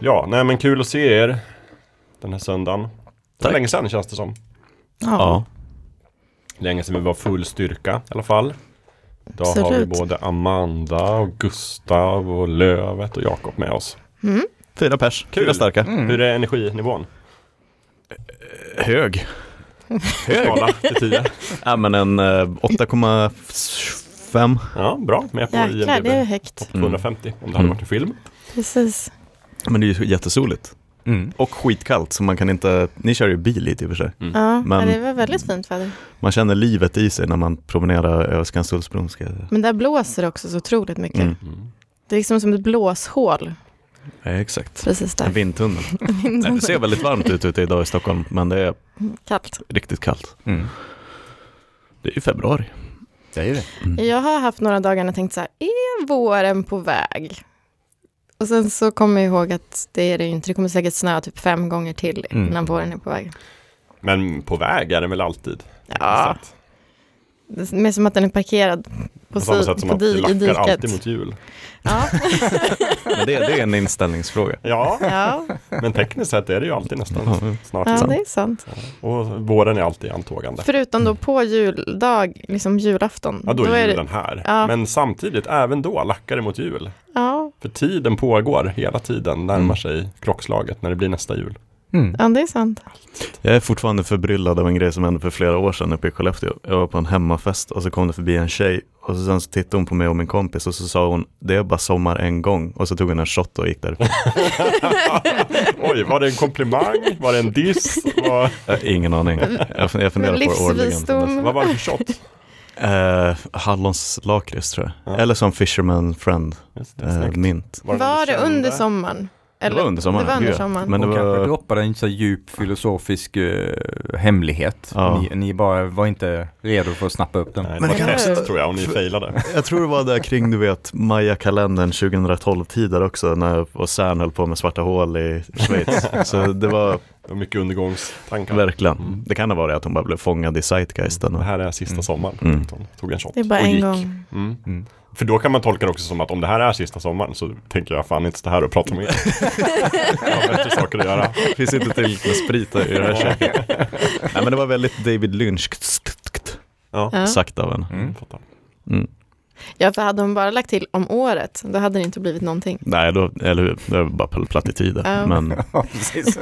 Ja, nej men kul att se er den här söndagen. Det var Tack. länge sedan känns det som. Ja. Länge sedan vi var full styrka i alla fall. Idag har vi Absolut. både Amanda och Gustav och Lövet och Jakob med oss. Mm. Fyra pers, Kul. fyra starka. Hur är energinivån? Hög. Skala till 10. Ja men en eh, 8,5. Ja, bra. Med på Jäklar, det är IMDB. högt. Topp 250 om det hade Mm. varit en film. Precis. Men det är ju jättesoligt. Mm. Och skitkallt så man kan inte, ni kör ju bil lite i och för sig. Ja, Men- det var väldigt fint väder. Man känner livet i sig när man promenerar över Skanstullsbron. Men där blåser det också så otroligt mycket. Mm. Mm. Det är liksom som ett blåshål Ja, exakt. precis En där. vindtunnel. Nej, det ser väldigt varmt ut ute idag i Stockholm men det är Kallt. riktigt kallt. Mm. Det är ju februari. Det är det. Mm. Jag har haft några dagar när jag tänkt så här, är våren på väg? Och sen så kommer jag ihåg att det är det inte. Det kommer säkert snöa typ fem gånger till Mm. innan våren är på väg. Men på väg är den väl alltid? Ja, Exakt. Det är mer som att den är parkerad på, På samma sätt som på att di- det i lackar diket. alltid mot jul. Ja, Men det, det är en inställningsfråga. Ja, ja, men tekniskt sett är det ju alltid nästan snart. ja, det är sant. Och våren är alltid i antågande. Förutom då på juldag, liksom julafton. Ja, då är det, julen här. Ja. Men samtidigt, även då lackar det mot jul. ja, För tiden pågår hela tiden, närmar Mm. sig klockslaget när det blir nästa jul. Mm. ja, det är sant. Jag är fortfarande förbryllad av en grej som hände för flera år sedan uppe i Skellefteå. Jag var på en hemmafest och så kom det förbi en tjej och så sen så tittade hon på mig och min kompis och så sa hon det är bara sommar en gång och så tog hon en shot och gick därifrån. Oj, var det en komplimang? Var det en diss? Var, ingen aning. Jag, jag funderar på det årligen. vad var det för shot? Eh, hallonslakrits tror jag. Ja. Eller som Fisherman Friend, Just det, eh, mint. Var, det under kände? Sommaren? Det var under sommaren. Det var under sommaren. Men det och kanske droppade en så djup filosofisk eh, hemlighet. Ja. Ni, ni bara var inte redo för att snappa upp den. Nej, Men det det var test tror jag, om ni failade. jag tror det var där kring du vet Maya-kalendern 2012-tider också när och CERN höll på med svarta hål i Schweiz. Så Det var mycket undergångstankar. verkligen, Mm. det kan ha varit att hon bara blev fångad i zeitgeisten. Det här är sista Mm. sommaren. Mm. Hon Tog en shot Det är bara och en gick. gång. Mm. Mm. För då kan man tolka det också som att om det här är sista sommaren så tänker jag fan inte stå här och prata med er. jag har bättre saker att göra. det finns inte tillräckligt med sprit i det här köket. Nej men det var väldigt David Lynch Ja. Ja. sagt av henne. Mm. Ja, för hade hon bara lagt till om året, då hade det inte blivit någonting. Nej, då, eller hur, det var bara plattityder. Ja. Men Ja, precis.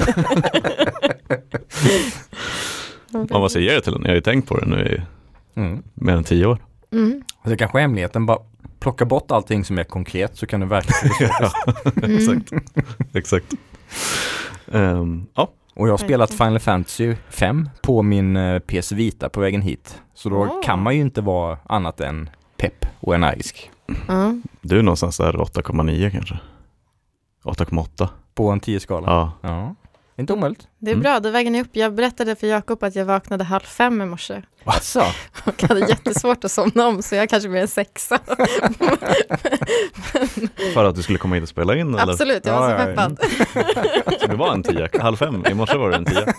man måste ge det till henne. Jag har ju tänkt på det nu i Mm. mer än tio år. Mm. Alltså kanske hemligheten bara plocka bort allting som är konkret så kan du verkligen Mm. Exakt. Exakt. Ehm, ja, Och jag har spelat. Final Fantasy 5 på min eh, PS Vita på vägen hit. Så då Åh. kan man ju inte vara annat än pepp och energisk. Ja. du är någonstans där 8,9 kanske. 8,8. På en 10-skala. Ja. ja. Inte omöjligt. Det är Mm. bra, då väger ni upp. Jag berättade för Jakob att jag vaknade halv fem i morse Alltså. och hade jättesvårt att somna om, så jag kanske blir en sexa. För att du skulle komma hit och spela in eller? Absolut, jag var Ja, så ja, ja. peppad. Så det var en 10, halv fem. I morse var det en 10.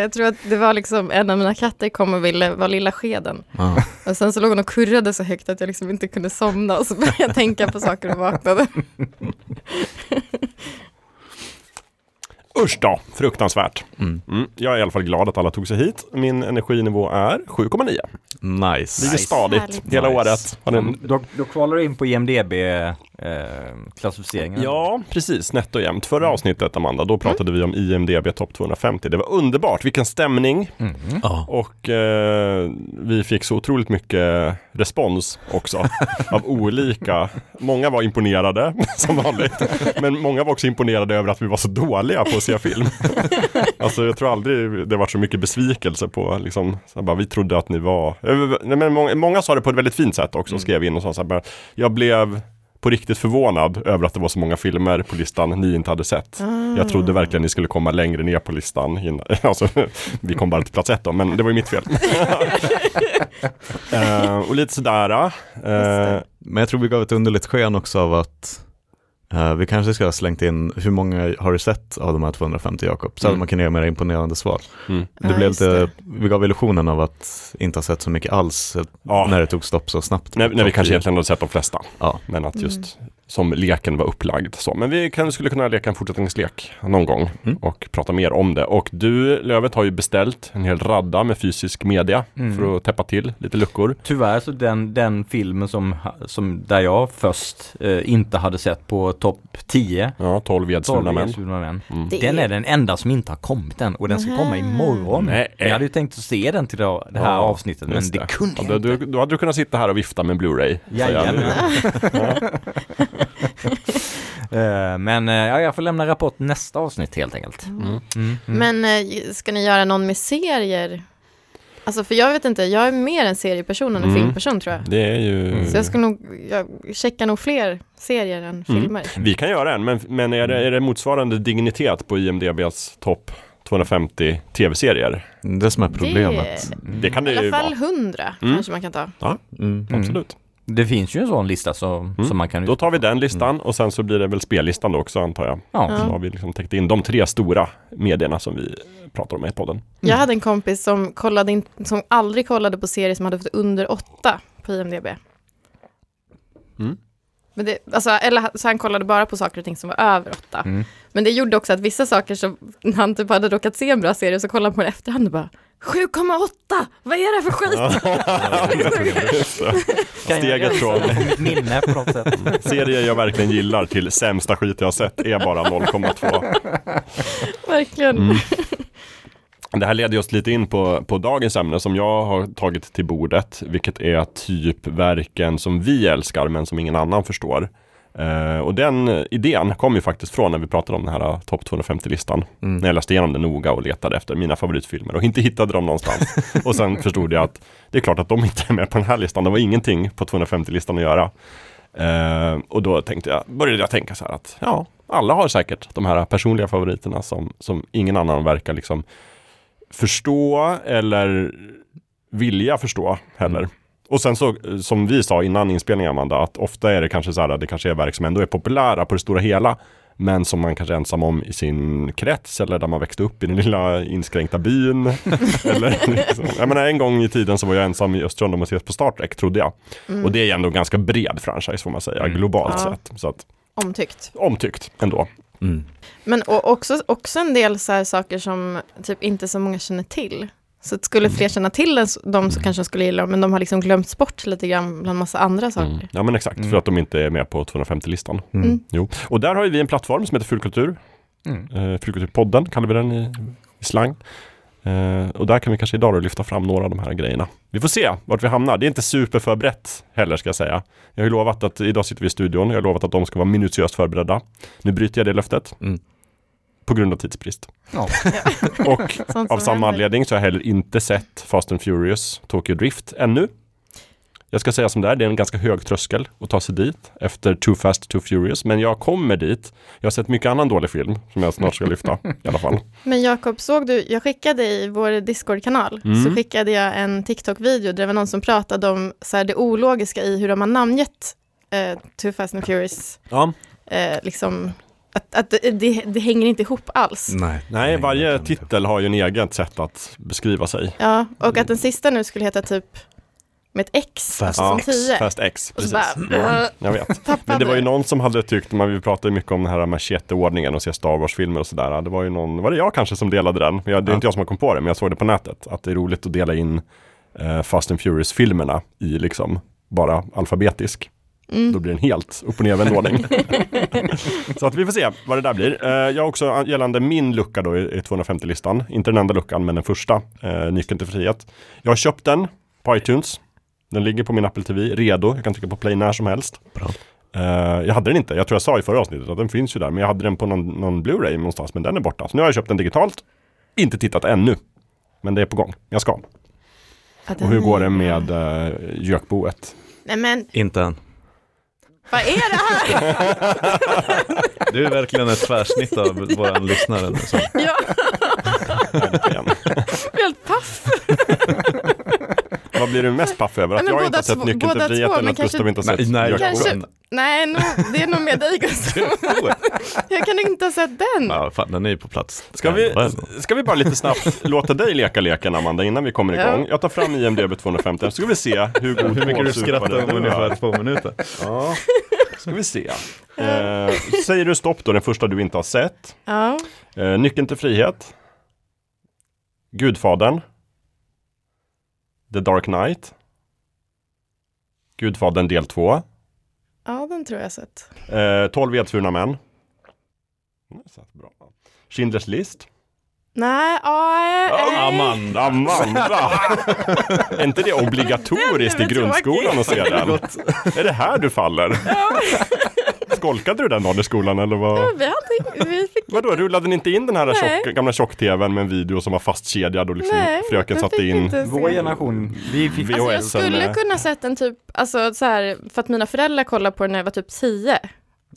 Ja, Jag tror att det var liksom en av mina katter kom och ville vara lilla skeden. Ja. Och sen så låg hon och kurrade så högt att jag liksom inte kunde somna och så började jag tänka på saker och vaknade. Usch då, fruktansvärt. Mm. Mm. Jag är i alla fall glad att alla tog sig hit. Min energinivå är 7,9. Nice. Ligger stadigt Härligt. hela Nice. året. Den... Då, då kvalar du in på IMDB-klassificeringen. Ja, precis. Nätt och jämnt. Förra avsnittet, Amanda, då pratade vi om IMDB topp 250. Det var underbart. Vilken stämning. Mm. Ja. Och eh, vi fick så otroligt mycket respons också av olika. Många var imponerade som vanligt. Men många var också imponerade över att vi var så dåliga på att se film. alltså jag tror aldrig det var så mycket besvikelse på liksom, så bara, vi trodde att ni var. Eh, Nej, men många, många sa det på ett väldigt fint sätt också, skrev in och sa så här, jag blev på riktigt förvånad över att det var så många filmer på listan ni inte hade sett. Jag trodde verkligen ni skulle komma längre ner på listan. Innan, alltså, vi kom bara till plats ett då, men det var ju mitt fel. Eh, och lite sådär. eh, Men jag tror vi gav ett underligt sken också av att eh, vi kanske ska ha slängt in hur många har du sett av de här 250 Jakob? Så Mm. att man kan ge mer imponerande svar. mm. Det Ja, blev lite, det. vi gav illusionen av att inte ha sett så mycket alls Ja. när det tog stopp så snabbt. när, när vi kanske egentligen hade sett de flesta. Ja. Men att just som leken var upplagd. Så, men vi kan, skulle kunna leka en fortsättningslek någon gång Mm. och prata mer om det. Och du, Lövet, har ju beställt en hel radda med fysisk media Mm. för att täppa till lite luckor. Tyvärr så den, den filmen som, som där jag först eh, inte hade sett på topp 10 Ja, 12 edsvurna män. Män. Mm. Det Den är- den enda som inte har kommit än och den ska komma imorgon. Nej. Jag hade ju tänkt att se den till det det här Ja, avsnittet men just det, kunde Ja, jag då, inte. då, då hade du kunnat sitta här och vifta med en Blu-ray. Jajamän. Ja. Eh, Men eh, ja, jag får lämna rapport nästa avsnitt helt enkelt. Mm. Mm, mm. Men eh, ska ni göra någon med serier? Alltså för jag vet inte, jag är mer en serieperson än en Mm. filmperson tror jag. Det är ju... Mm. Så jag ska nog, jag checkar nog fler serier än filmer. Vi kan göra en, men, men är, det, är det motsvarande dignitet på IMDBs topp 250 tv-serier? Det som är problemet. Det kan I det ju alla fall vara. hundra Mm. kanske man kan ta. Mm. Absolut. Det finns ju en sån lista så, Mm. som man kan Då tar vi den listan och sen så blir det väl spellistan då också antar jag. Ja. Så har vi liksom täckt in de tre stora medierna som vi pratar om i podden. Jag hade en kompis som, kollade in, som aldrig kollade på serier som hade fått under åtta på IMDB. Mm. Men det, alltså, eller så han kollade bara på saker och ting som var över åtta. Men det gjorde också att vissa saker som när han typ hade råkat se en bra serie så kollade han på den efterhand och bara 7,8! Vad är det för skit? Steget från minne på något sätt. serier jag verkligen gillar till sämsta skit jag har sett är bara 0,2. Verkligen. Mm. Det här leder oss lite in på, på dagens ämne som jag har tagit till bordet, vilket är typ verken som vi älskar men som ingen annan förstår. Eh, och den idén kom ju faktiskt från när vi pratade om den här uh, topp 250-listan. Mm. När jag läste igenom den noga och letade efter mina favoritfilmer och inte hittade dem någonstans. och sen förstod jag att det är klart att de inte är med på den här listan. Det var ingenting på 250-listan att göra. Eh, och då tänkte jag, började jag tänka så här att ja, alla har säkert de här personliga favoriterna som, som ingen annan verkar liksom förstå eller vilja förstå heller. Och sen så, eh, som vi sa innan inspelningen Amanda, att ofta är det kanske så här, det kanske är verk som ändå är populära på det stora hela, men som man kanske är ensam om i sin krets eller där man växte upp i den lilla inskränkta byn. eller liksom. Jag menar, en gång i tiden så var jag ensam i Östersund om att ses på Star Trek, trodde jag. Mm. Och det är ändå en ganska bred franchise får man säga, Mm. globalt Ja. sett. Så att, Omtyckt. omtyckt ändå. Mm. Men och också, också en del så här saker som typ inte så många känner till. Så att skulle fler känna till den, de så kanske de skulle gilla dem, men de har liksom glömts bort lite grann bland massa andra saker. Mm. Ja men exakt, Mm. för att de inte är med på 250-listan. Mm. Mm. Jo. Och där har ju vi en plattform som heter Fulkultur. Mm. Eh, Fulkulturpodden kallar vi den i, i slang. Eh, och där kan vi kanske idag lyfta fram några av de här grejerna. Vi får se vart vi hamnar. Det är inte superförberett heller ska jag säga. Jag har ju lovat att idag sitter vi i studion. Jag har lovat att de ska vara minutiöst förberedda. Nu bryter jag det löftet. På grund av tidsbrist. Ja. Och av samma anledning så har jag heller inte sett Fast and Furious Tokyo Drift ännu. Jag ska säga som det är, det är en ganska hög tröskel att ta sig dit efter Too Fast Too Furious. Men jag kommer dit. Jag har sett mycket annan dålig film som jag snart ska lyfta i alla fall. Men Jakob, såg du, jag skickade i vår Discord-kanal, Mm. så skickade jag en TikTok-video där det var någon som pratade om så här, det ologiska i hur de har namngett eh, Too Fast and Furious. Ja. Eh, liksom, att, att det, det, hänger inte ihop alls. Nej, Nej, varje titel har ju en eget sätt att beskriva sig. Ja, och att den sista nu skulle heta typ med ett X, Fast alltså som X. 10. Fast X, precis. bara, Jag vet. Men det var ju någon som hade tyckt, man, vi pratade mycket om den här machete-ordningen och se Star Wars-filmer och sådär. Det var ju någon, var det jag kanske som delade den? Men jag, det är inte jag som har kommit på det, men jag såg det på nätet. Att det är roligt att dela in eh, Fast and Furious-filmerna i liksom bara alfabetisk. Mm. Då blir det en helt upp och nervänd ordning. Så att vi får se vad det där blir. Eh, jag har också gällande min lucka då i, i 250-listan, inte den enda luckan men den första, eh, Nyckeln till frihet. Jag har köpt den på iTunes. Den ligger på min Apple TV, redo. Jag kan trycka på play när som helst. Bra. Eh, jag hade den inte, jag tror jag sa i förra avsnittet att den finns ju där, men jag hade den på någon, någon Blu-ray någonstans, men den är borta. Så nu har jag köpt den digitalt. Inte tittat ännu, men det är på gång. Jag ska. Och den hur går det med uh, Gökboet? Nej men, Inte än. Vad är det här? Du är verkligen ett tvärsnitt av våra lyssnare nu. Så. Blir helt paff. Vad blir du mest paff över? Att Nej, men jag inte båda har sett Nyckeln eller men att Gustav inte har sett Nej? Kanske- Nej, nog, det är nog med dig Gustav. Jag kan inte ha sett den. Ja, fan, den är ju på plats. Ska vi, ska vi bara lite snabbt låta dig leka leken Amanda innan vi kommer Ja. igång? Jag tar fram IMDB 250 så ska vi se hur god Hur mycket du skrattar om ungefär är. två minuter. Ja. Ska vi se. Eh, säger du stopp då, den första du inte har sett. Ja. Eh, Nyckeln till frihet. Gudfadern. The Dark Knight. Gudfadern del 2. ja, den tror jag sett. Eh, 12 edsvurna män. Mm, Bra. Schindler's list. Nej, ja, eh, Amanda! Amanda! är inte det obligatoriskt i Den är grundskolan att se den? är det här du faller? Skolkade du den dagen i skolan eller vad? vi hade, vi Vadå, rullade ni inte in den här tjock, gamla tjock-tvn med en video som var fastkedjad och liksom Nej, fröken satte in. Vår generation, vi fick VHS. Alltså jag skulle kunna sett den typ, alltså så här, för att mina föräldrar kollade på den när jag var typ 10.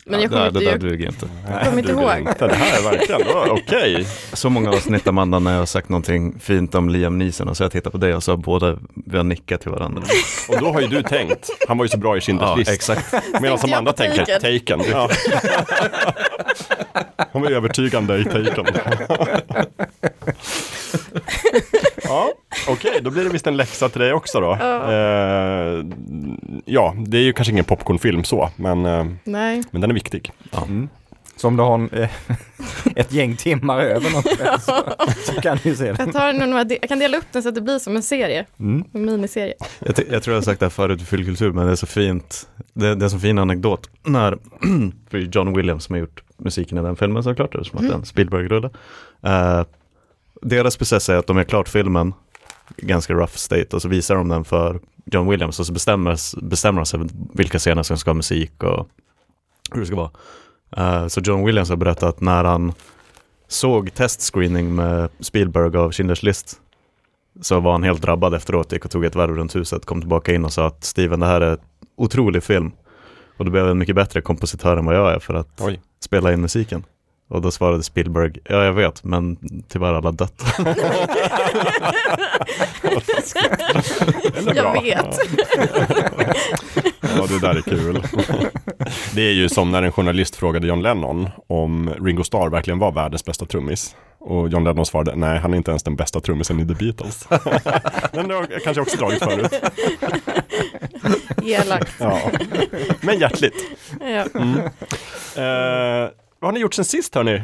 Men jag det, kommer det inte där duger inte. Nej, kommer inte ihåg. Inte. Det här är verkligen, okej. Så många avsnitt Amanda när jag har sagt någonting fint om Liam Neeson och så har jag tittat på det och så har båda vi har nickat till varandra. Och då har ju du tänkt, han var ju så bra i Schindler's Ja, list. exakt. Medan jag Amanda på tänker, Taken. Taken. Ja. Hon var övertygande i Taken. Ja, okej, då blir det visst en läxa till dig också då. Ja. Eh, ja, det är ju kanske ingen popcornfilm så, men, eh, Nej. men den är viktig. Mm. Så om du har en, eh, ett gäng timmar över något kväll så, så kan du se den. Jag, tar några, jag kan dela upp den så att det blir som en serie, Mm. en miniserie. Jag, jag tror jag har sagt det här förut i Fyllkultur, men det är så fint. Det, det är en så fin anekdot. När, för John Williams som har gjort musiken i den filmen såklart, eftersom att det är en Spielberg-rulle. Uh, deras process är att de har klart filmen, ganska rough state, och så visar de den för John Williams och så bestämmer, bestämmer de sig vilka scener som ska ha musik och hur det ska vara. Eh, så John Williams har berättat att när han såg testscreening med Spielberg av Schindler's list så var han helt drabbad efteråt, gick och tog ett varv runt huset, kom tillbaka in och sa att Steven, det här är en otrolig film. Och du behöver en mycket bättre kompositör än vad jag är för att Oj. spela in musiken. Och då svarade Spielberg, ja jag vet, men tyvärr alla dött. Jag vet. Ja, det där är kul. Det är ju som när en journalist frågade John Lennon om Ringo Starr verkligen var världens bästa trummis. Och John Lennon svarade, nej han är inte ens den bästa trummisen i The Beatles. Men det har jag kanske också dragit förut. Elakt. Ja. Men hjärtligt. Ja. Eh, vad har ni gjort sen sist hörni?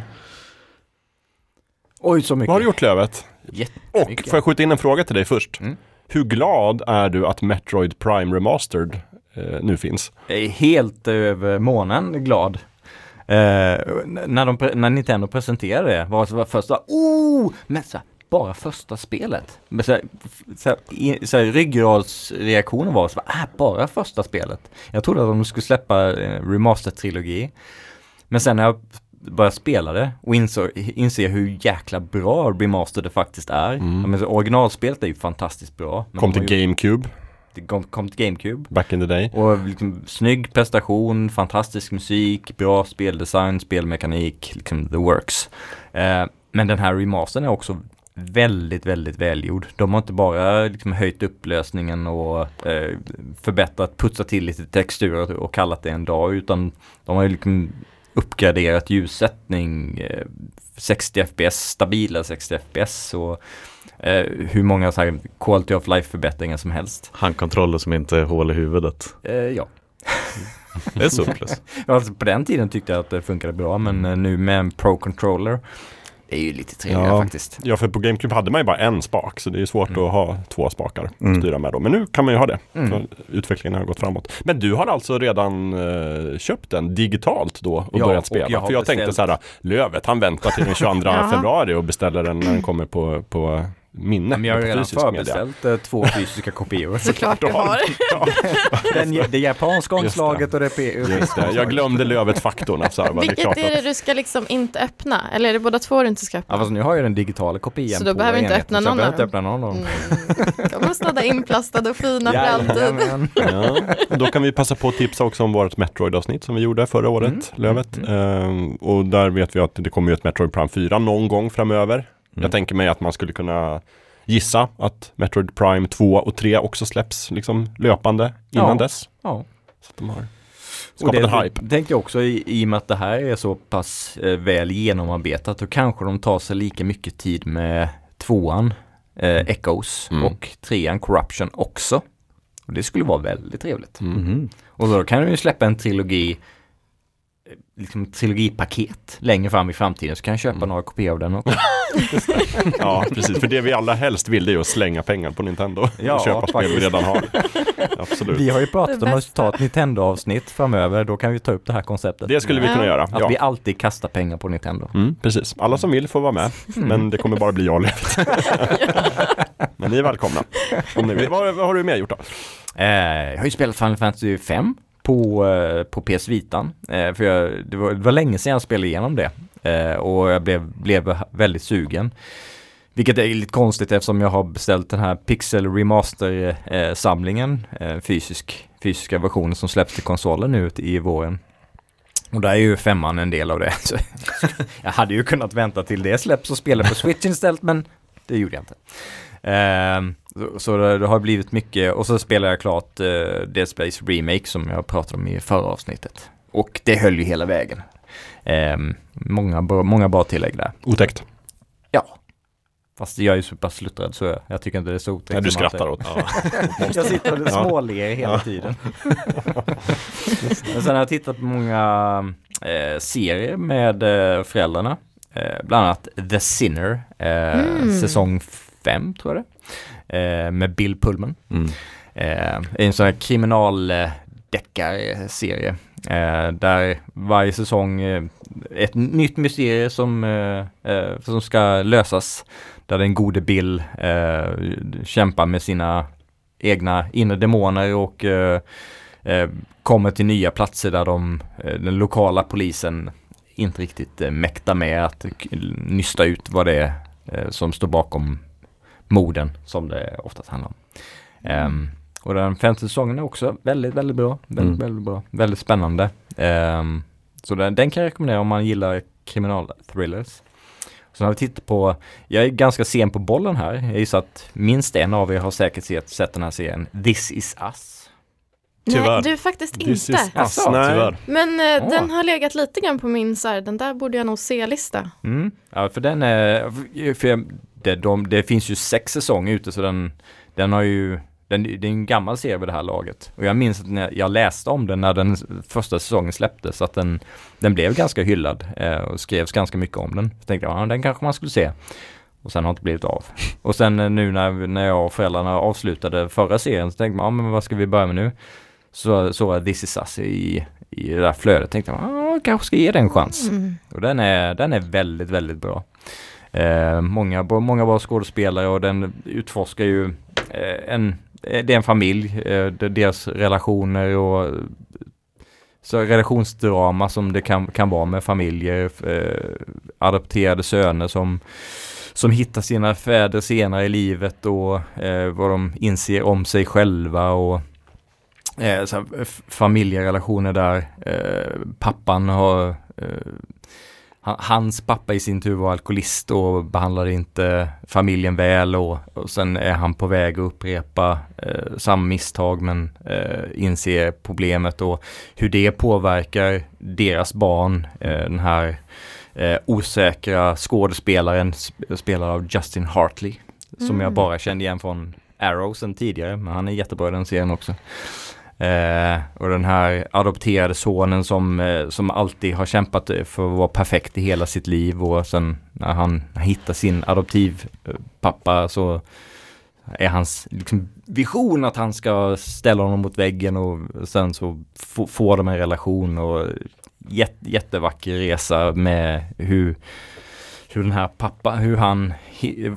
Oj, så mycket. Vad har du gjort Lövet? Och Jättemycket. får jag skjuta in en fråga till dig först? Mm. Hur glad är du att Metroid Prime Remastered eh, nu finns? Jag är helt över månen glad. Eh, när, de, när Nintendo presenterade det var det första, oh, men så här, bara första spelet. Men så här, så här, så här, ryggradsreaktionen var så här, äh, bara första spelet. Jag trodde att de skulle släppa eh, remaster-trilogi. Men sen när jag började spela det och insåg, inser hur jäkla bra remaster det faktiskt är. Mm. Ja, men originalspelet är ju fantastiskt bra. Kom till ju- GameCube det kom, kom till GameCube. back in the day. Och liksom, snygg prestation, fantastisk musik, bra speldesign, spelmekanik, liksom the works. Eh, men den här remastern är också väldigt, väldigt välgjord. De har inte bara liksom höjt upplösningen och eh, förbättrat, putsat till lite texturer och kallat det en dag, utan de har ju liksom uppgraderat ljussättning, eh, 60 fps, stabila 60 fps och eh, hur många så här quality of life förbättringar som helst. Handkontroller som inte är hål i huvudet. Eh, ja. Det är så plus. Alltså på den tiden tyckte jag att det funkade bra men eh, nu med en Pro Controller Det är ju lite trevligare Ja. faktiskt. Ja, för på GameCube hade man ju bara en spak, så det är svårt Mm. att ha två spakar att Mm. styra med då. Men nu kan man ju ha det. Mm. Utvecklingen har gått framåt. Men du har alltså redan eh, köpt den digitalt då och Ja, börjat och spela? jag har för jag tänkte beställt- så här, Lövet, han väntar till den 22 Jaha. februari och beställer den när den kommer på, på minne. Men jag har redan fysisk media. förbeställt eh, två fysiska kopior. Såklart du har. Ja, Den, det japanska omslaget och det det. Jag glömde Lövet-faktorn. Alltså, är Vilket är det du ska liksom inte öppna? Eller är det båda två du inte ska Ja öppna? fast nu har jag den digitala kopian Så då behöver jag inte öppna jag någon inte öppna någon av dem. Mm. Kommer stå där inplastade och fina för alltid. Ja, då kan vi passa på att tipsa också om vårt Metroid-avsnitt som vi gjorde förra året, Mm, Lövet. mm, Ehm, och där vet vi att det kommer ju ett Metroid Prime 4 någon gång framöver. Mm. Jag tänker mig att man skulle kunna gissa att Metroid Prime 2 och 3 också släpps liksom löpande innan Ja. dess. Ja. Så att de har skapat det en hype. tänkte jag också i, i och med att det här är så pass eh, väl genomarbetat då kanske de tar sig lika mycket tid med tvåan, eh, Echoes Mm. och trean Corruption också. Och det skulle vara väldigt trevligt. Mm. Mhm. Och då kan de ju släppa en trilogi, eh, liksom trilogipaket längre fram i framtiden så kan jag köpa Mm. några kopior av den också. Ja, precis. För det vi alla helst vill det är att slänga pengar på Nintendo. Ja, och köpa spel vi redan har. Absolut. Vi har ju pratat om att ta ett Nintendo-avsnitt framöver, då kan vi ta upp det här konceptet. Det skulle vi kunna Ja. göra. Att Ja. vi alltid kastar pengar på Nintendo. Mm, precis. Alla som vill får vara med. Men det kommer bara bli jag och. Men ni är välkomna. Om ni vill. Vad, vad har du mer gjort då? Eh, jag har ju spelat Final Fantasy 5 på, eh, på PS Vitan. Eh, för jag, det, var, det var länge sedan jag spelade igenom det. Eh, och jag blev, blev väldigt sugen. Vilket är lite konstigt eftersom jag har beställt den här Pixel Remaster-samlingen. Fysisk, fysiska versionen som släpps till konsolen nu i våren. Och där är ju femman en del av det. Så jag hade ju kunnat vänta till det släpps och spela på Switch istället men det gjorde jag inte. Ehm, så- det, det har blivit mycket och så spelar jag klart uh, Dead Space Remake som jag pratade om i förra avsnittet. Och det höll ju hela vägen. Ehm, många, bra- många bra tillägg där. Otäckt. Ja. Fast jag är ju så pass sluttrad så jag, jag tycker inte det är så otäckt. Nej, du skrattar det- åt. jag sitter och Ja. småler hela Ja. tiden. Men sen har jag tittat på många eh, serier med eh, föräldrarna. Eh, bland annat The Sinner, eh, Mm. säsong 5 tror jag det eh, Med Bill Pullman. Mm. Eh, en sån här kriminaldeckarserie. Eh, där varje säsong eh, ett nytt mysterium som, eh, eh, som ska lösas. Där den gode Bill kämpar med sina egna inre demoner och kommer till nya platser där de, den lokala polisen inte riktigt mäktar med att nysta ut vad det är som står bakom morden som det oftast handlar om. Ehm, och den femte säsongen är också väldigt, väldigt bra. Väldigt, Mm. väldigt bra. Väldigt spännande. Ehm, så den, den kan jag rekommendera om man gillar kriminalthrillers. Sen har vi tittat på, jag är ganska sen på bollen här. Jag gissar att minst en av er har säkert sett, sett den här serien This is us. Tyvärr. Nej, du faktiskt This inte. Asså, Nej. Tyvärr. Men eh, Åh. den har legat lite grann på min så här, den där borde jag nog se-lista. Mm. Ja, för den är, för jag, det, de, det finns ju sex säsonger ute så den, den har ju, den, det är en gammal serie vid det här laget. Och jag minns att när jag läste om den när den första säsongen släpptes, att den, den blev ganska hyllad eh, och skrevs ganska mycket om den. Så tänkte jag, ja, den kanske man skulle se. Och sen har det inte blivit av. Och sen eh, nu när, när jag och föräldrarna avslutade förra serien så tänkte man, ja men vad ska vi börja med nu? Så såg jag This is us i, i det där flödet, tänkte jag, ja, kanske ska ge den en chans. Mm. Och den är, den är väldigt, väldigt bra. Eh, många, många bra skådespelare och den utforskar ju eh, en, eh, det är en familj, eh, deras relationer och så relationsdrama som det kan, kan vara med familjer, eh, adopterade söner som, som hittar sina fäder senare i livet och eh, vad de inser om sig själva och eh, så familjerelationer där eh, pappan har eh, Hans pappa i sin tur var alkoholist och behandlade inte familjen väl och, och sen är han på väg att upprepa eh, samma misstag men eh, inser problemet och hur det påverkar deras barn. Eh, den här eh, osäkra skådespelaren sp- spelad av Justin Hartley som jag Mm. bara kände igen från Arrow sen tidigare men han är jättebra i den serien också. Eh, och den här adopterade sonen som, eh, som alltid har kämpat eh, för att vara perfekt i hela sitt liv och sen när han hittar sin adoptivpappa eh, så är hans liksom, vision att han ska ställa honom mot väggen och sen så får de en relation och jät, jättevacker resa med hur hur den här pappa, hur han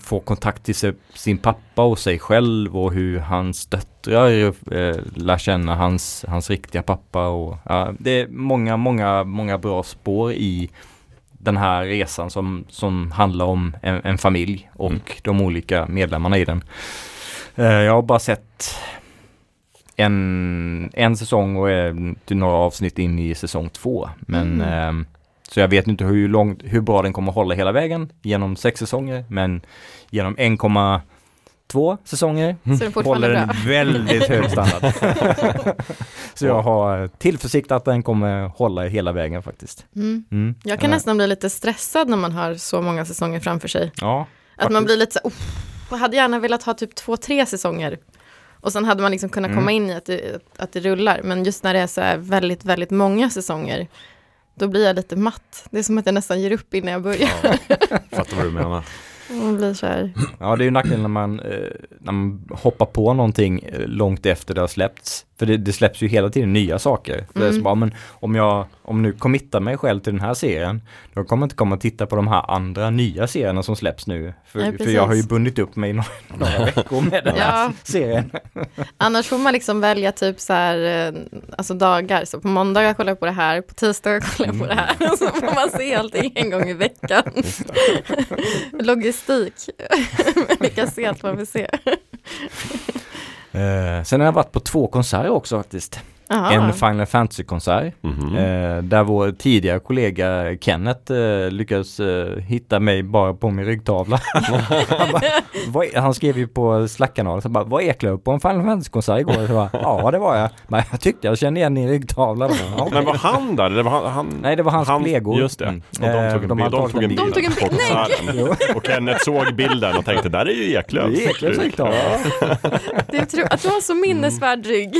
får kontakt till sin pappa och sig själv och hur hans döttrar eh, lär känna hans, hans riktiga pappa och ja, det är många, många, många bra spår i den här resan som, som handlar om en, en familj och Mm. de olika medlemmarna i den. Eh, jag har bara sett en, en säsong och är några avsnitt in i säsong två. Men Mm. ehm, så jag vet inte hur, långt, hur bra den kommer hålla hela vägen genom sex säsonger. Men genom 1,2 säsonger är fortfarande håller den bra. väldigt hög standard. så jag har tillförsikt att den kommer hålla hela vägen faktiskt. Mm. Mm. Jag kan Ja. nästan bli lite stressad när man har så många säsonger framför sig. Ja, Att man blir lite så "Uff, jag hade gärna velat ha typ två, tre säsonger. Och sen hade man liksom kunnat komma in i att det, att det rullar. Men just när det är så här väldigt, väldigt många säsonger, då blir jag lite matt. Det är som att jag nästan ger upp innan jag börjar. Fattar vad du menar. Man blir så här, Ja, det är ju nackdelen när man, eh, när man hoppar på någonting eh, långt efter det har släppts. För det, det släpps ju hela tiden nya saker. För det är Mm. bara, men om jag om nu committar mig själv till den här serien, då kommer jag inte komma och titta på de här andra nya serierna som släpps nu. För, Nej, för jag har ju bundit upp mig några, några veckor med den här Ja. serien. Annars får man liksom välja typ så här, eh, alltså dagar. Så på måndag kollar jag på det här, på tisdag kollar jag på det här. Och så får man se allting en gång i veckan. Logistik. Vilka se allt man vill se. Eh, sen har jag varit på två konserter också faktiskt. Jaha. En Final Fantasy-konsert. Mhm. Eh, där vår tidigare kollega Kenneth eh, lyckades eh, hitta mig bara på min ryggtavla. han, bara, vad, är- han skrev ju på Slack-kanalen, så bara, var Eklöf på en Final Fantasy-konsert igår? Så bara, ja det var jag. Men jag tyckte jag kände igen din ryggtavla. Bara, "Ja, Men var han där? Eller var han, han... Nej det var hans han, kollegor. Just det. Mm. Och de Eh, tog en de bild. De tog en bild. De tog en bild. Nej! Och Kenneth såg bilden och tänkte, där är ju Eklöf. Det är Eklöfs ryggtavla. Det är tro- att du har så minnesvärd rygg.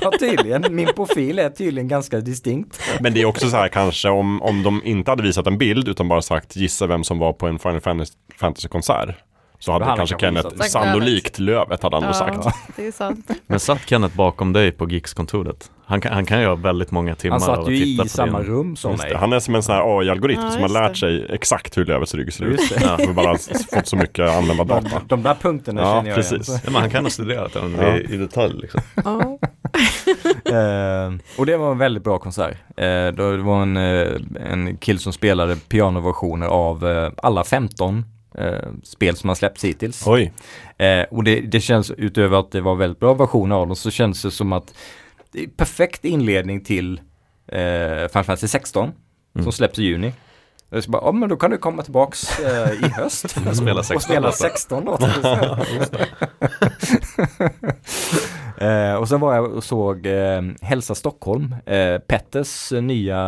Ja tydligen, min profil är tydligen ganska distinkt. Men det är också så här kanske om, om de inte hade visat en bild utan bara sagt gissa vem som var på en Final Fantasy- Fantasy-konsert. Så hade han kanske Kenneth, gissat. sannolikt Lövet hade han nog sagt. Ja, det är sant. Men satt Kenneth bakom dig på Geeks-kontoret? Han kan, han kan ju ha väldigt många timmar Han satt att ju titta i samma din- rum som mig. Han är som en sån här AI-algoritm Ja, som har lärt sig exakt hur Lövets rygg ser ut. Ja, vi bara fått så mycket användbar De, data. de där punkterna Ja, känner jag precis. igen. Ja, men han kan ha studerat den Ja. i, i detalj liksom. Eh, och det var en väldigt bra konsert. Eh, det var en, eh, en kill som spelade pianoversioner av alla 15 eh, spel som har släppts hittills. Oj. Och det, det känns, utöver att det var väldigt bra versioner av dem, så känns det som att det är perfekt inledning till eh, Final Fantasy 16 Mm. som släpps i juni. Jag så bara, ja men då kan du komma tillbaks eh, i höst Spela 16 och spela låtar. 16 låtar. eh, och sen var jag och såg eh, Hälsa Stockholm, eh, Petters eh, nya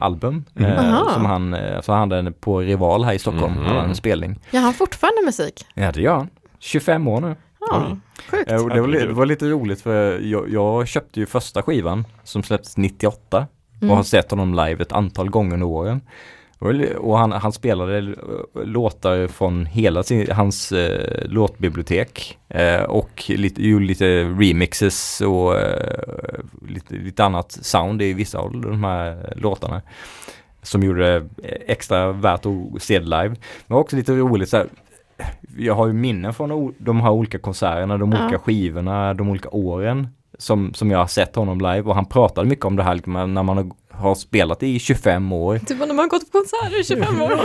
album. Mm. Eh, Aha. som han, eh, så han hade på Rival här i Stockholm, Mhm. han hade en spelning. Jag har fortfarande musik. Ja det gör han. 25 år nu. Ja, sjukt. Eh, och det, var, det var lite roligt för jag, jag köpte ju första skivan som släpptes 98 och Mm. har sett honom live ett antal gånger under åren. Och han, han spelade eh, låtar från hela sin, hans eh, låtbibliotek eh, och lite, gjorde lite remixes och eh, lite, lite annat sound i vissa av de här låtarna. Som gjorde det extra värt att se det live. Men också lite roligt så här, jag har ju minnen från de här olika konserterna, de Ja. olika skivorna, de olika åren som, som jag har sett honom live och han pratade mycket om det här liksom, när man har, har spelat i 25 år. Typ när man har gått på konserter i 25 år. Jag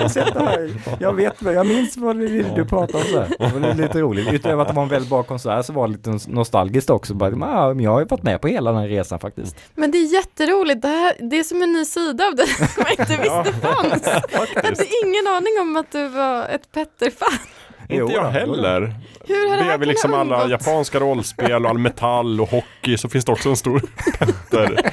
har sett det här. Jag vet, jag minns vad det är du pratar om så här. Det var lite roligt. Utöver att det var en väldigt bra konsert så var det lite nostalgiskt också. Bara, "Ah, men jag har ju varit med på hela den här resan faktiskt. Men det är jätteroligt. Det, här, det är som en ny sida av dig som jag inte visste fanns. Jag hade ingen aning om att du var ett Petter-fan. Jo, Inte jag heller. Hur har det här Bredvid liksom alla japanska rollspel och all metall och hockey så finns det också en stor Petter.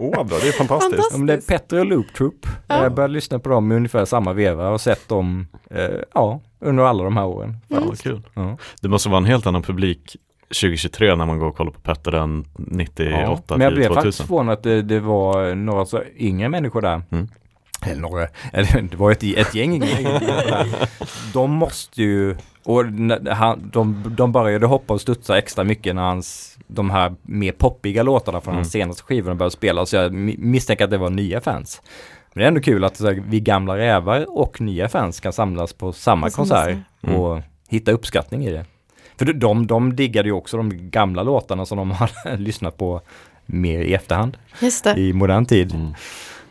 Ådra, det är fantastiskt. Fantastiskt. Om det är Petter och Loop Troop. Ja. Jag började lyssna på dem i ungefär samma veva och sett dem, eh, ja, under alla de här åren. Fan vad kul. Ja. Det måste vara en helt annan publik 2023 när man går och kollar på Petter än 98 Men jag blev 2000. faktiskt förvånad att det, det var några så yngre människor där. Mm. Eller några, eller det var ett, ett gäng. De måste ju, och han, de, de började hoppa och studsa extra mycket när hans, de här mer poppiga låtarna från Mm. hans senaste skivor började spela. Så jag mi- misstänker att det var nya fans. Men det är ändå kul att här, vi gamla rävar och nya fans kan samlas på samma konsert och hitta uppskattning i det. För de- de, de diggade ju också de gamla låtarna som de har lyssnat på mer i efterhand Just det. i modern tid. Mm.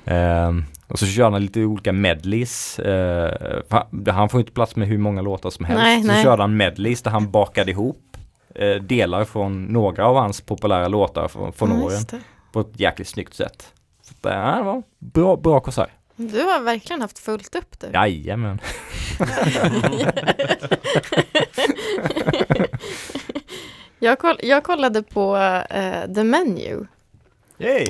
Ehm, och så kör han lite olika medleys. Uh, han får inte plats med hur många låtar som helst. Nej, så nej. körde han medleys där han bakade ihop eh, delar från några av hans populära låtar från, från Ja, åren på ett jäkligt snyggt sätt. Så eh, det var bra, bra konsert. Du har verkligen haft fullt upp du. Jajamän. Jag, koll, jag kollade på eh, The Menu.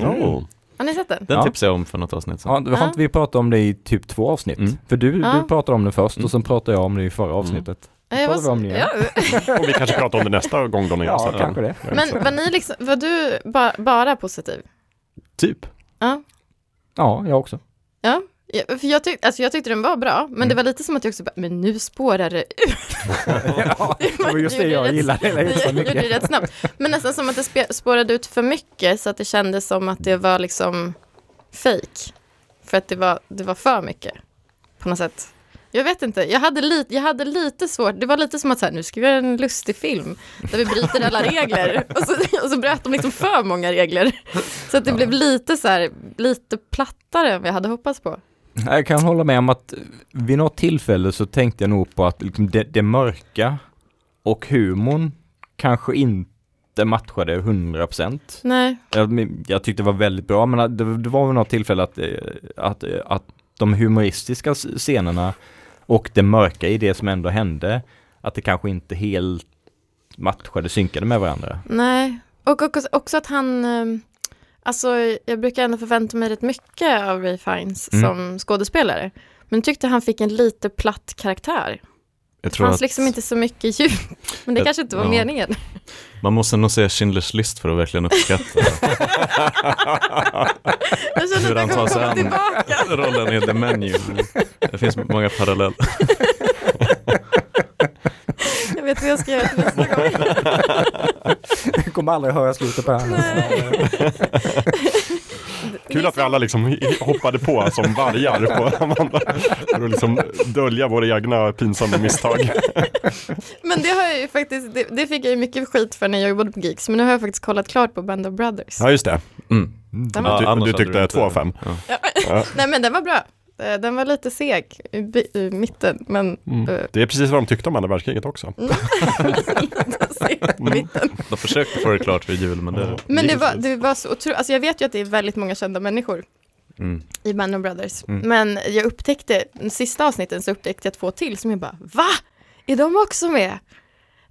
Oh. Har ni sett den? Den Ja. tipsade jag om för något avsnitt sedan. Ja, har Ja. inte vi pratat om det i typ två avsnitt. Mm. För du, Ja. du pratade om det först Mm. och sen pratade jag om det i förra avsnittet. Jag pratar vi om var, det igen. ja. Och vi kanske pratar om det nästa gång då när jag har Ja, sett den. kanske det. Jag vet inte. Men var ni liksom, var du ba, bara positiv? Typ. Ja. Ja, jag också. Ja, Ja, för jag, tyck, alltså jag tyckte den var bra, men Mm. det var lite som att jag också bara, men nu spårar det ur. ja, det var just det jag gillade Jag gjorde det rätt snabbt. Men nästan som att det spårade ut för mycket, så att det kändes som att det var liksom fake. För att det var, det var för mycket, på något sätt. Jag vet inte, jag hade, lite, jag hade lite svårt, det var lite som att så här, nu ska vi göra en lustig film, där vi bryter alla regler. Och så, och så bröt de liksom för många regler. Så att det blev lite så här, lite plattare än vad jag hade hoppats på. Jag kan hålla med om att vid något tillfälle så tänkte jag nog på att liksom det, det mörka och humorn kanske inte matchade 100%. Nej, Jag, jag tyckte det var väldigt bra men det, det var vid något tillfälle att, eh, att, eh, att de humoristiska scenerna och det mörka i det som ändå hände, att det kanske inte helt matchade, synkade med varandra. nej. Och också, också att han, eh, alltså jag brukar ändå förvänta mig rätt mycket av Ray Fiennes Mm. som skådespelare. Men tyckte han fick en lite platt karaktär. Jag Det fanns att liksom inte så mycket djup. Men det Jag- kanske inte var ja. meningen. man måste nog se Schindler's list för att verkligen uppskatta Jag hur han tar sig an rollen i The Menu. Det finns många paralleller. Jag vet vad jag ska göra till nästa gång. Jag kommer aldrig höra slutet på det här. Kul att vi alla liksom hoppade på som vargar på Amanda. För att liksom dölja våra egna pinsamma misstag. Men det har jag ju faktiskt, det, det fick jag ju mycket skit för när jag jobbade på Geeks. Men nu har jag faktiskt kollat klart på Band of Brothers. Ja, just det. Mm. Ja, var, du- annars du hade tyckte inte- två av fem? Ja. Ja. nej men den var bra. Eh, Den var lite seg i, i mitten, men Mm. eh, Det är precis vad de tyckte om andra världskriget också. mitten. De försökte få det klart för jul men det... Men det var, det var så otroligt, alltså jag vet ju att det är väldigt många kända människor Mm. i Band of Brothers. Mm. Men jag upptäckte, den sista avsnitten så upptäckte jag två till som jag bara, va? Är de också med?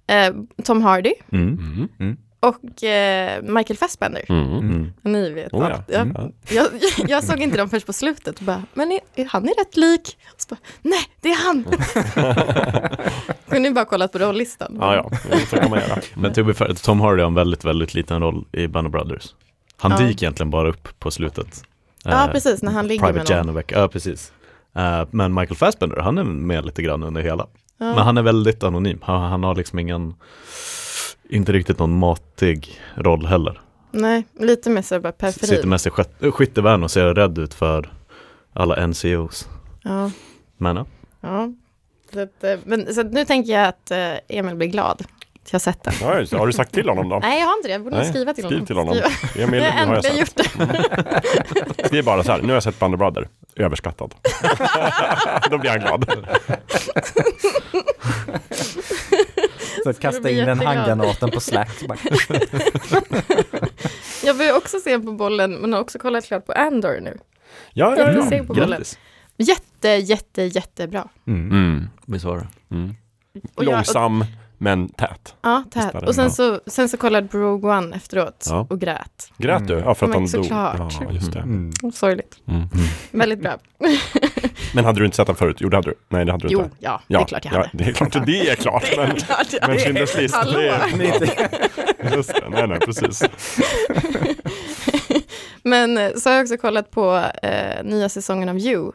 Eh, Tom Hardy Mm. Mm. Och eh, Michael Fassbender. Mm. Mm. Ni vet Oh, allt. ja. Jag, Mm. jag, jag såg inte dem först på slutet och bara, men är, är han är rätt lik. Och så bara, nej, det är han. Kunde ju bara kollat på rollistan. Ja, ja, så kan man göra. Men to be fair, Tom Hardy har en väldigt, väldigt liten roll i Band of Brothers. Han Ja. dyker egentligen bara upp på slutet. Ja, Eh, precis, när han ligger Private med någon. Janovek, ja precis. Eh, men Michael Fassbender, han är med lite grann under hela. Ja. Men han är väldigt anonym. Han, han har liksom ingen, inte riktigt någon matig roll heller. Nej, lite mer så bara Sitter periferi. mest i skyt- äh, skyttevärn och ser rädd ut för alla NCOs. Ja, Men ja, ja. Så, att, eh, men, så att nu tänker jag att eh, Emil blir glad. att Jag har sett den. Ja, har du sagt till honom då? Nej, jag har inte det. Jag borde Nej, skriva till Skriv honom. till honom. Skriva. Emil, Jag nu har jag sett. gjort det. Skriv bara så här, nu har jag sett Band of Brother. Överskattad. Då blir han glad. Så att kasta in den handgranaten på Slack. Jag vill ju också se på bollen, men har också kollat klart på Andor nu. Ja, Jag ja, vill ja. se på bollen. grattis. Jätte, jätte, jättebra. Mm. Mm. Visst var det? Mm. Och jag- Långsam, men tät. Ja, var tät. det Och sen så, sen så kollade Rogue One efteråt Ja. och grät. Grät du? Mm. Ja, för att han dog. såklart. Ja, just det. Mm. Sorgligt. Mm. Väldigt bra. Men hade du inte sett den förut? Jo, det hade du. Nej, det hade du Jo, inte. ja, Ja, det är klart jag ja, hade. det är klart, det är klart. Men, klart jag men. Schindler's list, det är... Just det, nej, nej, precis. Men eh, så har jag också kollat på eh, nya säsongen av You.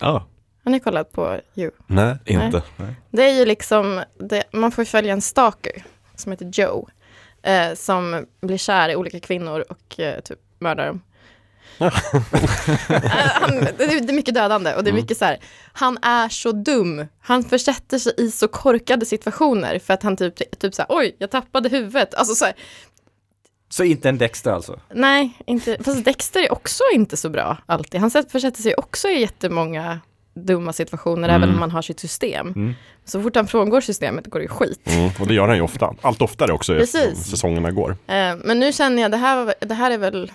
Ja, Har ni kollat på You? Nej. inte. Det är ju liksom, det, man får följa en stalker som heter Joe. Eh, som blir kär i olika kvinnor och eh, typ mördar dem. Han, det, är, mycket dödande och det är Mm. mycket så här, han är så dum. Han försätter sig i så korkade situationer för att han typ, typ så här, oj, jag tappade huvudet. Alltså så här, Så inte en Dexter alltså? nej, inte, fast Dexter är också inte så bra alltid. Han sätt- försätter sig också i jättemånga dumma situationer, Mm. även om han har sitt system. Mm. Så fort han frångår systemet går det skit. Mm, och det gör han ju ofta. Allt oftare också Precis. säsongerna går. Eh, men nu känner jag, det här, det här är väl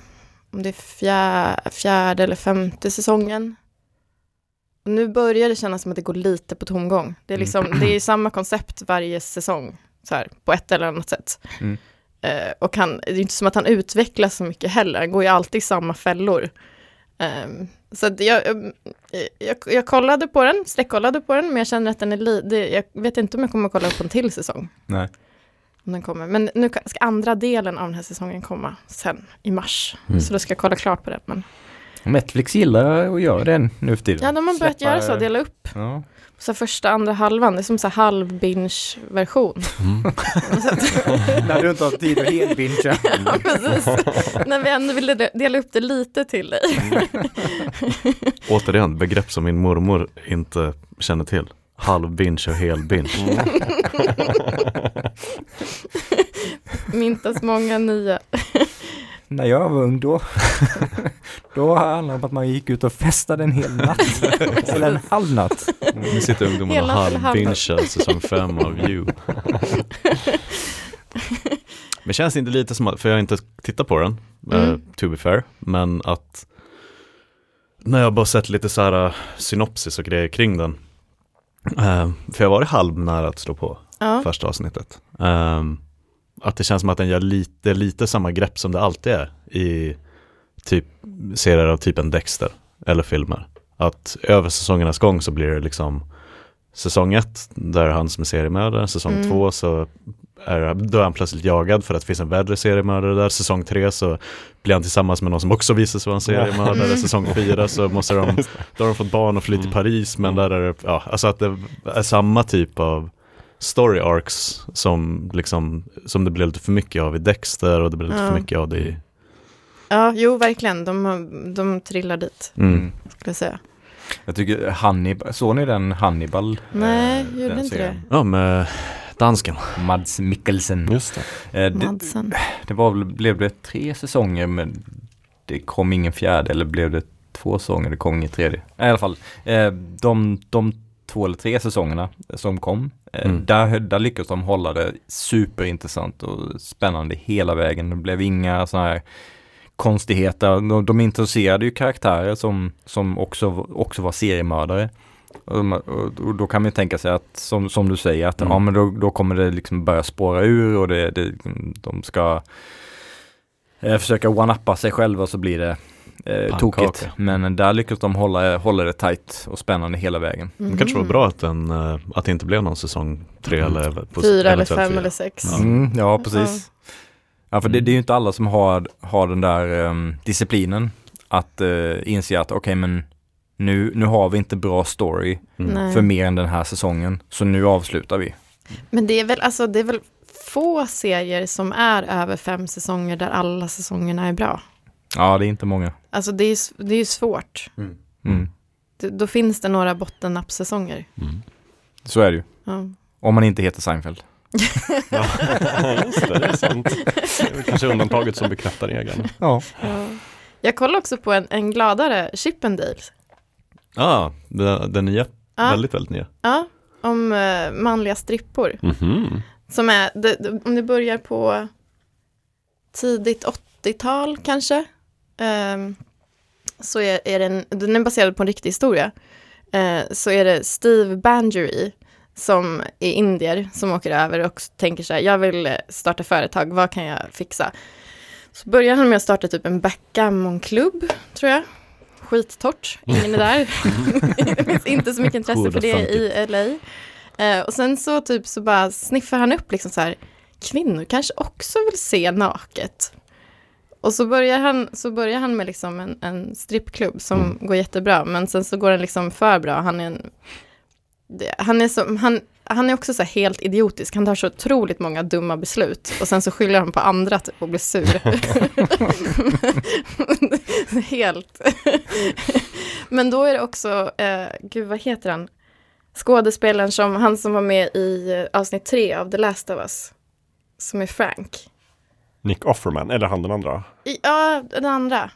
om det är fjär, fjärde eller femte säsongen. Och nu börjar det kännas som att det går lite på tomgång. Det är, liksom, det är samma koncept varje säsong, så här, på ett eller annat sätt. Mm. Eh, och han, det är inte som att han utvecklas så mycket heller, han går ju alltid i samma fällor. Ehm, så jag, jag, jag kollade på den, sträckkollade på den, men jag känner att den är li, det, jag vet inte om jag kommer att kolla på en till säsong. Nej. Om den kommer. Men nu ska andra delen av den här säsongen komma sen i mars. Mm. Så då ska jag kolla klart på den. Men, Netflix gillar att göra det nu för tiden. ja, de har börjat Släppa- göra så, dela upp. Ja. Så första, andra halvan, det är som så här halv binge-version. Så att- När du inte har tid att helbingea. ja, precis. När vi ändå ville de- dela upp det lite till dig. Återigen, begrepp som min mormor inte känner till. Halv binge och hel binge. Myntas många nya. När jag var ung då, då handlade det om att man gick ut och festade en hel natt. Eller en halv natt. Nu sitter ungdomarna och halvbingear säsong fem av You. Men känns det inte lite som att, för jag har inte tittat på den, eh, Mm. to be fair, men att när jag bara sett lite så här eh, synopsis och grejer kring den, eh, för jag var halv nära att slå på Ja. första avsnittet. Ehm, att det känns som att den gör lite, lite samma grepp som det alltid är i typ serier av typen Dexter eller filmer. Att över säsongernas gång så blir det liksom säsong ett, där är han som är seriemördare, säsong Mm. två så är, då är han plötsligt jagad för att det finns en värre seriemördare där, säsong tre så blir han tillsammans med någon som också visar sig vara en seriemördare, Mm. säsong fyra så måste de, då har de fått barn och flytt till Mm. Paris men där är det, ja, alltså att det är samma typ av story arcs som liksom, som det blev lite för mycket av i Dexter och det blev lite Ja. för mycket av det i, ja, jo verkligen. De, har- de trillar dit, mm. skulle jag säga. Jag tycker Hannibal, såg ni den Hannibal? Nej, Eh, gjorde den inte serien? ja med dansken. Mads Mikkelsen. Just det. Eh, det, det var blev det tre säsonger men det kom ingen fjärde eller blev det två säsonger, det kom ingen tredje. I alla fall, eh, de, de två eller tre säsongerna som kom, eh, Mm. där, där lyckades de hålla det superintressant och spännande hela vägen. Det blev inga sådana här konstigheter. De, de introducerade ju karaktärer som, som också, också var seriemördare. Och, då kan man ju tänka sig att, som, som du säger, att Mm. ja, men då, då kommer det liksom börja spåra ur och det, det, de ska eh, försöka one-uppa sig själva så blir det eh, tokigt. Men där lyckas de hålla, hålla det tight och spännande hela vägen. Det kanske var Mhm. bra att, den, eh, att det inte blev någon säsong tre Mm. eller på, Fyra eller fem fyra. eller sex. Ja. Mm, ja, precis. Ja, för det, det är ju inte alla som har, har den där ehm, disciplinen att uh, inse att okej, men nu, nu har vi inte bra story Mm. För mer än den här säsongen, så nu avslutar vi. Men det är väl, alltså, det är väl få serier som är över fem säsonger där alla säsongerna är bra. Ja, det är inte många. Alltså det är, det är ju svårt. Mm. Det, då finns det några bottennappsäsonger. Mm. Så är det ju. Ja. Om man inte heter Seinfeld. Ja, just det, det är sant. Det är kanske undantaget som bekräftar regeln. Ja. Ja. Jag kollade också på en, en gladare Chippendales. Ja, den, den nya, Ja, väldigt, väldigt nya. ja, om eh, manliga strippor. Mhm. Som är, det, det, om det börjar på tidigt 80-tal kanske. ehm, så är, är den, den är baserad på en riktig historia. Eh, så är det Steve Bangery som är indier som åker över och tänker så här, jag vill eh, starta företag, vad kan jag fixa? Så börjar han med att starta typ en backgammonklubb, tror jag. Skittorrt, ingen är där. det finns inte så mycket intresse Cool, för det i LA. Eh, och sen så typ så bara sniffar han upp liksom så här, kvinnor kanske också vill se naket. Och så börjar han, så börjar han med liksom en, en strippklubb som Mm. går jättebra, men sen så går den liksom för bra. Han är, en, han är, som, han, han är också så här helt idiotisk, han tar så otroligt många dumma beslut och sen så skyller han på andra typ och blir sur. helt. men då är det också, eh, gud vad heter han? Skådespelaren som, han som var med i eh, avsnitt tre av The Last of Us. Som är Frank. Nick Offerman, eller han den andra. I, ja, den andra.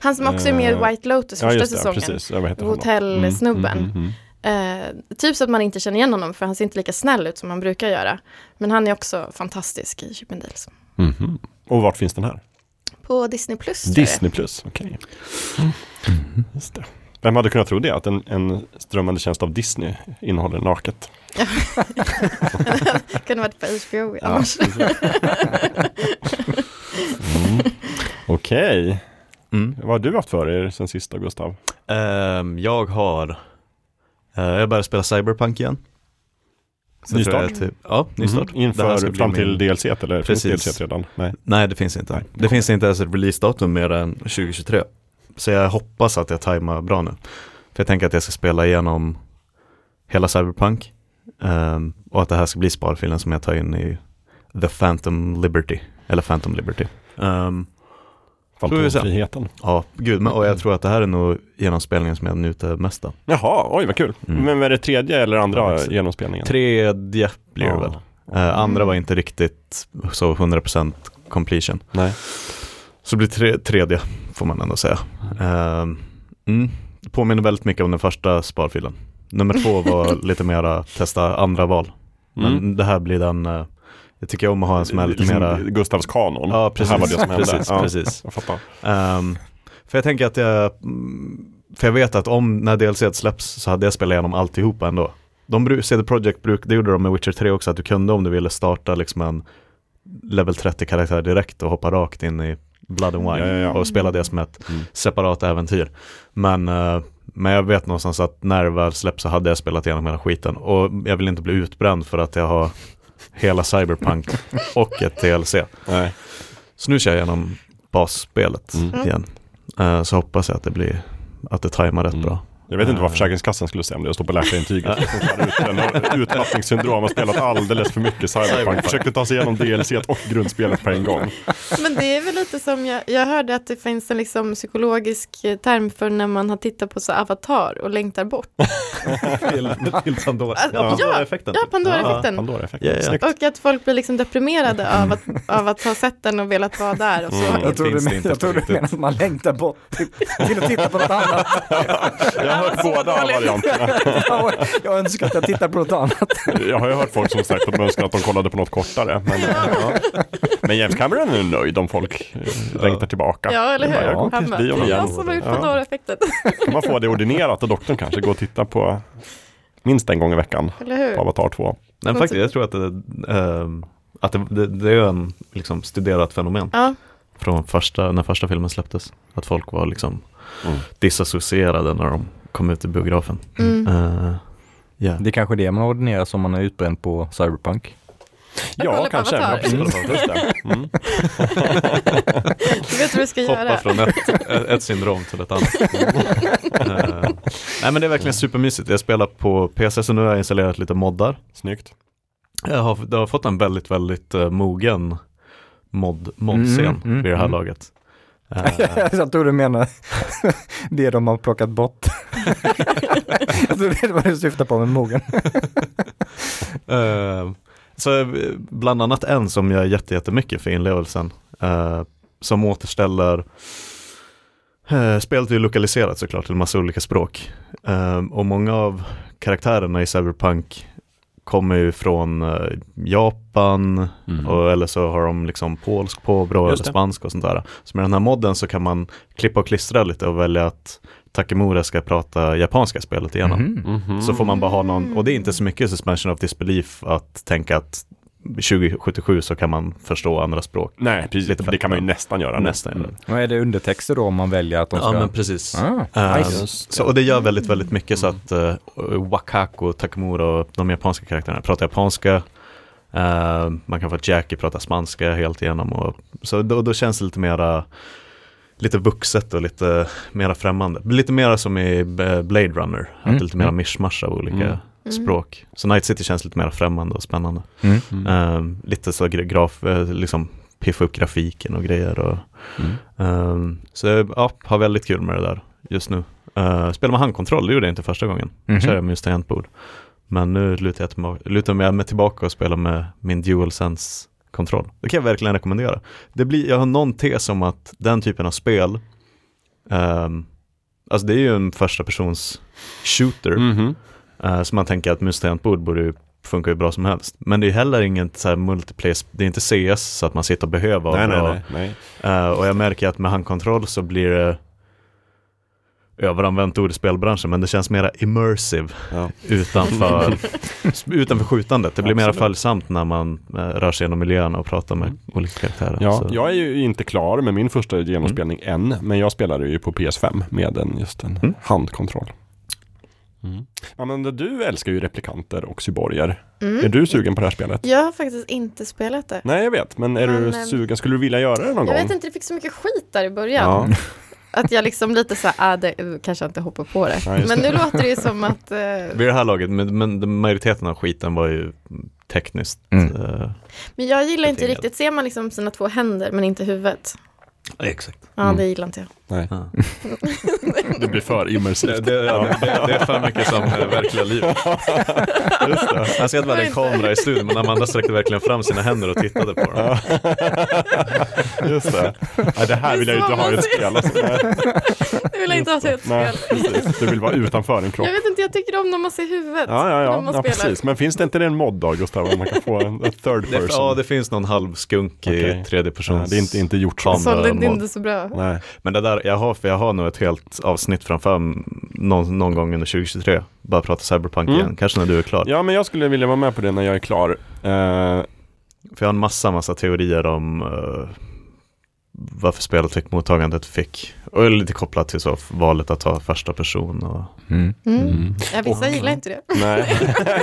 Han som också är med i Eh, White Lotus Ja, första just det, säsongen. precis. Ja? Hotellsnubben. Mm, mm, mm, Eh, typ så att man inte känner igen honom för han ser inte lika snäll ut som han brukar göra. Men han är också fantastisk i Chippendales. Mhm. Och vart finns den här? På Disney Plus det Disney plus, okej. Just det. Vem hade kunnat tro det? Att en, en strömmande tjänst av Disney innehåller naket. är. Kunde varit på HBO annars. precis. mm. Okej. Mm. Vad har du haft för er sen sista Gustav? Ehm, jag har, eh, jag började spela Cyberpunk igen. Så Ny tror jag start? Typ, ja, ny start. Mhm. Ska Inför fram till DLC eller finns Precis. DLC redan? Nej. Nej, det finns inte. Nej. Det finns inte ens ett releasedatum mer än 2023. Så jag hoppas att jag tajmar bra nu. För jag tänker att jag ska spela igenom hela Cyberpunk. ehm, och att det här ska bli sparfilen som jag tar in i The Phantom Liberty. Eller Phantom Liberty. Um. Fantomfriheten. ja, gud. Men, och jag tror att det här är nog genomspelningen som jag njuter mest av. Jaha, oj vad kul. Mm. Men är det tredje eller andra Ja, genomspelningen? Tredje blir det Ja. väl. Eh, andra var inte riktigt så 100% completion. Nej. Så det blir tre, tredje får man ändå säga. Ehm, mm, det påminner väldigt mycket om den första sparfilen. Nummer två var lite mera testa andra val. Men Mm. det här blir den, jag tycker om att ha en som är lite Liksom mera, Gustavs kanon. Ja, Det här var det som hände. precis, ja, precis. Jag fattar. Ehm, för jag tänker att jag, mm, för jag vet att om när DLC släpps så hade jag spelat igenom alltihopa ändå. De, CD Projekt bruk, det gjorde de med Witcher 3 också, att du kunde om du ville starta liksom en level 30-karaktär direkt och hoppa rakt in i Blood and Wine Ja, ja, ja. och spela det som ett Mm. separat äventyr. Men, eh, men jag vet någonstans att när det väl släpps så hade jag spelat igenom hela skiten. Och jag vill inte bli utbränd för att jag har hela Cyberpunk och ett DLC. Nej. Så nu kör jag igenom basspelet Mm. igen. Eh, så hoppas jag att det blir, att det tajmar rätt Mm. bra. Jag vet inte vad Eh. Försäkringskassan skulle säga om det, att stå på läkarintyget. Utmattningssyndrom, har spelat alldeles för mycket Cyberpunk. Försökte ta sig igenom DLC och grundspelet på en gång. Men det är väl lite som, jag, jag hörde att det finns en liksom psykologisk term för när man har tittat på så Avatar och längtar bort. till, till Pandora. Ja, Pandora-effekten. Ja, Pandora-effekten. Ja. Snyggt. Och att folk blir liksom deprimerade av att, av att ha sett den och velat vara där. Och så. Mm. Jag tror du, jag menar att man längtar bort till, till att titta på något annat. Jag har hört båda varianterna. Jag, önskar att jag tittar på något annat. Jag har ju hört folk som sagt att de önskar att de kollade på något kortare. Men, ja. men James Cameron är nöjd om folk eh, längtar tillbaka. Ja, eller bara, hur? Jag går Han bara, det är jag som har gjort Ja. Pandora-effekten. Kan man få det ordinerat av doktorn kanske? Gå och titta på minst en gång i veckan Eller hur? på Avatar 2. Men faktiskt, jag tror att det, ehm, att det, det, det är en liksom, studerat fenomen Ja, från första, när första filmen släpptes. Att folk var liksom Mm. disassocierade när de kom ut i biografen. mm. Uh, yeah. Det är kanske det man ordinerar som man är utbränd på Cyberpunk. Jag Ja, kanske. Ja, precis. Just det. Mm. du vet vad du ska Hoppa göra. från ett, ett, syndrom till ett annat. Eh, nej men det är verkligen supermysigt. Jag spelar på PC så nu har jag installerat lite moddar. Snyggt. Jag har, jag har fått en väldigt, väldigt uh, mogen mod, modscen Mm, mm, vid det här mm. laget. Jag tror du menar det de har plockat bort. jag tror det är vad du syftar på med mogen. Eh, så eh, bland annat en som gör jätte, jättemycket för inlevelsen. eh, som återställer uh, Spelet är ju lokaliserat såklart till massa olika språk. Och många av karaktärerna i Cyberpunk kommer ju från eh, Japan och, eller så har de liksom polsk påbrå eller spansk och sånt där. Så med den här modden så kan man klippa och klistra lite och välja att Takemura ska prata japanska spelet igenom. Mhm. Mhm. Så får man bara ha någon, och det är inte så mycket suspension of disbelief att tänka att 2077 så kan man förstå andra språk. Nej, precis. Lite det kan man ju nästan göra. Nästan. Mm. Och är det undertexter då om man väljer att de ska? Ja men precis. Ah, nice. så, och det gör väldigt, väldigt mycket så att uh, Wakako, Takamura och de japanska karaktärerna pratar japanska. Eh, man kan få att Jackie pratar spanska helt igenom. Och, så då, då känns det lite mera lite vuxet och lite mera främmande. Lite mera som i Blade Runner, att det Mm, är lite mera mm. mishmash av olika Mm. Mm. språk. Så Night City känns lite mer främmande och spännande. Mm. Mm. Ehm, lite så gra- graf, eh, liksom piffa upp grafiken och grejer. Och, Mm. ehm, så jag ja, har väldigt kul med det där just nu. Uh, spela med handkontroll, det gjorde jag inte första gången. Mhm. Kör jag med just tangentbord. Men nu lutar jag, tillbaka, lutar jag mig tillbaka och spelar med min DualSense kontroll. Det kan jag verkligen rekommendera. Det blir, jag har någon tes om att den typen av spel, ehm, alltså det är ju en första persons shooter. Mhm. Uh, så man tänker att mus borde ju funka hur bra som helst. Men det är heller inget så här multiplayer, det är inte CS så att man sitter och behöver Nej, ha nej, nej. nej. Eh, och jag märker att med handkontroll så blir det överanvänt ord i spelbranschen, men det känns mera immersive Ja. utanför, utanför skjutandet. Det blir Absolut. följsamt när man eh, rör sig genom miljön och pratar med olika karaktärer. Ja, Så- jag är ju inte klar med min första genomspelning än, men jag spelade ju på PS5 med en, just en Mm. handkontroll. Mm. Men du älskar ju replikanter och cyborger. Mm. Är du sugen på det här spelet? Jag har faktiskt inte spelat det. Nej, jag vet, men är Men, du ehm, sugen? Skulle du vilja göra det någon Jag gång? vet inte, det fick så mycket skit där i början. Ja, Att jag liksom lite så här, ah, det, uh, kanske jag inte hoppar på det. Ja, men det. nu låter det ju som att, eh, Vid det här laget, men, men majoriteten av skiten var ju tekniskt. Mm. eh, men jag gillar inte riktigt, ser man liksom sina två händer men inte huvudet? Exakt. Ja, Mm. det gillar inte jag. nej. Ja. Det blir för immersivt. Det, det, ja, det, det är för mycket som verkliga livet. Just det. Jag ser att vi hade en kamera i studion, men Amanda sträckte verkligen fram sina händer och tittade på dem. Just det. Nej, det här vill jag inte ha i ett spel. Alltså. Det vill jag inte ha till ett nej, spel. Du vill vara utanför en kropp. Jag vet inte, jag tycker om när man ser huvudet. Ja, ja, när ja, man ja spelar. precis. Men finns det inte en mod då, Gustav? Där man kan få en third Det, person? ja, det finns någon halvskunk i Okej. tredje Ja, persons det är inte, inte gjort så. Sålde mod. inte så bra. Nej. Men det där, jag har, för jag har nog ett helt avsnitt framför någon, någon gång under 2023. Bara prata cyberpunk Mm. igen, kanske när du är klar. Ja, men jag skulle vilja vara med på det när jag är klar. Eh, För jag har en massa, massa teorier om eh, varför spelet fick mottagandet fick. Och lite kopplat till så valet att ta första person och Mm. Mm. mm. Ja, vissa Och- gillar inte det. Nej.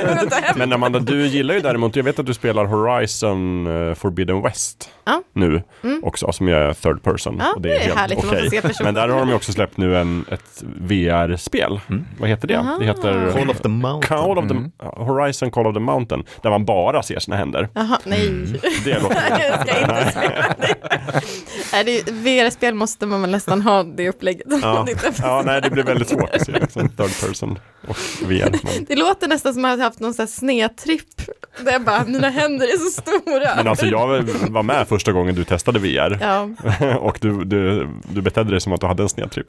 Men Amanda, du gillar ju däremot, jag vet att du spelar Horizon eh, Forbidden West Ja. nu Mm. också, som är third person. Ja, och det är härligt att man får se personer. Men där har de ju också släppt nu en, ett VR-spel. Mm. Vad heter det? Aha. Det heter Call of the Mountain. Call of the, Mm. Horizon Call of the Mountain, där man bara ser sina händer. Jaha, nej. Det låter jag ska inte spela det. Nej, det är- VR-spel måste man väl nästan ha det upplägget. Ja. Ja, nej, det blir väldigt svårt att se liksom, third person och Det låter nästan som att jag har haft någon sån här snedtripp. Där jag bara, mina händer är så stora. men alltså jag var med första gången du testade VR Ja, och du, du, du betedde dig som att du hade en snedtripp.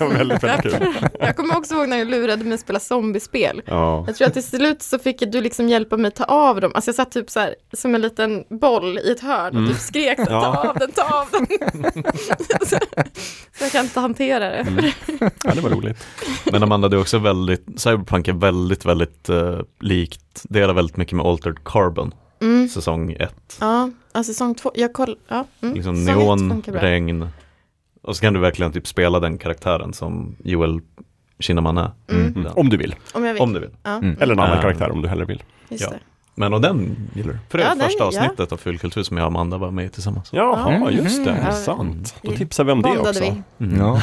Var väldigt, väldigt kul. jag kommer också ihåg när jag lurade mig att spela zombiespel. Ja. Jag tror att till slut så fick du liksom hjälpa mig ta av dem. Alltså jag satt typ så här som en liten boll i ett hörn och typ skrek ta Ja. av den, ta av den. så, jag kan inte hantera det. Mm. ja, det var roligt. Men Amanda, det är också väldigt, Cyberpunk är väldigt, väldigt uh, likt, delar väldigt mycket med Altered Carbon, Mm. säsong 1. Ja, alltså säsong två, jag koll, ja. Mm. Liksom neon, regn. Och så kan du verkligen typ spela den karaktären som Joel Kinnaman är. Mm. Den. Om du vill. Om jag vill. Om du vill. Ja, Mm. Eller en annan Äh. karaktär om du hellre vill. just Ja. det. Men och den gillar du? För det är Ja, den- första ja. avsnittet av Fullkultur som jag och Amanda var med i tillsammans. Jaha, Mm. just det. Ja. Sant. Då tipsar vi om det Bondade också. vi, Mm. Ja.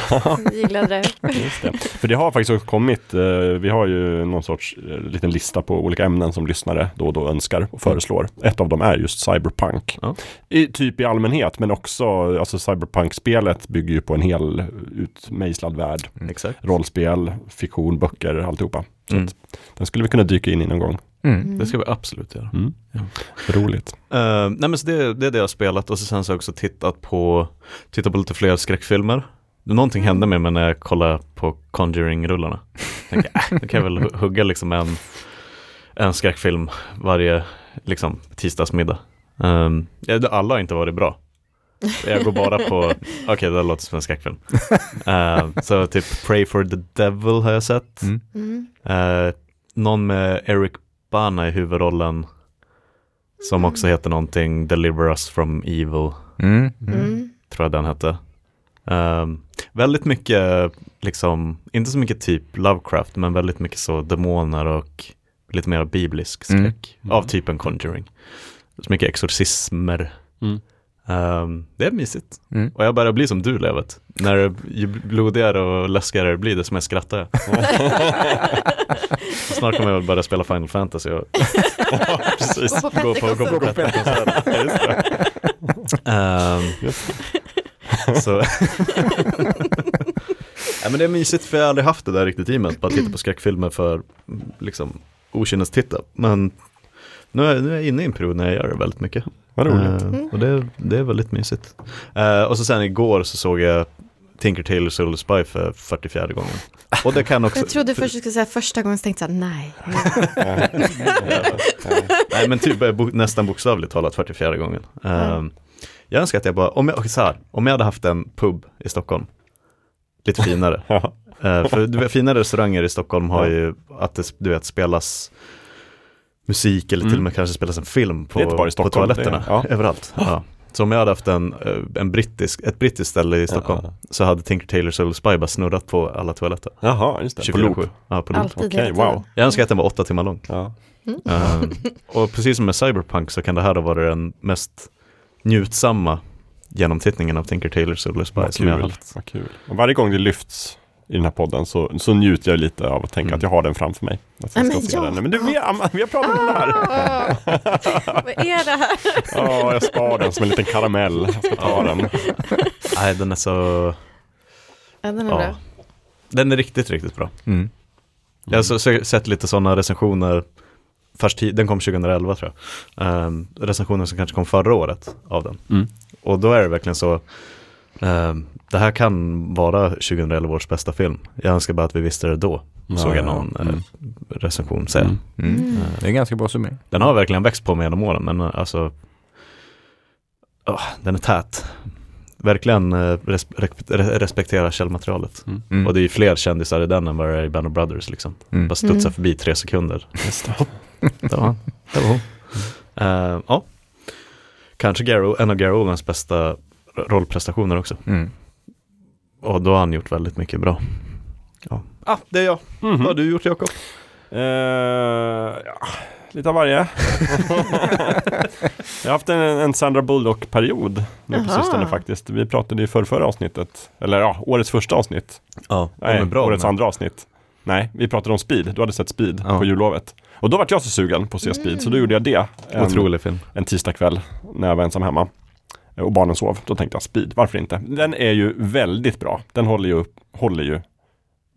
gillade det. Just det. För det har faktiskt också kommit, eh, vi har ju någon sorts eh, liten lista på olika ämnen som lyssnare då och då önskar och föreslår. Ett av dem är just cyberpunk. Ja. I, typ i allmänhet, men också, alltså cyberpunk-spelet bygger ju på en hel utmejslad värld. Exakt. Rollspel, fiktion, böcker, alltihopa. Så Mm. att, den skulle vi kunna dyka in i någon gång. Mm. Det ska vi absolut göra. Mm. Ja. Roligt. Uh, nej men så det, det är det jag har spelat och så sen så har jag också tittat på, tittat på lite fler skräckfilmer. Någonting hände med mig när jag kollade på Conjuring-rullarna. Tänkte, äh, då kan jag väl hu- hugga liksom en, en skräckfilm varje liksom, tisdagsmiddag. Um, alla har inte varit bra. Jag går bara på, okej det där låter som en skräckfilm. Uh, så typ Pray for the Devil har jag sett. Mm. Mm. Eh, någon med Eric Bana i huvudrollen som också heter någonting Deliver Us from Evil, Mm. Mm. tror jag den hette. Ehm, väldigt mycket, liksom, inte så mycket typ Lovecraft, men väldigt mycket så demoner och lite mer biblisk skräck Mm. Mm. av typen Conjuring. Så mycket exorcismer. Ehm, det är mysigt. Mm. Och jag börjar bli som du Levet. När det, ju blodigare och läskigare det blir, desto mer skrattar jag. Snart kommer jag väl börja spela Final Fantasy och Precis. Gå på gå på, gå. Ehm, så. ja, men det är mysigt för jag har aldrig haft det där riktigt i mig, att bara titta på skräckfilmer för liksom okynnes-titta. Men nu är, nu är jag inne i en period när jag gör det väldigt mycket. Vad roligt. Ehm, och det, det är väldigt mysigt. Eh, och så sen igår så såg jag Tinker Tailor Soldier Spy för 44 gången. Och det kan också... Jag trodde först du skulle säga första gången, så tänkte jag nej. Nej men typ bo, nästan bokstavligt talat 44 gången. Ehm, jag önskar att jag bara, om jag, så här, om jag hade haft en pub i Stockholm lite finare. Eh, för du vet, fina restauranger i Stockholm har ju att det du vet, spelas musik eller till Mm. och med kanske spelas en film på, Det på toaletterna. det är- ja. Överallt. Ja. Så om jag hade haft en, eh, en brittisk, ett brittiskt ställe i Stockholm Ja. så hade Tinker Tailor Soul Spy bara snurrat på alla toaletter. Jaha, just det. På loop. 24/7. Ja, på loop. Alltid tiden. wow. Jag önskar att den var åtta timmar lång. Ja. Eh, och precis som med Cyberpunk så kan det här ha varit den mest njutsamma genomtittningen av Tinker Tailor Soul Spy Vad som jag har haft. Vad kul. Och varje gång det lyfts i den här podden så, så njuter jag lite av att tänka Mm. att jag har den framför mig. Att jag Nej, ska men ja. den. Men du, vi, har- vi har pratat om det här. Åh, vad är det här? Ja, jag spar den som en liten karamell. Jag ska ta den. Nej, den är så... Ja, den är Ja. bra. Den är riktigt, riktigt bra. Mm. Jag har så, så, sett lite sådana recensioner, först den kom 2011 tror jag. Ehm, recensioner som kanske kom förra året av den. Mm. Och då är det verkligen så, det här kan vara 2011 års bästa film. Jag önskar bara att vi visste det då, Ja, såg jag ja. någon Mm. eh, recension säga. Mm. Mm. Mm. Det är en ganska bra summering. Den har verkligen växt på mig genom åren, men eh, alltså, åh, den är tät. Verkligen eh, res, re, respektera källmaterialet. Mm. Och det är ju fler kändisar i den än vad det är i Band of Brothers liksom. Mm. Bara studsa Mm. förbi tre sekunder. Just det. Det var han. Det var hon. Eh, ja. Kanske Gary, en av Gary Oldmans bästa rollprestationer också. Mm. Och då har han gjort väldigt mycket bra. Ja, ah, det är jag. Mhm. Vad har du gjort Jakob? Eh, ja, lite av varje. jag har haft en, en Sandra Bullock-period nu på Jaha. sistone faktiskt. Vi pratade i förra, förra avsnittet, eller ja, årets första avsnitt. Ja, Nej, bra. årets men- andra avsnitt. Nej, vi pratade om Speed. Du hade sett Speed Ja. på jullovet. Och då var jag så sugen på att se Speed, så då gjorde jag det. En, Otrolig film. en tisdagkväll när jag var ensam hemma. Och barnen sov. Då tänkte jag Speed, varför inte? Den är ju väldigt bra. Den håller ju, håller ju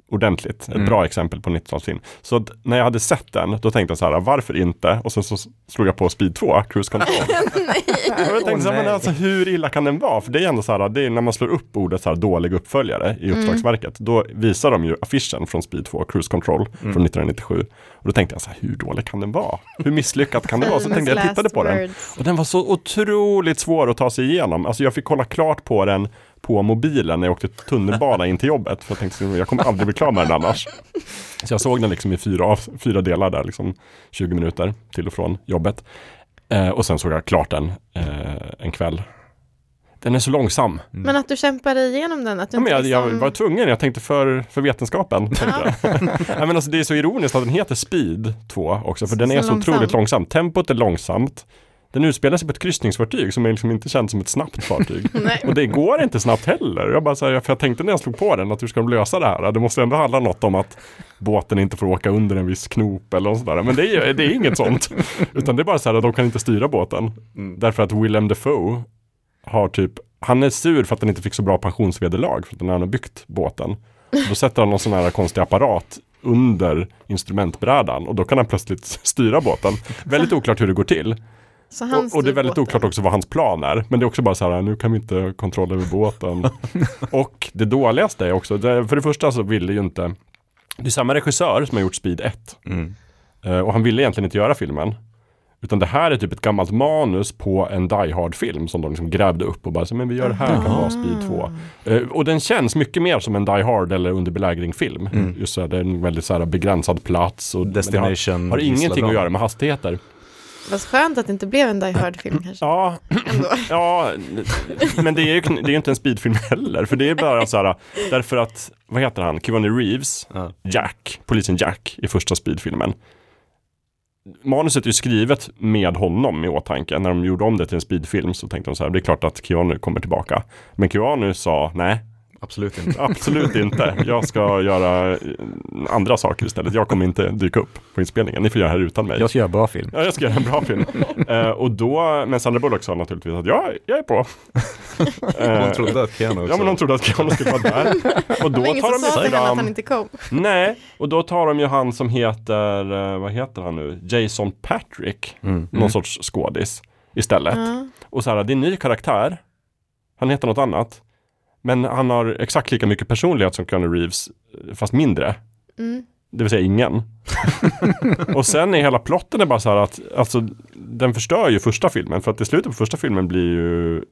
ordentligt. Ett Mm. bra exempel på 90-talsfilm. Så när jag hade sett den, då tänkte jag så här, varför inte? Och sen så slog jag på Speed 2, Cruise Control. Nej. Och jag tänkte Åh, så här, men alltså hur illa kan den vara? För det är ändå så här, det är när man slår upp ordet så här dålig uppföljare i uppslagsverket, då visar de ju affischen från Speed 2, Cruise Control från 1997. Och då tänkte jag så här, hur dålig kan den vara? Hur misslyckat kan det vara? Så tänkte jag, jag tittade på den. words. Och den var så otroligt svår att ta sig igenom. Alltså jag fick kolla klart på den på mobilen när jag åkte tunnelbana in till jobbet. För jag tänkte, jag kommer aldrig bli klar med den annars. Så jag såg den liksom i fyra, av- fyra delar där, liksom 20 minuter till och från jobbet. Eh, och sen såg jag klart den eh, en kväll. Den är så långsam. Men att du kämpade igenom den, att du Ja, men jag, jag liksom... var tvungen, jag tänkte för, för vetenskapen. Tänkte jag. ja, men alltså, det är så ironiskt att den heter Speed 2 också, för Så- den är så så otroligt långsam. långsam. Tempot är långsamt. Den utspelar sig på ett kryssningsfartyg som liksom inte känt som ett snabbt fartyg. Och det går inte snabbt heller. Jag, bara så här, för jag tänkte när jag slog på den att hur ska de lösa det här? Det måste ändå handla något om att båten inte får åka under en viss knop eller något sådär. Men det är, det är inget sånt. Utan det är bara så här att de kan inte styra båten. Därför att Willem Dafoe har typ, han är sur för att han inte fick så bra pensionsvederlag för att när han har byggt båten. Då sätter han någon sån här konstig apparat under instrumentbrädan och då kan han plötsligt styra båten. Väldigt oklart hur det går till. Så han Och, och det är väldigt båten. oklart också vad hans plan är. Men det är också bara så här, nu kan vi inte ha kontroll över båten. och det dåligaste är också, det, för det första så ville ju inte, det är samma regissör som har gjort Speed 1. Mm. Eh, och han ville egentligen inte göra filmen. Utan det här är typ ett gammalt manus på en Die Hard-film som de liksom grävde upp och bara så, men vi gör det här kan vara Speed 2. Eh, och den känns mycket mer som en Die Hard eller under belägring-film. Just så här, det är en väldigt så här begränsad plats och det har, Destination. har ingenting att göra med hastigheter. Vad skönt att det inte blev en Die Hard-film kanske. Ja, Ändå. ja, men det är ju det är inte en speedfilm heller. För det är bara så här, därför att, vad heter han, Keanu Reeves, Ja. Jack, polisen Jack i första speedfilmen. Manuset är ju skrivet med honom i åtanke. När de gjorde om det till en speedfilm så tänkte de så här, det är klart att Keanu kommer tillbaka. Men Keanu sa, nej, Absolut inte. absolut inte. Jag ska göra eh, andra saker istället. Jag kommer inte dyka upp på inspelningen. Ni får göra det här utan mig. Jag ska göra bra film. Ja, jag ska göra en bra film. Eh, och då, men Sandra Bullock sa naturligtvis att ja, jag är på. Eh, Hon trodde att Keanu också. Ja, men de trodde att Keanu skulle vara där. Och då ingen tar de sa henne att han fram, inte kom. nej, och då tar de ju han som heter, vad heter han nu, Jason Patrick, Mm. någon sorts skådis istället. Ja. Och så här, det är en ny karaktär, han heter något annat, men han har exakt lika mycket personlighet som Keanu Reeves, fast mindre. Mm. Det vill säga ingen. och sen är hela plotten är bara så här att, alltså den förstör ju första filmen för att i slutet på första filmen blir ju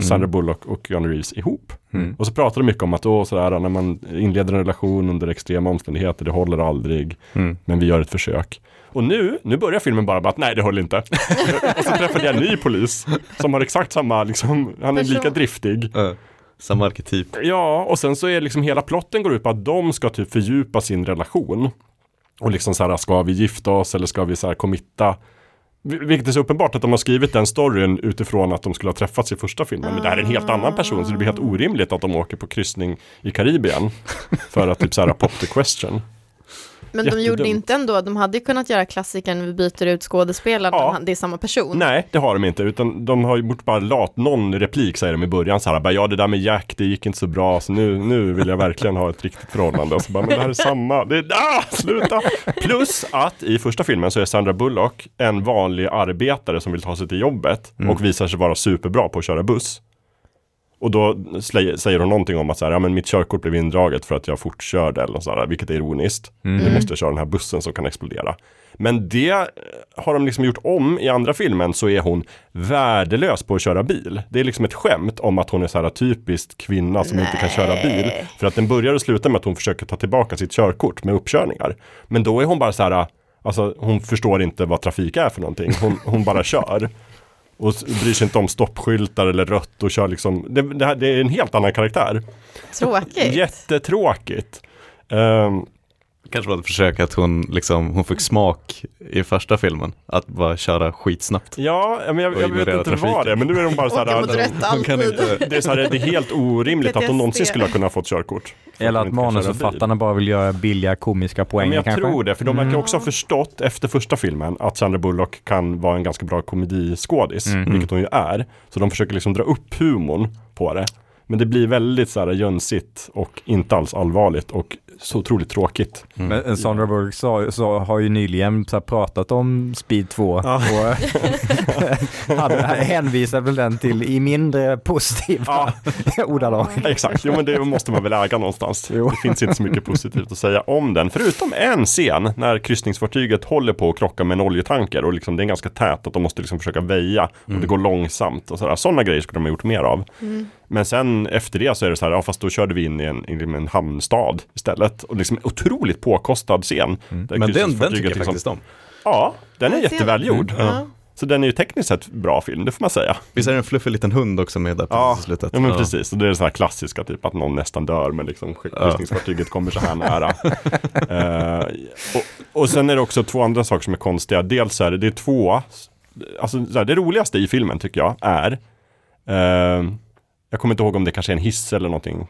Sandra Bullock och Keanu Reeves ihop. Mm. Och så pratar de mycket om att då sådär, när man inleder en relation under extrema omständigheter, det håller aldrig, Mm. men vi gör ett försök. Och nu, nu börjar filmen bara med att nej det höll inte. och så träffade jag en ny polis som har exakt samma, liksom, han är lika driftig. Ja, samma arketyp. Ja, och sen så är liksom hela plotten går ut på att de ska typ fördjupa sin relation. Och liksom så här, ska vi gifta oss eller ska vi så här committa? Vilket är så uppenbart att de har skrivit den storyn utifrån att de skulle ha träffats i första filmen. Men det här är en helt annan person så det blir helt orimligt att de åker på kryssning i Karibien. För att typ så här pop the question. Men de gjorde Jättedumt. inte ändå, de hade ju kunnat göra klassikern vi byter ut skådespelaren, Ja. det är samma person. Nej, det har de inte. Utan de har ju bort bara lat någon replik säger de i början så här. Bara, ja, det där med Jack, det gick inte så bra. Så nu, nu vill jag verkligen ha ett riktigt förhållande. Och så bara, men det här är samma. Det är, ah, sluta! Plus att i första filmen så är Sandra Bullock en vanlig arbetare som vill ta sig till jobbet. Och visar sig vara superbra på att köra buss. Och då säger hon någonting om att så här, ja, men mitt körkort blev indraget för att jag fortkörde eller något sådär, vilket är ironiskt. Nu måste jag köra den här bussen som kan explodera. Men det eh, har de liksom gjort om i andra filmen så är hon värdelös på att köra bil. Det är liksom ett skämt om att hon är så här typiskt kvinna som inte kan köra bil. För att den börjar och slutar med att hon försöker ta tillbaka sitt körkort med uppkörningar. Men då är hon bara så här, alltså hon förstår inte vad trafik är för någonting. Hon, hon bara kör. Och bryr sig inte om stoppskyltar eller rött och kör liksom, det, det, här, det är en helt annan karaktär. Tråkigt. Jättetråkigt. Ehm, Kanske var ett försök att hon, liksom, hon fick smak i första filmen. Att bara köra skitsnabbt. ja, men jag, jag vet inte trafiken. vad det är, men nu är de bara så här, hon kan alltid. inte- det är, så här, det är helt orimligt att hon någonsin skulle ha kunnat fått körkort. För Eller hon att manusförfattarna bara vill göra billiga komiska Ja, poäng men jag kanske. tror det, för de verkar också ha förstått efter första filmen att Sandra Bullock kan vara en ganska bra komediskådis, vilket hon ju är. Så de försöker liksom dra upp humorn på det. Men det blir väldigt så här jönsigt och inte alls allvarligt och så otroligt tråkigt. Men Sandra Bullock sa, så har ju nyligen så här, pratat om Speed 2 och hade, hänvisade väl den till i mindre positiva ordalag. Exakt, jo men det måste man väl äga någonstans. Det finns inte så mycket positivt att säga om den. Förutom en scen när kryssningsfartyget håller på att krocka med en oljetanker och liksom det är ganska tät att de måste liksom försöka väja och det går långsamt och sådär. Sådana grejer skulle de ha gjort mer av. Men sen efter det så är det så här, ja fast då körde vi in i en, in i en hamnstad istället. Och liksom en otroligt påkostad scen. Där Men den, den tycker jag liksom- faktiskt om. Ja, den är jättevälgjord. Ja. Så den är ju tekniskt sett bra film, det får man säga. Visst är det en fluffig liten hund också med där Ja, precis i slutet? ja men precis. Och det är det så här klassiska, typ att någon nästan dör men liksom kryssningsfartyget kommer så här nära. Eh, och, och sen är det också två andra saker som är konstiga. Dels är det, det är två, alltså så här, det roligaste i filmen tycker jag är, eh, jag kommer inte ihåg om det kanske är en hiss eller någonting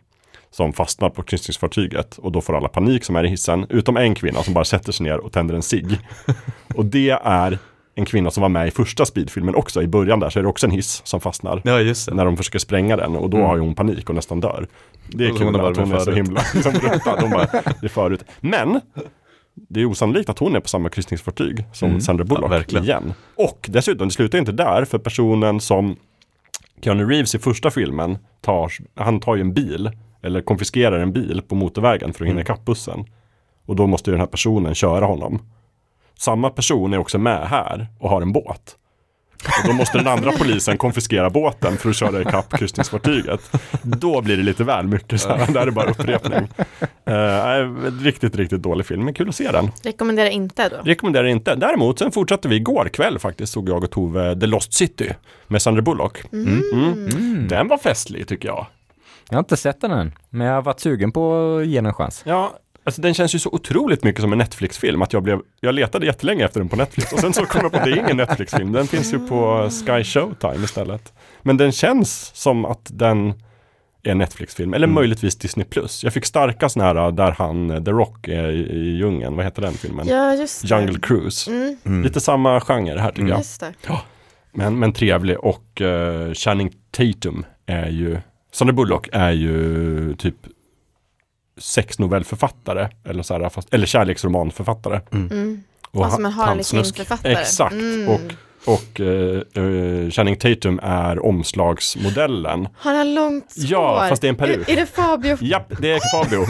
som fastnar på kryssningsfartyget och då får alla panik som är i hissen, utom en kvinna som bara sätter sig ner och tänder en cigg. och det är en kvinna som var med i första speedfilmen också, i början där så är det också en hiss som fastnar Ja, när de försöker spränga den och då har ju hon panik och nästan dör. Det är kul hon har att hon är så himla liksom, ruttad. Hon bara, det är förut. Men det är osannolikt att hon är på samma kryssningsfartyg som Sandra Bullock Ja, igen. Och dessutom, det slutar inte där, för personen som Keanu Reeves i första filmen tar, han tar ju en bil, eller konfiskerar en bil på motorvägen för att hinna ikapp bussen. Och då måste ju den här personen köra honom. Samma person är också med här och har en båt. Och då måste den andra polisen konfiskera båten för att köra ikapp kryssningsfartyget. Då blir det lite väl mycket så här. Där är det bara upprepning. Uh, riktigt, riktigt dålig film, men kul att se den. Rekommenderar inte då. Rekommenderar inte. Däremot, sen fortsatte vi igår kväll faktiskt, såg jag och Tove The Lost City med Sandra Bullock. Mm. Den var festlig tycker jag. Jag har inte sett den än, men jag har varit sugen på att ge den en chans. Ja, alltså den känns ju så otroligt mycket som en Netflix-film att jag blev, jag letade jättelänge efter den på Netflix och sen så kom jag på att det är ingen Netflix-film, den finns ju på Sky Showtime istället. Men den känns som att den är en Netflix-film, eller möjligtvis Disney+. Plus. Jag fick starka sådana här där han, The Rock, är i, i djungeln, vad heter den filmen? Ja, just det. Jungle Cruise. Mm, Lite samma genre här tycker jag. just det. Men, men trevlig och uh, Channing Tatum är ju, Sandra Bullock är ju typ sexnovellförfattare eller, så här, fast, eller kärleksromanförfattare. Mm. Och Och som en han- Harley tandsnusk. Quinn-författare. Exakt, Mm. och Och eh, eh, Channing Tatum är omslagsmodellen. Har han långt hår? Ja, fast det är en peruk. Är, är det Fabio? Japp, det är Fabio.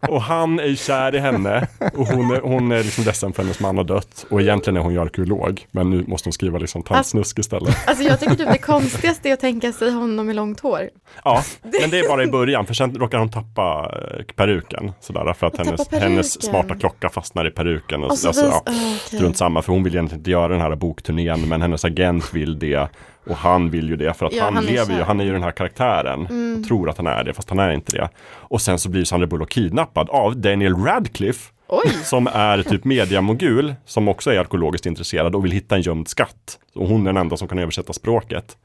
och han är kär i henne och hon är, hon är liksom ledsen för hennes man har dött. Och egentligen är hon ju arkeolog, men nu måste hon skriva liksom tantsnusk istället. Alltså jag tycker typ det konstigaste är att tänka sig honom med långt hår. Ja, men det är bara i början, för sen råkar hon tappa eh, peruken. Sådär, för att hennes, hennes smarta klocka fastnar i peruken. Och, Och så alltså, vis- ja, ah, okej. Strunt samma, för hon vill egentligen inte göra den här bokturnén, men hennes agent vill det. Och han vill ju det, för att Ja, han, han lever ju, han är ju den här karaktären. Mm. Och tror att han är det, fast han är inte det. Och sen så blir Sandra Bullock kidnappad av Daniel Radcliffe, Oj, som är typ mediamogul, som också är arkeologiskt intresserad och vill hitta en gömd skatt. Och hon är den enda som kan översätta språket.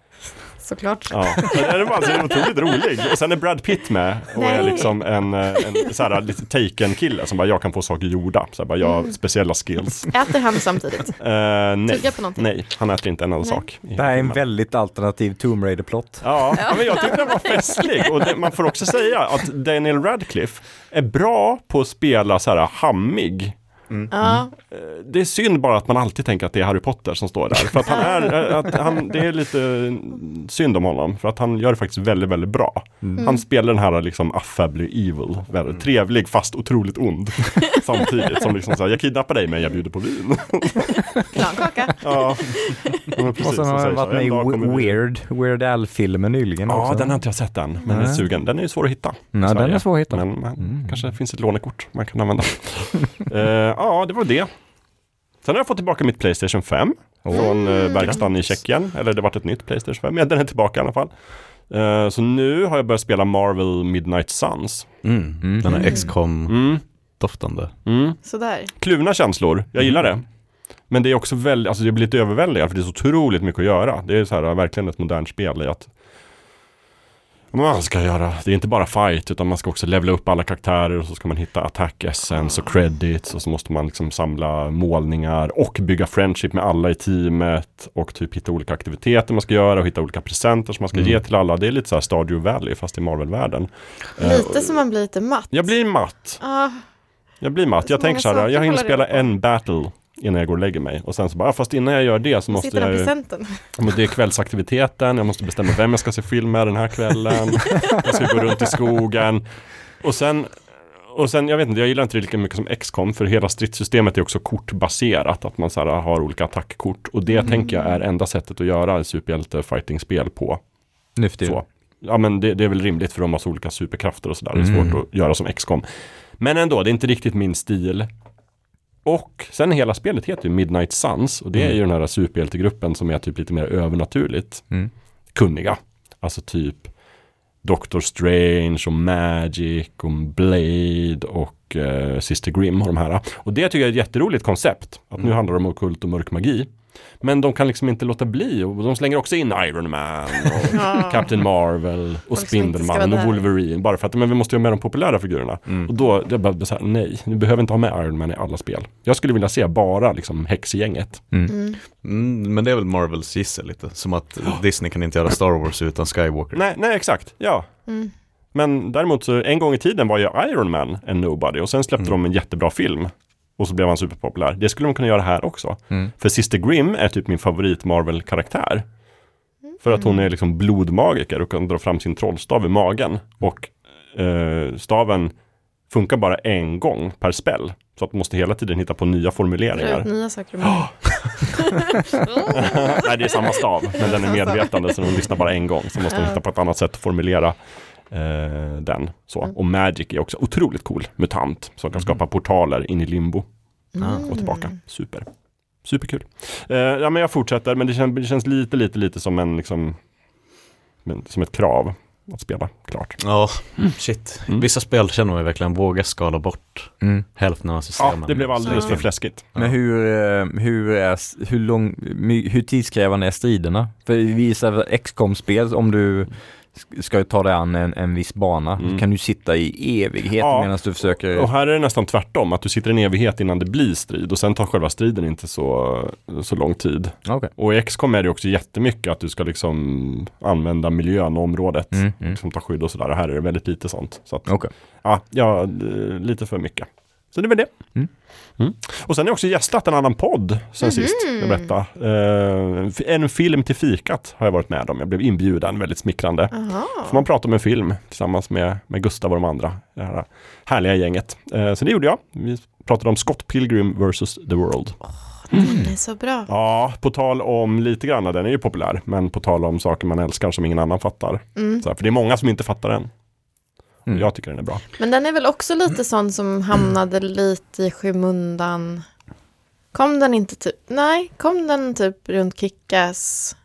Såklart. Ja, det är bara så otroligt rolig. Och sen är Brad Pitt med och är Nej. liksom en, eh, en så här, lite taken-kille som bara, jag kan få saker gjorda. Så här, bara, jag har Mm. speciella skills. Äter han samtidigt? Eh, nej. Tugga på någonting? nej, han äter inte en enda sak. Det här är en väldigt alternativ Tomb Raider-plott. Ja, ja, men jag tyckte den var festlig. Och det, man får också säga att Daniel Radcliffe är bra på att spela så här hammig. Ja, Det är synd bara att man alltid tänker att det är Harry Potter som står där. För att han är, eh, att han, det är lite synd om honom. För att han gör det faktiskt väldigt, väldigt bra. Han spelar den här liksom affably evil. Väldigt trevlig fast otroligt ond. Samtidigt som liksom så här, jag kidnappar dig men jag bjuder på vin. klankaka. ja, precis, Och sen har så, varit med i Weird, Weird Al-filmen nyligen Ja, också. den har inte jag sett än, men den är sugen. Den är ju svår att hitta. Nej, den är svår att hitta. Men man, Mm. kanske finns ett lånekort man kan använda. Eh, ja, det var det. Sen har jag fått tillbaka mitt Playstation 5 från uh, verkstaden i Tjeckien. Eller det har varit ett nytt Playstation 5, men den är tillbaka i alla fall. Eh, så nu har jag börjat spela Marvel Midnight Suns. Mm. Mm. Den här Mm. XCOM-doftande. Mm. Mm. Sådär. Kluvna känslor, jag gillar det. Men det är också väldigt, alltså det blir lite överväldigande för det är så otroligt mycket att göra. Det är så här verkligen ett modernt spel i att man ska göra, det är inte bara fight utan man ska också levela upp alla karaktärer och så ska man hitta attack essence och credits och så måste man liksom samla målningar och bygga friendship med alla i teamet och typ hitta olika aktiviteter man ska göra och hitta olika presenter som man ska Mm. ge till alla. Det är lite så här Stardew Valley fast i Marvel-världen. Lite som man blir lite matt. Jag blir matt. Ah, Jag blir matt. Jag tänker så här, jag hinner spela en battle innan jag går och lägger mig. Och sen så bara, ja, fast innan jag gör det så måste jag ju, men det är kvällsaktiviteten, jag måste bestämma vem jag ska se film med den här kvällen. jag ska gå runt i skogen. Och sen, och sen, jag vet inte, jag gillar inte det lika mycket som XCOM för hela stridssystemet är också kortbaserat. Att man så här, har olika attackkort. Och det tänker jag är enda sättet att göra superhjälte-fighting-spel på. Nu för. Ja men det, det är väl rimligt för de har så olika superkrafter och sådär. Det är Mm. svårt att göra som XCOM. Men ändå, det är inte riktigt min stil. Och sen hela spelet heter ju Midnight Suns och det är ju den här superhjältegruppen som är typ lite mer övernaturligt Mm. kunniga. Alltså typ Doctor Strange och Magic och Blade och eh, Sister Grimm och de här. Och det tycker jag är ett jätteroligt koncept. Att nu handlar det om ockult och mörk magi. Men de kan liksom inte låta bli och de slänger också in Iron Man och Ja. Captain Marvel och Spindelmannen och. Wolverine. Bara för att men vi måste ju ha med de populära figurerna. Mm. Och då, det bara så här, nej, vi behöver inte ha med Iron Man i alla spel. Jag skulle vilja se bara liksom häxgänget. Mm. Mm, men det är väl Marvels gissel lite. Som att Disney kan inte göra Star Wars utan Skywalker. Nej, nej exakt, ja. Mm. Men däremot så en gång i tiden var ju Iron Man en nobody och sen släppte Mm. de en jättebra film. Och så blev han superpopulär. Det skulle man kunna göra här också. Mm. För Sister Grimm är typ min favorit Marvel-karaktär. För att hon är liksom blodmagiker och kan dra fram sin trollstav i magen. Och eh, staven funkar bara en gång per spell. Så att man måste hela tiden hitta på nya formuleringar. nya saker. Oh. Nej, det är samma stav, men den är medvetande så de lyssnar bara en gång. Så måste de hitta på ett annat sätt att formulera eh, den. Så. Mm. Och Magic är också otroligt cool mutant som kan skapa portaler in i limbo Mm. och tillbaka. Super. Superkul. Eh, ja, men jag fortsätter, men det känns, det känns lite, lite, lite som en liksom, men, som ett krav att spela klart. Ja, shit. Mm. Vissa spel känner man ju verkligen våga skala bort Mm. hälften av Ja, systemen. det blev alldeles Ja. för fläskigt. Men hur, eh, hur, är, hur, lång, hur tidskrävande är striderna? För i vissa XCOM-spel, om du sk- ska ta dig an en, en viss bana, Mm. kan du sitta i evighet Ja. medan du försöker... Och här är det nästan tvärtom, att du sitter en evighet innan det blir strid och sen tar själva striden inte så, så lång tid. Okej. Och i XCOM är det också jättemycket att du ska liksom använda miljön och området. Mm, mm. Liksom ta skydd och sådär. Och här är det väldigt lite sånt. Så att, Okej. ja, ja, lite för mycket. Så det är väl det. Mm. Mm. Och sen har jag också gästat en annan podd sen sist. Jag berättade. Eh, en film till fikat har jag varit med om. Jag blev inbjuden, väldigt smickrande. Aha. Får man prata om en film tillsammans med, med Gustav och de andra. Det här härliga gänget. Eh, så det gjorde jag. Vi pratade om Scott Pilgrim vs. The World. Den är så bra. Ja, på tal om lite grann, den är ju populär, men på tal om saker man älskar som ingen annan fattar. Mm. Så här, för det är många som inte fattar den. Mm. Jag tycker den är bra. Men den är väl också lite sån som hamnade lite i skymundan. Kom den inte typ, nej, kom den typ runt Kickass?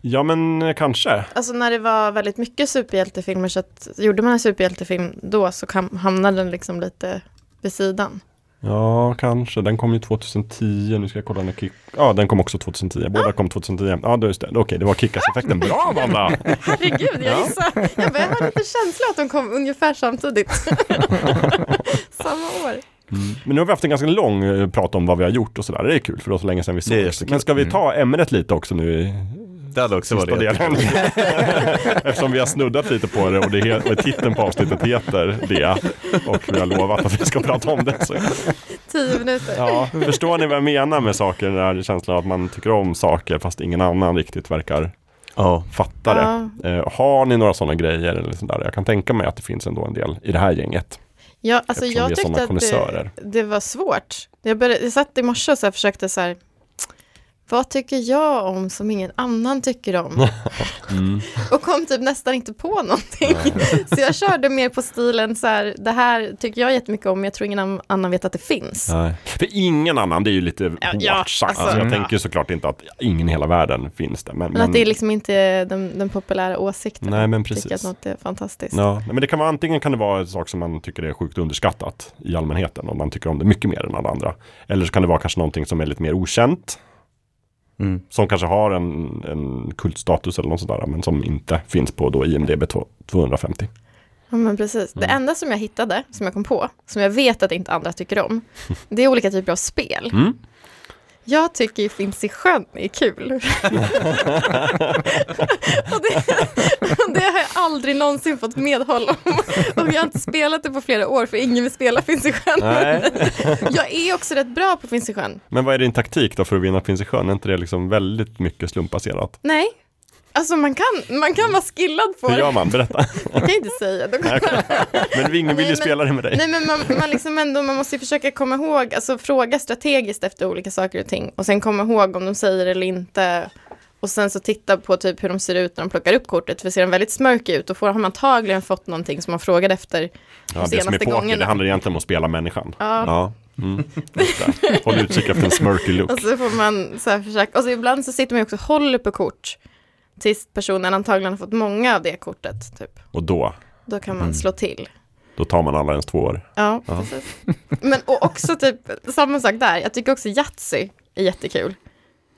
Ja, men eh, kanske. Alltså när det var väldigt mycket superhjältefilmer så att gjorde man en superhjältefilm då så kam, hamnade den liksom lite vid sidan. Ja, kanske. Den kom ju 2010. Nu ska jag kolla när Kick... Ja, den kom också 2010. Båda kom 2010. Ja, då just det. Okej, det var Kickass-effekten. Bra, Amanda! Herregud, jag Ja. gissar. Jag, bara, jag har lite känsla att de kom ungefär samtidigt. Samma år. Men nu har vi haft en ganska lång eh, prat om vad vi har gjort och sådär. Det är kul, för det var så länge sedan vi jättekul. Men ska vi ta ämnet lite också nu Det hade också varit delen? Eftersom vi har snuddat lite på det och, det he- och titeln på avsnittet heter det. Och vi har lovat att vi ska prata om det. Så. Tio minuter. Ja, förstår ni vad jag menar med saker? Den här känslan av att man tycker om saker fast ingen annan riktigt verkar Ja, fatta det. Eh, har ni några sådana grejer eller sånt där? Jag kan tänka mig att det finns ändå en del i det här gänget. Ja, alltså Eftersom jag tyckte att det, det var svårt. Jag, började, jag satt i morse och så försökte så här, vad tycker jag om som ingen annan tycker om? Mm. Och kom typ nästan inte på någonting. så jag körde mer på stilen så här, det här tycker jag jättemycket om, men jag tror ingen annan- vet att det finns. Nej. För ingen annan, det är ju lite Ja, hårt ja, sagt. alltså, jag ja. tänker såklart inte att ingen i hela världen finns det. Men, Men att det är liksom inte den, den populära åsikten. Nej, men Tycker precis. att något är fantastiskt. Ja, men det kan vara antingen kan det vara en sak som man tycker är sjukt underskattat i allmänheten och man tycker om det mycket mer än alla andra. Eller så kan det vara kanske någonting som är lite mer okänt, mm. som kanske har en, en kultstatus eller något sådär, men som inte finns på då IMDB 2- 250. Ja, men precis. Det Mm. enda som jag hittade, som jag kom på, som jag vet att inte andra tycker om, det är olika typer av spel. Mm. Jag tycker ju Finns i sjön är kul. och, det, och det har jag aldrig någonsin fått medhåll om. Och jag har inte spelat det på flera år för ingen vill spela Finns i sjön. Jag är också rätt bra på Finns i sjön. Men vad är din taktik då för att vinna Finns i sjön? Är inte det liksom väldigt mycket slumpbaserat? Nej, alltså man kan, man kan vara skillad på Hur gör det. man? Berätta. Jag kan inte säga. Men ingen vill ju spela det med dig. Nej men man, man, liksom ändå, man måste ju försöka komma ihåg, alltså fråga strategiskt efter olika saker och ting och sen komma ihåg om de säger eller inte. Och sen så titta på typ hur de ser ut när de plockar upp kortet, för ser de väldigt smirky ut, då får, har man antagligen fått någonting som man frågade efter. Ja, det som är senaste poker, gångerna. det handlar egentligen om att spela människan. Ja. Ja. Mm. Det. Håll utkik efter en smirky look. Och så får man så här försöka, och så ibland så sitter man också och håller på kort tills personen antagligen har fått många av det kortet. Typ. Och då, Då kan man slå till. då tar man alla ens två år. Ja, Ja. precis. Men och också typ, samma sak där, jag tycker också Yatzy är jättekul.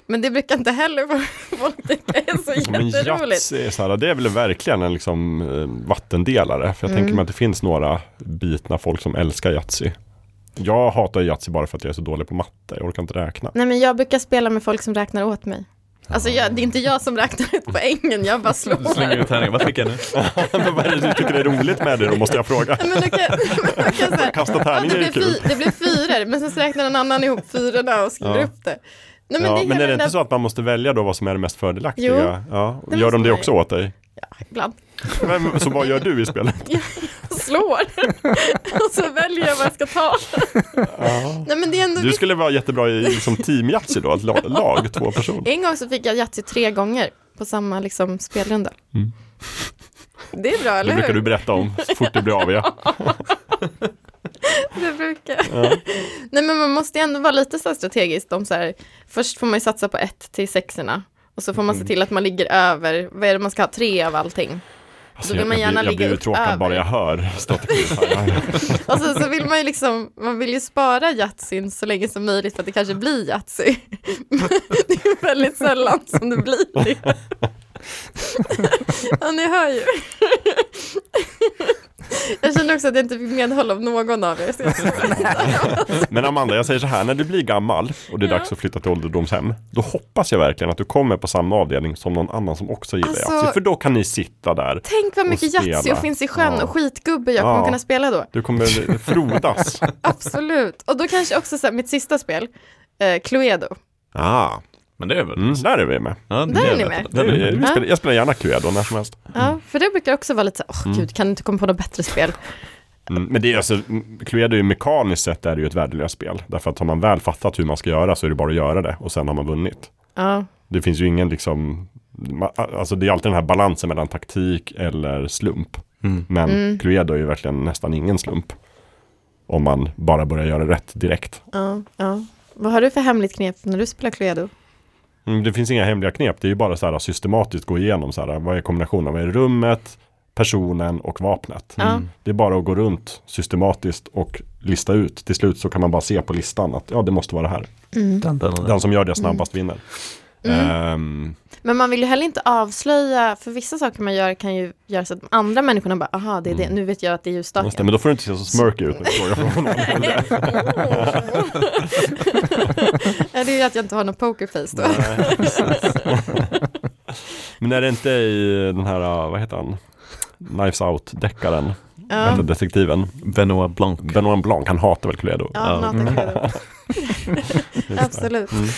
Men det brukar inte heller folk tycka är så Men jätteroligt. Yatzy är, så här, det är väl verkligen en liksom, eh, vattendelare. För jag Mm. tänker mig att det finns några bitna folk som älskar Yatzy. Jag hatar Yatzy bara för att jag är så dålig på matte. Jag orkar inte räkna. Nej men jag brukar spela med folk som räknar åt mig. Alltså jag, det är inte jag som räknar ut poängen, jag bara slår. Slänger ut tärningen, vad fick jag nu? Men vad är det du tycker är roligt med det då, måste jag fråga. Men kan, kan här, Kasta ja, tärning det, blir kul. fy, det blir fyror, men sen så räknar en annan ihop fyrorna och skriver Ja. upp det. Nej, Men, ja, det men är det inte där- så att man måste välja då vad som är det mest fördelaktiga? Jo, ja. Gör de det också åt dig? Ibland. Men, så vad gör du i spelet? Slår. och så väljer jag vad jag ska ta. Nej men det är ändå Du skulle vara jättebra i som team Yatzy då, ett la- lag, två personer. En gång så fick jag Yatzy tre gånger på samma liksom, spelrunda. Mm. Det är bra, Det eller brukar hur? du berätta om så fort det blir av ja. Det brukar. Ja. Nej men man måste ju ändå vara lite så här strategiskt om så här, först får man ju satsa på ett till sexorna och så får man Mm. se till att man ligger över, vad är det man ska ha, tre av allting. Alltså, jag, jag, blir, jag blir uttråkad över. bara jag hör. Och så, så vill man ju liksom, man vill ju spara Yatzyn så länge som möjligt för att det kanske blir Yatzy. det är väldigt sällan som det blir det. ja, ni hör ju. Jag känner också att jag inte fick medhåll av någon av er. Men Amanda, jag säger så här, när du blir gammal och det är Ja. dags att flytta till ålderdomshem, då hoppas jag verkligen att du kommer på samma avdelning som någon annan som också gillar Alltså- Yatzy. För då kan ni sitta där. Tänk vad mycket. Yatzy och finns i sjön Ja. och skitgubbe jag kommer Ja. kunna spela då. Du kommer frodas. Absolut. Och då kanske också så här, mitt sista spel, eh, Cluedo. ah, Men det är väl... mm, där är vi med. Ja, Där är det ni med. Det är vi spelar, jag spelar gärna Cluedo när som helst. Ja, för det brukar också vara lite så åh gud, kan du inte komma på något bättre spel? Mm, men det är alltså, mm, Cluedo är ju mekaniskt sett är det ju ett värdelöst spel. Därför att har man väl fattat hur man ska göra så är det bara att göra det och sen har man vunnit. Ja, Det finns ju ingen liksom, alltså det är alltid den här balansen mellan taktik eller slump. Mm. Men Mm. Cluedo är ju verkligen nästan ingen slump. Om man bara börjar göra rätt direkt. ja, ja. Vad har du för hemligt knep när du spelar Cluedo? Mm, det finns inga hemliga knep, det är ju bara så här systematiskt gå igenom så här, vad är kombinationen, vad är rummet, personen och vapnet. Mm. Det är bara att gå runt systematiskt och lista ut. Till slut så kan man bara se på listan att ja, det måste vara det här. Mm. Den, som gör det snabbast vinner. Mm. Ehm, Men man vill ju heller inte avslöja, för vissa saker man gör kan ju göra så att andra människorna bara, aha, det är det, nu vet jag att det är just det, ljusstaken. men då får du inte se så smörkig ut när du frågar från honom. ja, det är ju att jag inte har någon pokerface då. Men är det inte i den här, uh, vad heter han? Knives Out-deckaren, Ja, heter detektiven? Benoit Blanc. Benoit Blanc, han hatar väl Cluedo? ja, han hatar Cluedo. Absolut. Mm.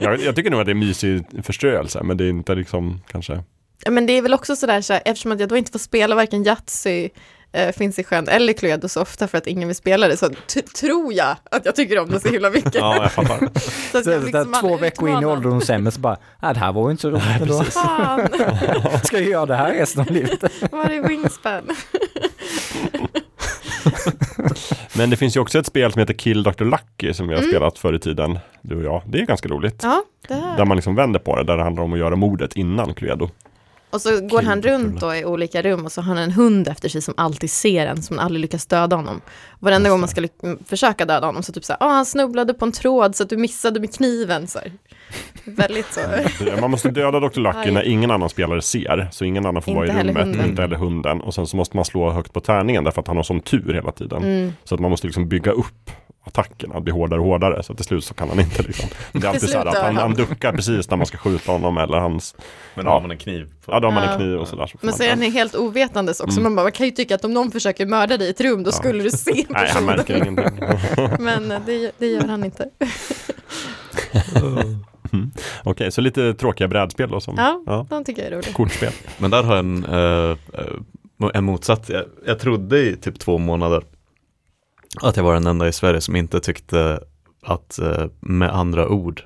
Jag, jag tycker nog att det är mysig förströelse, men det är inte liksom kanske Ja, Men det är väl också sådär, så här, eftersom att jag då inte får spela varken Yatzy, eh, Finns i sjön eller Cluedo så ofta för att ingen vill spela det så tror jag att jag tycker om det så himla mycket. Ja, jag fattar. så att Så, jag liksom två veckor in i ålderdomshemmet så bara, ah, det här var ju inte så roligt ändå. Ska jag göra det här resten av livet? var är Wingspan? Men det finns ju också ett spel som heter Kill Dr. Lucky som vi har Mm. spelat förr i tiden, du och jag. Det är ganska roligt. Ja. Där man liksom vänder på det, där det handlar om att göra mordet innan Cluedo. Och så går han runt då i olika rum och så har han en hund efter sig som alltid ser en, som aldrig lyckas döda honom. Varenda gång man ska försöka döda honom så typ så här, "Åh, han snubblade på en tråd så att du missade med kniven. Så här. Väldigt så. Man måste döda Dr. Lucky Aj. när ingen annan spelare ser, så ingen annan får Inte vara i rummet, hunden. inte heller hunden. Och sen så måste man slå högt på tärningen därför att han har sån tur hela tiden. Mm. Så att man måste liksom bygga upp attackerna, bli hårdare och hårdare. Så att till slut så kan han inte liksom. Det är alltid så här att han, han. duckar precis när man ska skjuta honom eller hans, Men Ja. då har man en kniv. På. ja då har man en Ja. kniv och sådär. Så Men så är han helt ovetandes också. Mm. Man, bara, man kan ju tycka att om någon försöker mörda dig i ett rum, då Ja. skulle du se Nej, han personen. märker ingenting. Men eh, det, det gör han inte. Okej, så lite tråkiga brädspel då som Ja, ja, de tycker jag är roligt. kortspel. Men där har jag en, eh, eh, en motsatt. Jag, jag trodde i typ två månader att jag var den enda i Sverige som inte tyckte att eh, med andra ord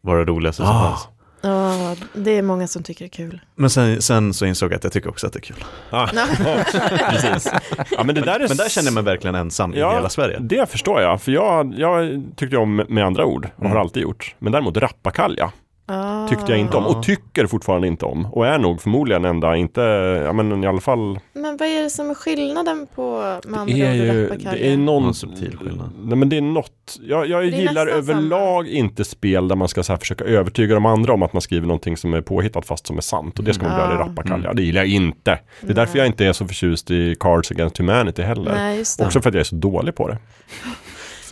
var det roligaste som Ah. fanns. Ja, det är många som tycker det är kul. Men sen, sen så insåg jag att jag tycker också att det är kul. Ah, precis. Ja, men det där är Men där känner jag mig verkligen ensam i hela Sverige. Det förstår jag, för jag, jag tyckte om med andra ord och har Mm. alltid gjort. Men däremot rappakalja Ah. tyckte jag inte om och tycker fortfarande inte om. Och är nog förmodligen enda, inte, ja men i alla fall. Men vad är det som är skillnaden på andra Det är ju, det är någon Någon subtil skillnad. Nej men det är något, jag, jag är gillar överlag inte spel där man ska så här försöka övertyga de andra om att man skriver någonting som är påhittat fast som är sant. Och det ska man Mm. göra i Ja. rappakalja. Det gillar jag inte. Det är därför Nej. jag inte är så förtjust i Cards Against Humanity heller. Nej, just det. Också för att jag är så dålig på det.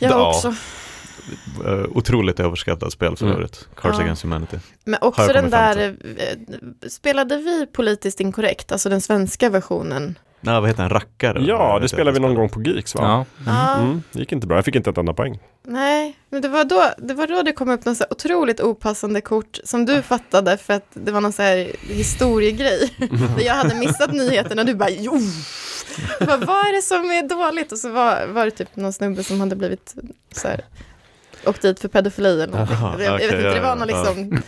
jag Ja. också. Eh, otroligt överskattat spel för Mm. övrigt. Cards Ja. Against Humanity. Men också den där, eh, spelade vi politiskt inkorrekt, alltså den svenska versionen? Nej, vad heter den? Rackare? Ja, det spelar vi någon gång på Geeks va? Ja. Mm, det gick inte bra, jag fick inte ett enda poäng. nej, men det var, då, det var då det kom upp något så otroligt opassande kort som du fattade för att det var någon så här historiegrej. Jag hade missat nyheten och du bara jo! Bara, vad är det som är dåligt? Och så var, var det typ någon snubbe som hade blivit så här åkt dit för pedofili eller någonting. Jaha, jag, vet inte, det ja, var någon ja. liksom,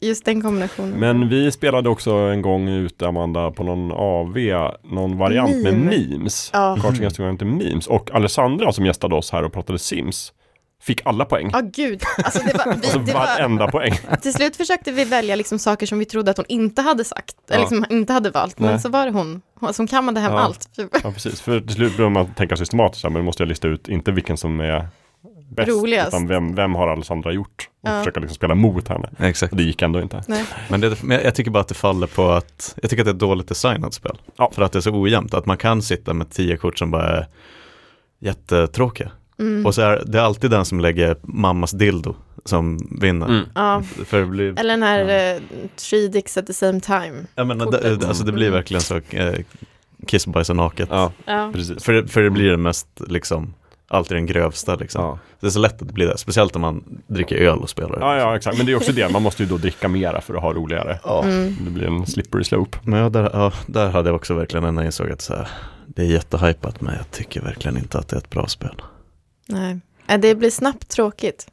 just den kombinationen. Men vi spelade också en gång ute Amanda på någon AV, någon variant med Meme. memes. Ja, Against Humanity memes. Och Alessandra som gästade oss här och pratade Sims fick alla poäng. ja gud. Alltså det var, vi, Alltså det var, varenda poäng. till slut försökte vi välja liksom saker som vi trodde att hon inte hade sagt, Ja. eller liksom inte hade valt, men Nej. så var det hon, hon som kammade hem Ja. allt. Ja, precis. För till slut börjar man tänka systematiskt, men då måste jag lista ut inte vilken som är bäst. Roligast. Utan vem, vem har Alessandra gjort? Och Ja. försöka liksom spela mot henne. Exakt. Och det gick ändå inte. Nej. Men, det, men jag tycker bara att det faller på att, jag tycker att det är ett dåligt designat spel. Ja. För att det är så ojämnt, att man kan sitta med tio kort som bara är jättetråkiga. Mm. Och så är det är alltid den som lägger mammas dildo som vinner. Mm. Ja. För det blir, Eller den här eh, three dicks at the same time. jag menar, kortet. det, alltså det blir Mm. verkligen så eh, kiss, bajs och naket. Ja, Ja. För, för det blir det mest liksom, alltid den grövsta liksom. Ja. Det är så lätt att det blir det, speciellt om man dricker öl och spelar. ja, ja, exakt. Men det är också det, man måste ju då dricka mera för att ha roligare. Ja. Mm. Det blir en slippery slope. Men ja, där, ja, där hade jag också verkligen en insåg att så här, det är jättehypat men jag tycker verkligen inte att det är ett bra spel. Nej. Ja, Det blir snabbt tråkigt.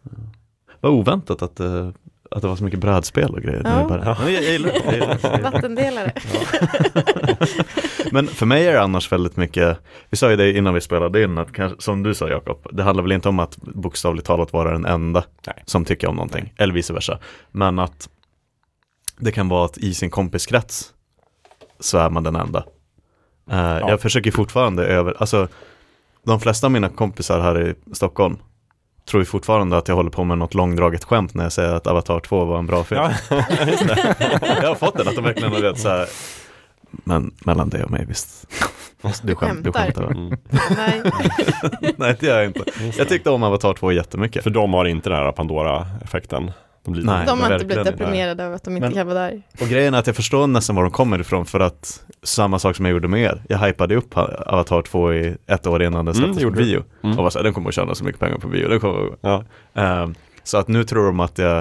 Vad oväntat att, det- att det var så mycket brädspel och grejer. Ja. Nu bara, men jag, gillar det. Jag gillar. Vattendelare. Men för mig är det annars väldigt mycket, vi sa ju det innan vi spelade in, att kanske, som du sa Jakob, det handlar väl inte om att bokstavligt talat vara den enda Nej. som tycker om någonting, eller vice versa. Men att det kan vara att i sin kompiskrets så är man den enda. Eh, Jag försöker fortfarande över, alltså de flesta av mina kompisar här i Stockholm tror ju fortfarande att jag håller på med något långdraget skämt när jag säger att Avatar 2 var en bra film. Ja. jag har fått den, att de verkligen har vet så här, men mellan dig och mig visst. Du, skämt, du skämtar. väl? Mm. Nej. Nej det gör jag inte. Jag tyckte om Avatar 2 jättemycket. För de har inte den här Pandora-effekten. De blir Nej. De har inte blivit deprimerade över att de inte Men- kan vara där. Och grejen är att jag förstår nästan var de kommer ifrån för att samma sak som jag gjorde med er. Jag hypade upp Avatar 2 i ett år innan den Mm, släpptes på gjorde du. bio. Mm. Och var så här, den kommer att tjäna så mycket pengar på bio. Den kommer... Ja. Ehm, så att nu tror de att jag,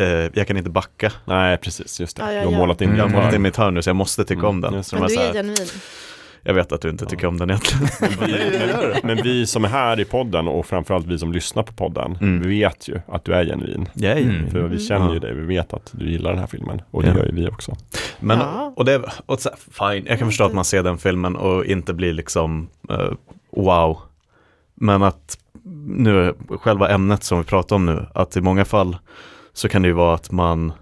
eh, jag kan inte backa. Nej, precis. Just det. Ja, ja, Du har ja. målat in Mm. Jag har målat in mitt hörn nu så jag måste tycka Mm, om den. Men du är genuin. Jag vet att du inte tycker om den egentligen. Men vi, men, men vi som är här i podden och framförallt vi som lyssnar på podden, Mm. vi vet ju att du är genuin. Jag är Mm. genuin. För vi känner ju Ja. dig, vi vet att du gillar den här filmen. Och det Ja. gör ju vi också. Men, Ja. och det, och så, fine, jag kan förstå att man ser den filmen och inte blir liksom eh, wow. Men att nu, själva ämnet som vi pratar om nu, att i många fall så kan det ju vara att man,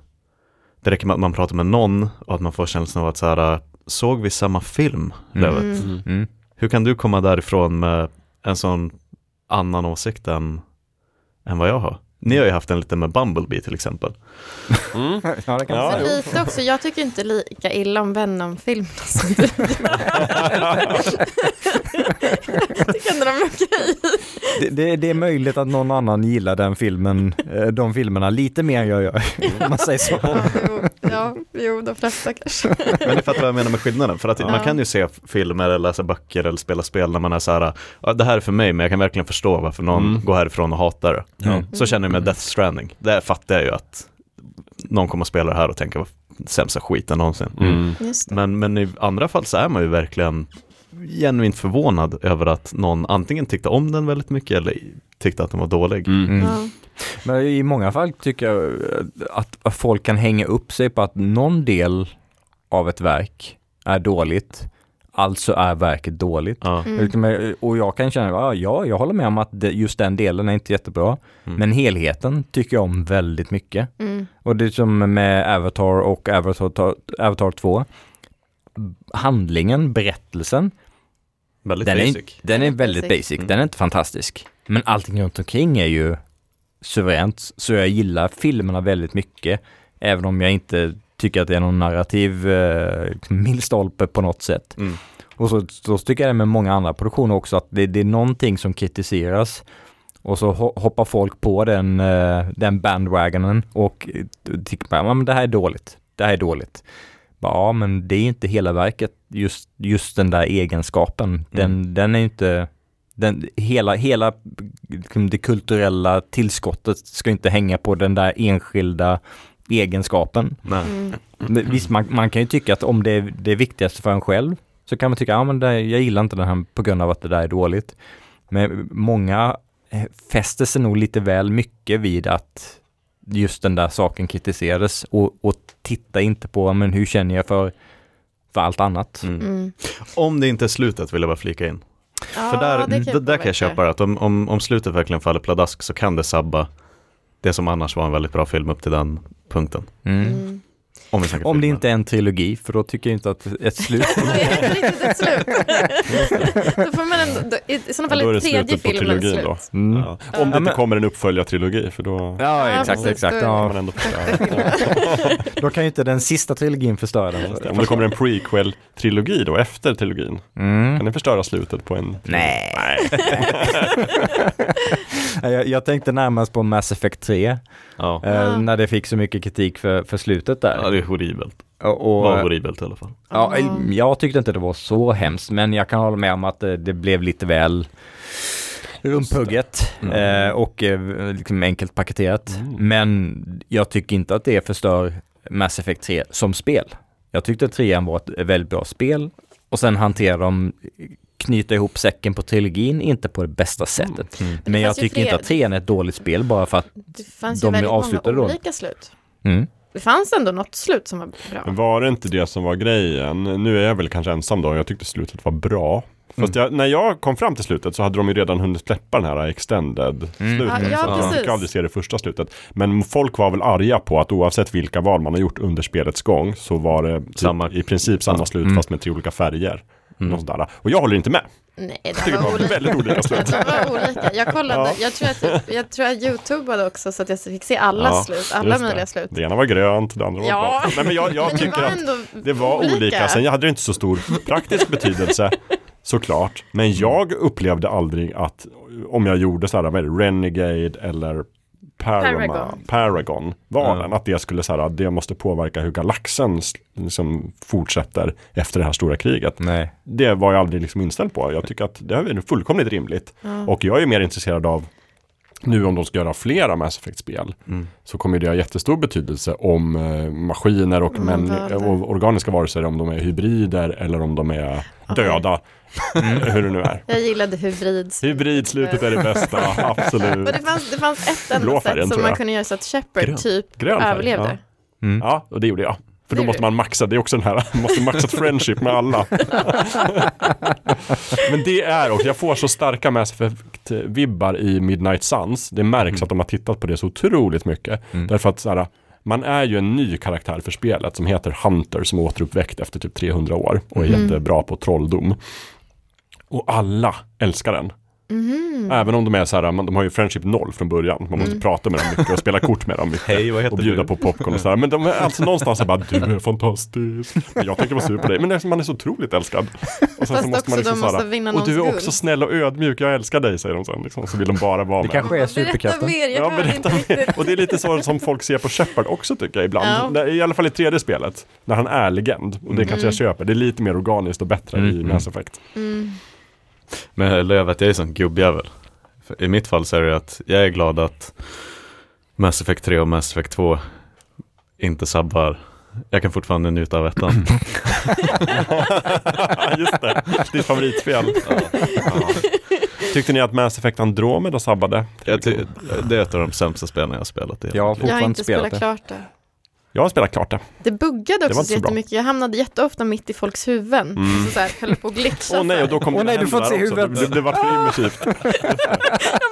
det räcker med att man pratar med någon och att man får känslan av att så här, såg vi samma film, Mm. Lövet? Mm. Mm. Hur kan du komma därifrån med en sån annan åsikt än, än vad jag har? Ni har ju haft en lite med Bumblebee till exempel. Mm. Ja, det kan Ja, lite också, jag tycker inte lika illa om Venom-filmerna som du Jag tycker ändå de är okej. det, det, det är möjligt att någon annan gillar den filmen, eh, de filmerna lite mer än jag gör, om man säger så. Ja, jo, ja, jo, de flesta kanske. Men ni fattar vad jag menar med skillnaden. För att man Ja. kan ju se filmer eller läsa böcker eller spela spel när man är så här, det här är för mig men jag kan verkligen förstå varför någon Mm. går härifrån och hatar det. Ja. Så känner jag med Death Stranding. Där fattar jag ju att någon kommer att spela det här och tänka vad sämsta skiten någonsin. Mm. Det. Men, men i andra fall så är man ju verkligen genuint förvånad över att någon antingen tyckte om den väldigt mycket eller tyckte att den var dålig. Mm. Mm. Ja. Men i många fall tycker jag att att folk kan hänga upp sig på att någon del av ett verk är dåligt, alltså är verket dåligt. Ja. Mm. Liksom, Och jag kan känna, ja, ja, jag håller med om att just den delen är inte jättebra, Mm. men helheten tycker jag om väldigt mycket. Mm. Och det är som med Avatar och Avatar, Avatar 2. Handlingen, berättelsen, Väldigt den är, basic. den är väldigt Basic. basic, Mm. den är inte fantastisk. Men allting runt omkring är ju suveränt, så jag gillar filmerna väldigt mycket, även om jag inte tycker att det är någon narrativ eh, milstolpe på något sätt. Mm. Och så, så tycker jag det med många andra produktioner också, att det, det är någonting som kritiseras och så ho- hoppar folk på den, eh, den bandwagonen och eh, tycker bara, men det här är dåligt, det här är dåligt. Ja men det är inte hela verket, just, just den där egenskapen, den, den är inte, den, hela, hela liksom, det kulturella tillskottet ska inte hänga på den där enskilda egenskapen. Nej. Mm. Visst, man, man kan ju tycka att om det är det viktigaste för en själv så kan man tycka, ja men det, jag gillar inte den här på grund av att det där är dåligt. Men många fäster sig nog lite väl mycket vid att just den där saken kritiserades och, och titta inte på, men hur känner jag för, för allt annat. Mm. Mm. Om det inte är slutet vill jag bara flika in. Ja, För där, kan där kan jag köpa det, att om, om, om slutet verkligen faller pladask så kan det sabba det som annars var en väldigt bra film upp till den punkten. Mm. Mm. Om, Om det inte är en trilogi, för då tycker jag inte att ett slut Det är inte riktigt ett slut. då får man ändå, då, I sådana fall Då är tredje filmen slut. då. mm. Ja. Om det Ja, inte men- kommer en uppföljartrilogi för då Ja, Ja, exakt, precis, exakt. då Ja. ändå. Då kan ju inte den sista trilogin förstöra den. Om det kommer en prequel-trilogi då efter trilogin, Mm. kan det förstöra slutet på en Nej. Nej. Jag, jag tänkte närmast på Mass Effect 3, Ja. eh, Ja. när det fick så mycket kritik för, för slutet där. ja, det är horribelt. och, och, Var horribelt i alla fall. Ja, Ja. jag tyckte inte det var så hemskt, men jag kan hålla med om att det, det blev lite väl rumpugget Mm. eh, och eh, liksom enkelt paketerat. Mm. Men jag tycker inte att det förstör Mass Effect 3 som spel. Jag tyckte 3 var ett väldigt bra spel och sen hanterar de knyta ihop säcken på trilogin, inte på det bästa sättet. Mm. det Men jag tycker inte fler- att 3 är ett dåligt spel bara för att, Det fanns De ju väldigt många avslutade då. olika slut. mm, Det fanns ändå något slut som var Men bra. var det inte det som var grejen? Nu är jag väl kanske ensam då, jag tyckte slutet var bra. Fast jag, när jag kom fram till slutet så hade de ju redan hunnit släppa den här extended Mm. slutet. Ja, ja, så man fick aldrig se det första slutet. Men folk var väl arga på att oavsett vilka val man har gjort under spelets gång så var det typ Samma. i princip samma slut Mm. fast med tre olika färger. Mm. Något sådär. Och jag håller inte med. Nej, Jag det var olika. väldigt olika slut. Det var olika. Jag kollade, Ja. jag tror att jag, tror jag youtubade också så att jag fick se alla Ja, slut, alla möjliga det. slut. Det ena var grönt, det andra var Ja. blått. Nej, men jag, jag Men det tycker att det var olika. Sen hade det inte så stor praktisk betydelse såklart. Men jag upplevde aldrig att om jag gjorde så här, vad är det, Renegade eller Parama, Paragon. Paragon, valen, Ja. att det skulle så här, det måste påverka hur galaxen liksom fortsätter efter det här stora kriget. nej. Det var jag aldrig liksom inställd på. Jag tycker att det är fullkomligt rimligt. Ja. Och jag är mer intresserad av nu om de ska göra flera Mass Effect-spel Mm. så kommer det ha jättestor betydelse om eh, maskiner och, Mm, män, och organiska varelser, om de är hybrider eller om de är döda. Hur det nu är. Jag gillade hybrids. Hybridslutet är det bästa, absolut. Och det fanns, det fanns ett Blå enda färgen, sätt som man kunde göra så att Shepard Grön. typ Grön överlevde. Mm. Ja, och det gjorde jag. För då måste man maxa, det är också den här, man måste maxa ett friendship med alla. Men det är också, jag får så starka Mass Effect-vibbar i Midnight Suns. Det märks att de har tittat på det så otroligt mycket. Mm. Därför att så här, man är ju en ny karaktär för spelet som heter Hunter som är återuppväckt efter typ 300 år och är Mm. jättebra på trolldom. Och alla älskar den. Mhm. Även om de är så här, man, de har ju friendship noll från början. Man måste Mm. prata med dem mycket och spela kort med dem mycket. Hej, vad heter och bjuda du? på popcorn och sådär. Men de är alltså någonstans så bara, du är fantastisk. Men jag tänker vara sur på dig. Men det man är så otroligt älskad. Och sen Fast också de måste vinna och någons du är också snäll och ödmjuk, jag älskar dig, säger de sen. Liksom. Så vill de bara vara Det med. kanske är Berätta superkraften. mer, jag Ja, hör berätta mer. Och det är lite så som folk ser på Shepard också tycker jag ibland. Ja. I alla fall i tredje spelet. När han är legend. Och det kanske jag köper. Det är lite mer organiskt och bättre Mm, i mm. Mass Effect. Mm. Men jag vet, jag är sån gubbjävel. I mitt fall så är det att jag är glad att Mass Effect 3 och Mass Effect 2 inte sabbar. Jag kan fortfarande njuta av ettan. Just det, ditt favoritspel. Ja. Tyckte ni att Mass Effect Andromeda sabbade? Jag ty- det är ett av de sämsta spelen jag har spelat i. Jag har Jag har inte spelat spelat det. klart det. Jag har spelat klart det. Det buggade var också inte så jättemycket. Jag hamnade jätteofta mitt i folks huvuden. Mm. Så, så här, höll på att glitcha. Åh nej, så och då kom dina nej, du får inte se huvudet. Det, det var för immersivt. Jag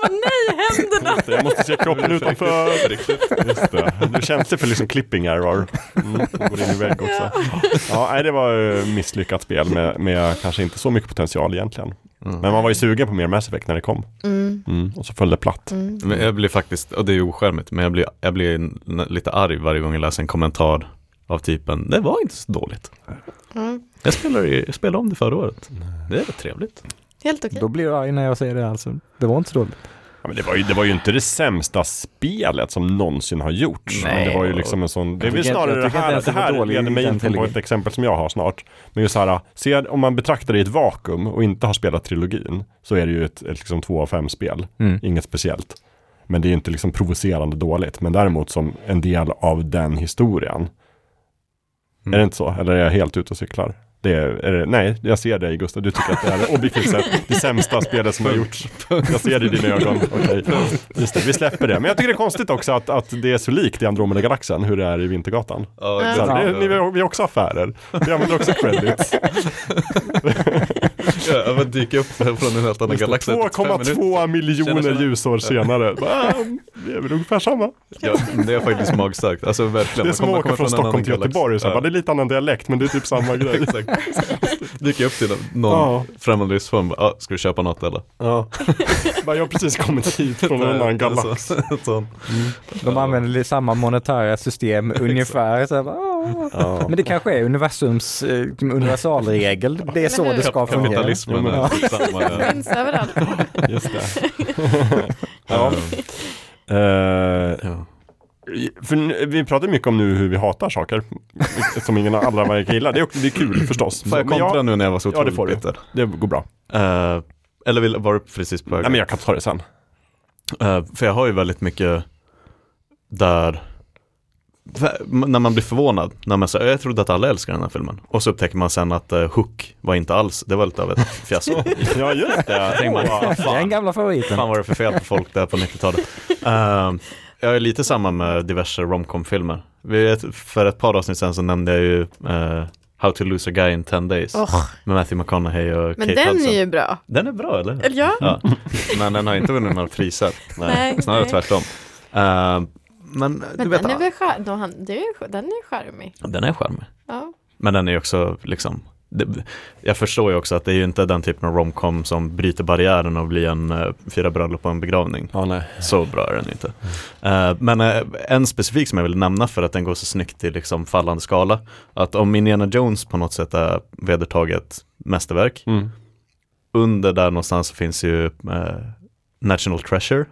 bara, nej, händerna! Just det, Jag måste se kroppen utanför. Just det. Du är känslig för liksom clipping error. Mm, det går in i vägg också. Ja, nej, det var eh, misslyckat spel med, med kanske inte så mycket potential egentligen. Mm. Men man var ju sugen på mer Mass Effect när det kom. Mm. Mm, och så föll det platt. Mm. Men jag blir faktiskt, och det är oskärmigt, men jag blir, jag blir lite arg varje gång jag läser en kommentar av typen, det var inte så dåligt. Mm. Jag spelade, jag spelade om det förra året. Det är trevligt. Helt okej. Då blir jag arg när jag säger det alltså. Det var inte så dåligt. Ja, men det, var ju, det var ju inte det sämsta spelet som någonsin har gjorts. Nej. men det var ju liksom en sån, det är väl snarare det här, det här leder mig in på ett exempel som jag har snart. Men just här, se, om man betraktar det i ett vakuum och inte har spelat trilogin så är det ju ett, ett liksom två av fem spel. Mm. Inget speciellt. Men det är inte liksom provocerande dåligt. Men däremot som en del av den historien. Mm. Är det inte så? Eller är jag helt ute och cyklar? Det är, är det, nej, jag ser dig Gustav. Du tycker att det är objektivt sett det sämsta spelet som har gjorts. Jag ser det i dina ögon. Okej, just det, vi släpper det. Men jag tycker det är konstigt också att, att det är så likt i Andromeda-galaxen hur det är i Vintergatan. Ja. Så det, vi har också affärer. Vi använder också credits. Ja, men dyka upp från en helt annan galax. 2,2 miljoner ljusår senare. Bara, Det är väl ungefär samma. Ja, det är faktiskt magstarkt. Alltså verkligen. Det är Man som att kommer- åka från en Stockholm annan till galax. Göteborg. Så här, Ja. bara, Det är lite annan dialekt men det är typ samma grej. Exakt. Dyker upp till någon Ja. främmande livsform. Ah, ska du köpa något eller? Ja. Bara, Jag har precis kommit hit från en annan galax. Så- sån. De använder samma monetära system ungefär. Så här, bara, "Ah." Ja. Men det kanske är universums eh, universalregel. Det är så det ska fungera. Kapitalismen Ja, men- är samma. ja. Finns överallt. Just det. ja. Ja. för vi pratar mycket om nu hur vi hatar saker som ingen andra verkar gilla. Det är, också- det är kul förstås. Får jag kontra nu när jag var så Ja, det otroligt får du. bitter? Det går bra. Eh, eller vill, var du precis på? Nej, men jag kan ta det sen. Eh, för jag har ju väldigt mycket där när man blir förvånad, när man säger jag trodde att alla älskar den här filmen. Och så upptäcker man sen att uh, Hook var inte alls, det var lite av ett fiasko. Ja, just det. Tänker man, är den fan, gamla favoriten. fan var det för fel på folk där på 90-talet. Eh, jag är lite samma med diverse romcom-filmer. För ett par avsnitt sen så nämnde jag ju eh, How to lose a guy in 10 days Åh, med Matthew McConaughey och men Kate den Hudson. är ju bra. Den är bra eller? Eller ja? Ja. Men den har inte vunnit några priser. Nej, Snarare nej. tvärtom. Eh, men, Men du vet, den är väl skär, då han, det är, ju- den är charmig. den är charmig. Ja. Men den är också liksom det, jag förstår ju också att det är ju inte den typen av romcom som bryter barriären och blir en uh, fyra bröllop på en begravning. Nej. Så bra är den inte. Eh, men eh, en specifik som jag vill nämna för att den går så snyggt i liksom fallande skala. Att om Indiana Jones på något sätt är vedertaget mästerverk. Mm. Under där någonstans så finns ju National Treasure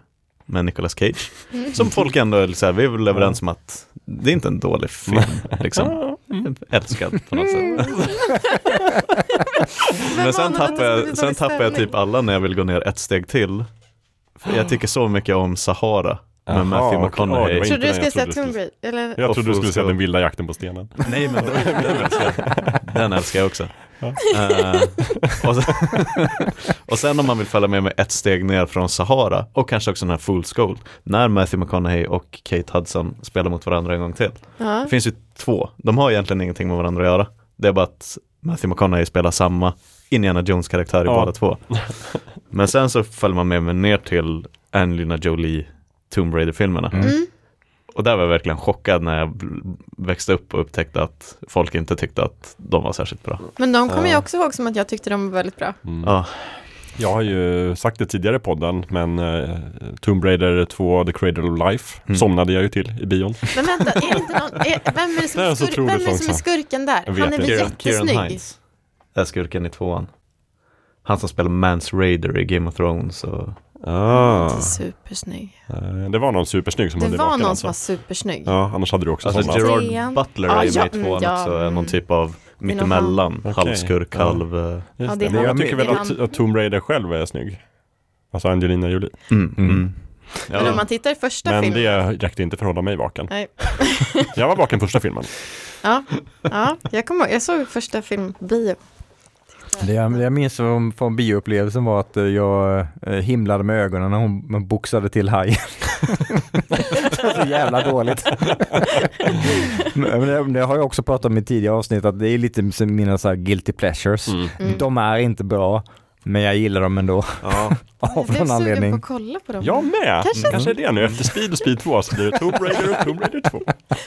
med Nicolas Cage. Som folk ändå är så här, vi är väl överens om att det är inte en dålig film. Liksom. Älskad på något sätt. Men sen tappar, jag, sen tappar jag typ alla när jag vill gå ner ett steg till. För jag tycker så mycket om Sahara med Jaha, Matthew. McConaughey. Var Trodde du skulle säga jag trodde Tomb Raider? Jag trodde du skulle säga den vilda jakten på stenen. Nej men den älskar jag. Den älskar jag också. Eh, och, sen, och sen om man vill följa med mig ett steg ner från Sahara och kanske också den här Fool's Gold. När Matthew McConaughey och Kate Hudson spelar mot varandra en gång till. Ja. Det finns ju två. De har egentligen ingenting med varandra att göra. Det är bara att Matthew McConaughey spelar samma Indiana Jones-karaktär i Ja. båda två. Men sen så följer man med mig ner till Angelina Jolie Tomb Raider-filmerna. Mm. Och där var jag verkligen chockad när jag växte upp och upptäckte att folk inte tyckte att de var särskilt bra. Men de kommer jag Ja. också ihåg som att jag tyckte de var väldigt bra. Mm. Ja, Jag har ju sagt det tidigare i podden, men uh, Tomb Raider 2, The Cradle of Life, Mm. somnade jag ju till i bion. Men vänta, är det inte någon, är, vem är det som, Det är skur, vem är, det som är skurken där? Han är väl jättesnygg? Hines är skurken i tvåan. Han som spelar Mans Raider i Game of Thrones och Ah. Inte supersnygg. Det var någon supersnygg som Det hade var vaken någon alltså. som var supersnygg. Ja, annars hade du också Alltså somnat. Gerard Trean. Butler Ah, är ju ja, med i tvåan ja, också, mm. någon typ av Det mittemellan, halvskurk, ja. halv... eh, Ja, det det. Men jag tycker väl Det att, att Tomb Raider själv är snygg. Alltså Angelina Jolie. Mm, Mm. mm. Men om Ja. man tittar i första Men filmen. det räckte inte för att hålla mig vaken. Nej. Jag var vaken första filmen. Ja, ja jag kommer jag såg första film bio. Det jag, det jag minns från, från bioupplevelsen var att eh, jag eh, himlade med ögonen när hon boxade till hajen. så jävla dåligt. Men det, det har jag också pratat om i tidigare avsnitt att det är lite som mina så här guilty pleasures. Mm. Mm. De är inte bra, men jag gillar dem ändå Ja. av jag någon anledning. på att kolla på dem. Jag med! Kanske. Kanske, är det nu. Efter Speed och Speed 2 så blir det Tomb Raider och Tomb Raider 2.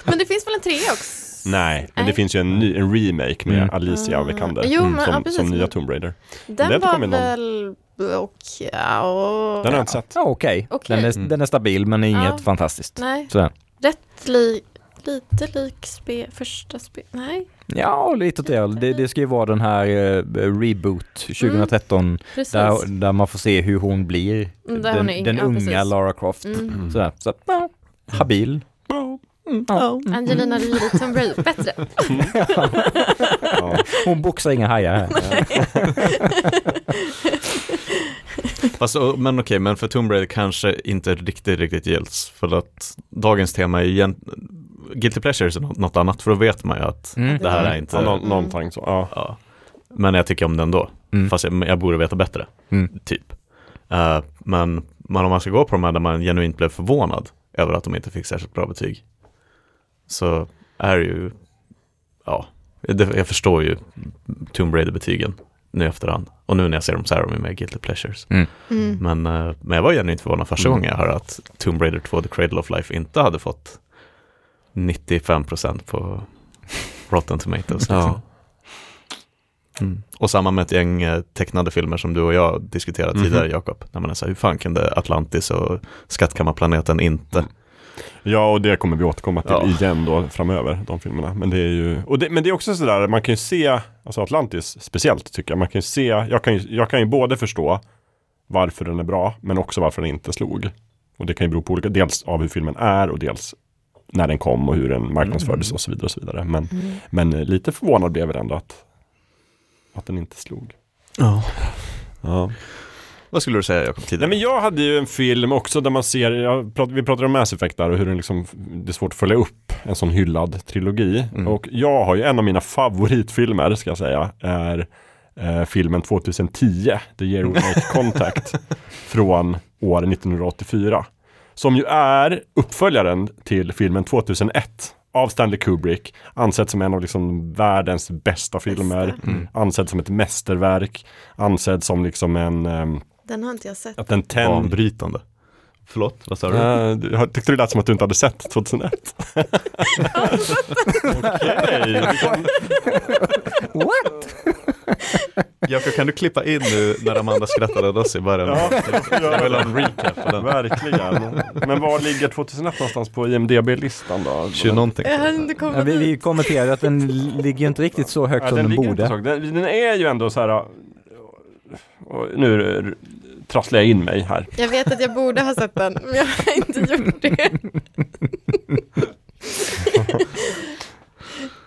Men det finns väl en trea också? Nej, men det finns ju en, ny, en remake med Mm. Alicia Ah. Vikander Jo, men- som, ja, som nya Tomb Raider. Den Det var väl... Och, ja, Den har jag inte sett. Ja, okej. Okej. Den, är, Mm. den är stabil men inget Ja. fantastiskt. Nej, Sådär. rätt li, lite lik spe, första spel. Nej, Ja, lite åt det det, det ska ju vara den här eh, reboot 2013 precis. där, där man får se hur hon blir. Mm, där den hon den ja, unga precis. Lara Croft. Mm. Sådär. Så, ja, habil. Mm, ja. Angelina Jolie, Tomb Raider, bättre. Ja. Hon boxar inga hajar här. Fast, men okej, men för Tomb Raider kanske inte riktigt, riktigt gills. För att dagens tema är igen, Guilty Pleasures är något, annat, för då vet man ju att Mm. det här är inte... Ja, nå- någonting så. Ja. Ja. Men jag tycker om den då. Mm. Fast jag, jag borde veta bättre, Mm. typ. Eh, men, men om man ska gå på de här där man genuint blev förvånad över att de inte fick särskilt bra betyg. Så är det ju, ja, jag förstår ju Tomb Raider-betygen. nu i efterhand. Och nu när jag ser dem så här är de med Guilty Pleasures. Mm. Men, eh, men jag var genuint förvånad första Mm. gången jag hörde att Tomb Raider 2 The Cradle of Life inte hade fått 95% på Rotten Tomatoes. Liksom. Ja. Mm. Och samma med ett gäng eh, tecknade filmer som du och jag diskuterat Mhm. tidigare Jakob. När man är så här, hur fan kunde Atlantis och Skattkammarplaneten inte? Ja, och det kommer vi återkomma till Ja. igen då framöver, de filmerna. Men det är ju, och det, men det är också sådär, man kan ju se, alltså Atlantis speciellt tycker jag, man kan ju se, jag kan ju, jag kan ju både förstå varför den är bra, men också varför den inte slog. Och det kan ju bero på olika, dels av hur filmen är och dels när den kom och hur den marknadsfördes Mm. och så vidare. och så vidare. Men, men eh, lite förvånad blev jag ändå att, att den inte slog. Ja. Ja. Vad skulle du säga Jakob Nej tidigare? men jag hade ju en film också där man ser, jag vi pratade om Mass Effect där och hur den liksom, det är svårt att följa upp en sån hyllad trilogi. Mm. Och jag har ju en av mina favoritfilmer ska jag säga, är eh, filmen 2010, The Year We Make Contact, från år 1984. Som ju är uppföljaren till filmen 2001 av Stanley Kubrick, ansedd som en av liksom världens bästa filmer, Mm. ansedd som ett mästerverk, ansedd som liksom en ehm, Den har inte jag sett. att den tänd... Banbrytande. Förlåt, vad sa du? Uh, jag tyckte det lät som att du inte hade sett 2001. Okej. Jakob, kan du klippa in nu när Amanda skrattade åt oss i början? Ja, Jag vill ha en recap på den. Verkligen. Men var ligger 2001 någonstans på IMDB-listan då? 20 någonting. Ja, vi, vi dit. kommenterade att den ligger inte riktigt så högt Ja, som den, inte borde. Den, den är ju ändå så här... och Nu trasslar jag in mig här. Jag vet att jag borde ha sett den, men jag har inte gjort det.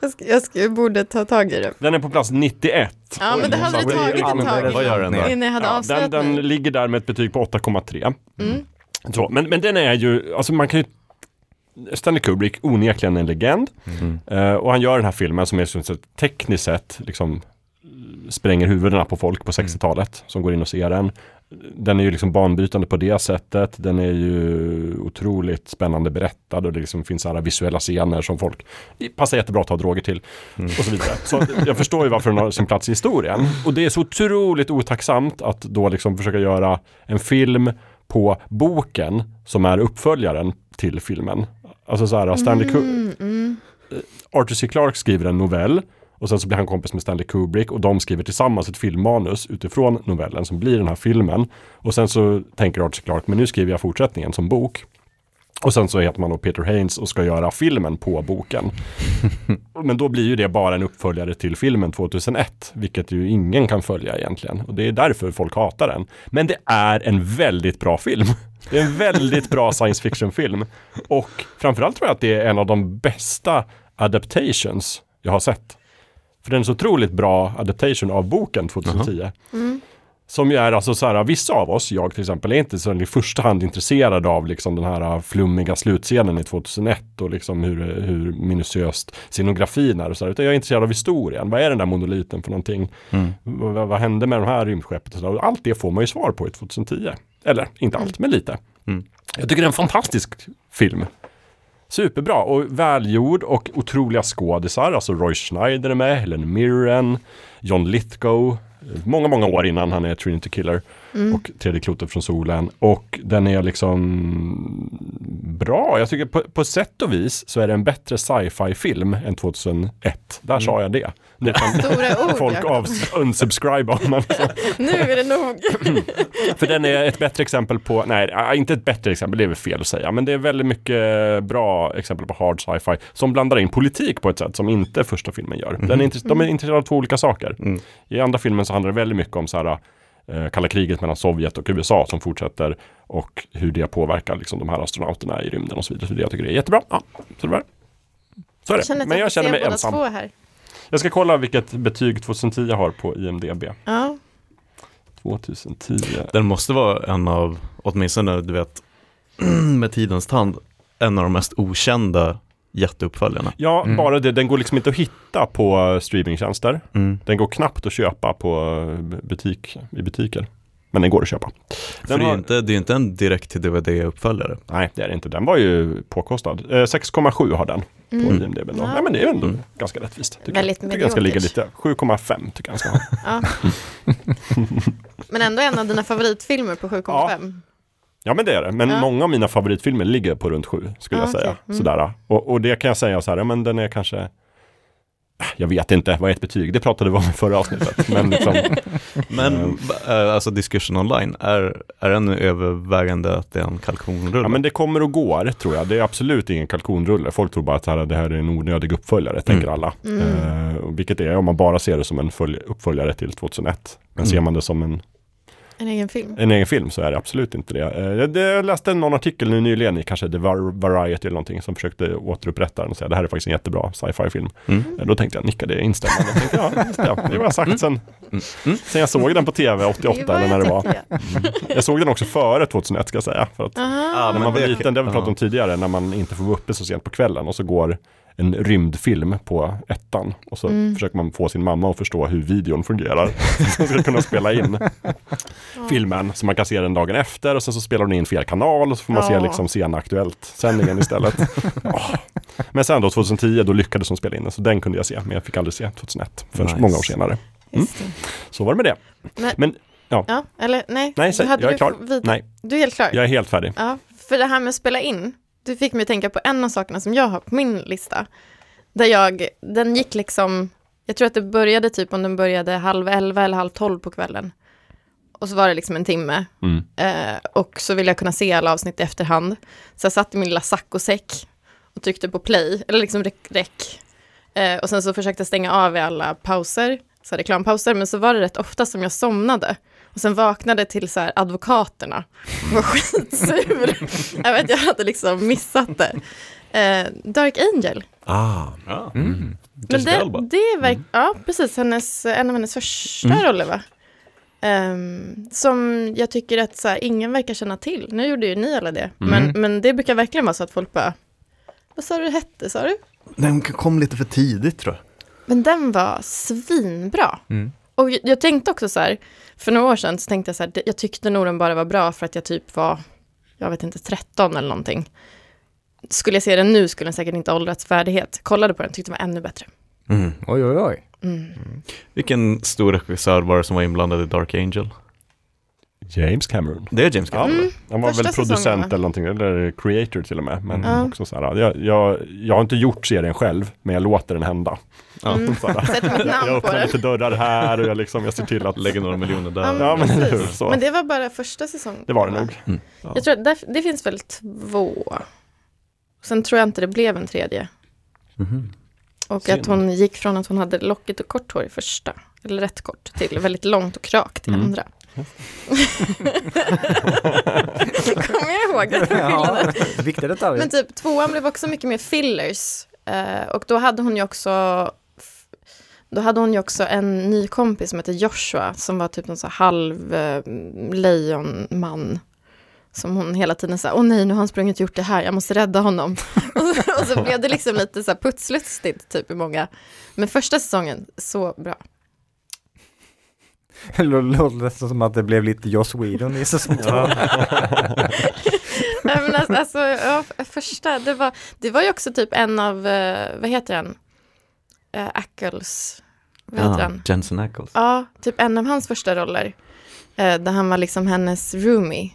Jag, ska, jag, ska, jag borde ta tag i det. Den är på plats 91. Ja, men det hade det tagit ett tag Vad gör den då? innan jag hade Ja, den, den ligger där med ett betyg på 8,3. Mm. Så, men, men den är ju, alltså man kan ju Stanley Kubrick, onekligen en legend. Mm. Eh, och han gör den här filmen som är så, så, tekniskt sett liksom spränger huvudena på folk på 60-talet som går in och ser den. Den är ju liksom banbrytande på det sättet. Den är ju otroligt spännande berättad och det liksom finns alla visuella scener som folk passar jättebra att ta droger till Mm. och så vidare. Så jag förstår ju varför den har sin plats i historien. Och det är så otroligt otacksamt att då liksom försöka göra en film på boken som är uppföljaren till filmen. Alltså så här, Stanley Mm, mm. Arthur C. Clarke skriver en novell och sen så blir han kompis med Stanley Kubrick och de skriver tillsammans ett filmmanus utifrån novellen som blir den här filmen. Och sen så tänker Arthur. Clarke, men nu skriver jag fortsättningen som bok. Och sen så heter man då Peter Haynes och ska göra filmen på boken. Men då blir ju det bara en uppföljare till filmen 2001, vilket ju ingen kan följa egentligen. Och det är därför folk hatar den. Men det är en väldigt bra film. Det är en väldigt bra science fiction-film. Och framförallt tror jag att det är en av de bästa adaptations jag har sett. För det är en så otroligt bra adaptation av boken 2010. Mm. Som ju är alltså så här, vissa av oss, jag till exempel, är inte så i första hand intresserade av liksom den här flummiga slutscenen i 2001 och liksom hur, hur minutiöst scenografin är och så här, utan jag är intresserad av historien. Vad är den där monoliten för någonting? Mm. Vad, vad hände med de här rymdskeppet? Och så där? Och allt det får man ju svar på i 2010. Eller inte allt, men lite. Mm. Jag tycker det är en fantastisk film. Superbra och välgjord och otroliga skådisar. Alltså Roy Schneider är med, Helen Mirren, John Lithgow. Många, många år innan han är Trinity Killer Mm. och Tredje klotet från solen. Och den är liksom bra. Jag tycker på, på sätt och vis så är det en bättre sci-fi film än 2001. Där sa jag det. Nu kan Stora ord, folk av unsubscriba. Men Nu är det nog. för den är ett bättre exempel på, nej inte ett bättre exempel, det är väl fel att säga, men det är väldigt mycket bra exempel på hard sci-fi som blandar in politik på ett sätt som inte första filmen gör. Den är intress- de är intresserade av två olika saker. Mm. I andra filmen så handlar det väldigt mycket om så här, eh, kalla kriget mellan Sovjet och USA som fortsätter och hur det påverkar liksom, de här astronauterna i rymden och så vidare. Så det jag tycker det är jättebra. Ja, så det var. Så är Jag känner det. Men jag känner mig ensam. två här. Jag ska kolla vilket betyg 2010 har på IMDB. Ja. 2010. Den måste vara en av, åtminstone du vet, med tidens tand, en av de mest okända jätteuppföljarna. Ja, Mm. bara det. Den går liksom inte att hitta på streamingtjänster. Mm. Den går knappt att köpa på eh, butik, i butiker. Men den går att köpa. För Den det är har- ju inte, det är ju inte en direkt till DVD-uppföljare. Nej, det är det inte. Den var ju påkostad. Eh, 6,7 har den på Mm. IMDB. Då. Ja. Ja, men det är ändå Mm. ganska rättvist. Tycker Väldigt jag. tycker den ska ligga lite. 7,5 tycker jag den ska ha. Ja. Men ändå en av dina favoritfilmer på 7,5. Ja men det är det. Men Ja. många av mina favoritfilmer ligger på runt 7 skulle Ja, jag säga. okej. Mm. Sådär. Och, och det kan jag säga så här, ja, men den är kanske jag vet inte, vad är ett betyg? Det pratade vi om i förra avsnittet. Men liksom, Men äh, alltså discussion online, är, är den övervägande att det är en kalkonrulle? ja, men det kommer och går tror jag. Det är absolut ingen kalkonrulle. Folk tror bara att det här, det här är en onödig uppföljare, tänker alla. Mm. Eh, vilket det är om man bara ser det som en följ, uppföljare till 2001. Men Mm. ser man det som en, En egen film. en egen film så är det absolut inte det. Eh, jag, det- läste någon artikel nu nyligen i kanske The Var- Variety eller någonting som försökte återupprätta den och säga det här är faktiskt en jättebra sci-fi film. Mm. Eh, Då tänkte jag nickade instämmande. Jag tänkte, ja, just det, det har jag sagt sen, Mm. Mm. sen jag såg den på tv 88 eller när det var. jag. Jag såg den också före 2001 ska jag säga. För att Aha. När men man var det- liten, det har vi pratat om tidigare, när man inte får vara uppe så sent på kvällen och så går en rymdfilm på ettan och så Mm. försöker man få sin mamma att förstå hur videon fungerar. Så man ska kunna spela in filmen så man kan se den dagen efter och sen så spelar hon in fel kanal och så får man se Ja. liksom sena Aktuellt-sändningen istället. Men sen då 2010 då lyckades hon spela in den så den kunde jag se men jag fick aldrig se 2001 förrän Nice. många år senare. Det. Så var det med det. Men, Men ja, eller nej. nej, säg, jag är klar. vid- Nej, Du är helt klar? jag är helt färdig. Ja, för det här med att spela in, du fick mig att tänka på en av sakerna som jag har på min lista. Där jag, den gick liksom, jag tror att det började typ om den började halv elva eller halv tolv på kvällen. Och så var det liksom en timme. Mm. Eh, och så ville jag kunna se alla avsnitt i efterhand. Så jag satt i min lilla saccosäck och tryckte på play, eller liksom rek. Eh, och sen så försökte jag stänga av i alla pauser, så reklampauser, men så var det rätt ofta som jag somnade. Och sen vaknade till så här advokaterna. Jag var skitsur. jag vet, jag hade liksom missat det. Eh, Dark Angel. Ah. Ja. Mm. Men det, det är verk- ja precis, hennes, en av hennes första Mm. roller va? Ehm, som jag tycker att så här, ingen verkar känna till. Nu gjorde ju ni alla det. Mm. Men, men det brukar verkligen vara så att folk bara, vad sa du hette, sa du? Den kom lite för tidigt tror jag. Men den var svinbra. Mm. Och jag, jag tänkte också så här, för några år sedan så tänkte jag så här, jag tyckte nog den bara var bra för att jag typ var, jag vet inte, 13 eller någonting. Skulle jag se den nu skulle den säkert inte ha åldrats färdighet. Kollade på den, tyckte den var ännu bättre. Mm. Oj, oj, oj. Mm. Vilken stor regissör var det som var inblandad i Dark Angel? James Cameron. Det är James Ja, Cameron. Mm. han var Första väl producent säsongen, va? eller någonting, eller creator till och med. Men Ja. också så här, jag, jag, jag har inte gjort serien själv, men jag låter den hända. Ja. Mm. Sätter mitt namn jag öppnar lite dörrar här och jag, liksom, jag ser till att Lägger några miljoner där. Ja, men Ja, men det var bara första säsongen. Det var det nog. Mm. Ja. Jag tror att där, det finns väl två. Sen tror jag inte det blev en tredje. Mhm. Och Synd. att hon gick från att hon hade lockigt och kort hår i första, eller rätt kort, till väldigt långt och rakt i Mm. andra. Kommer jag ihåg den skillnaden? Ja, viktiga detaljer. Men typ tvåan blev också mycket mer fillers. Eh, och då hade hon ju också då hade hon ju också en ny kompis som hette Joshua som var typ en så halv eh, lejonman. Som hon hela tiden sa, åh nej nu har han sprungit och gjort det här, jag måste rädda honom. och, så, och så blev det liksom lite så här putslustigt typ i många. Men första säsongen, så bra. Det låter nästan som att det blev lite Joss Whedon i säsong två. Nej, men alltså, alltså, ja, första, det var, det var ju också typ en av, eh, vad heter han? Uh, Ackles, vad heter Ja, han? Jensen Ackles. Ja, typ en av hans första roller. Eh, där han var liksom hennes roomie.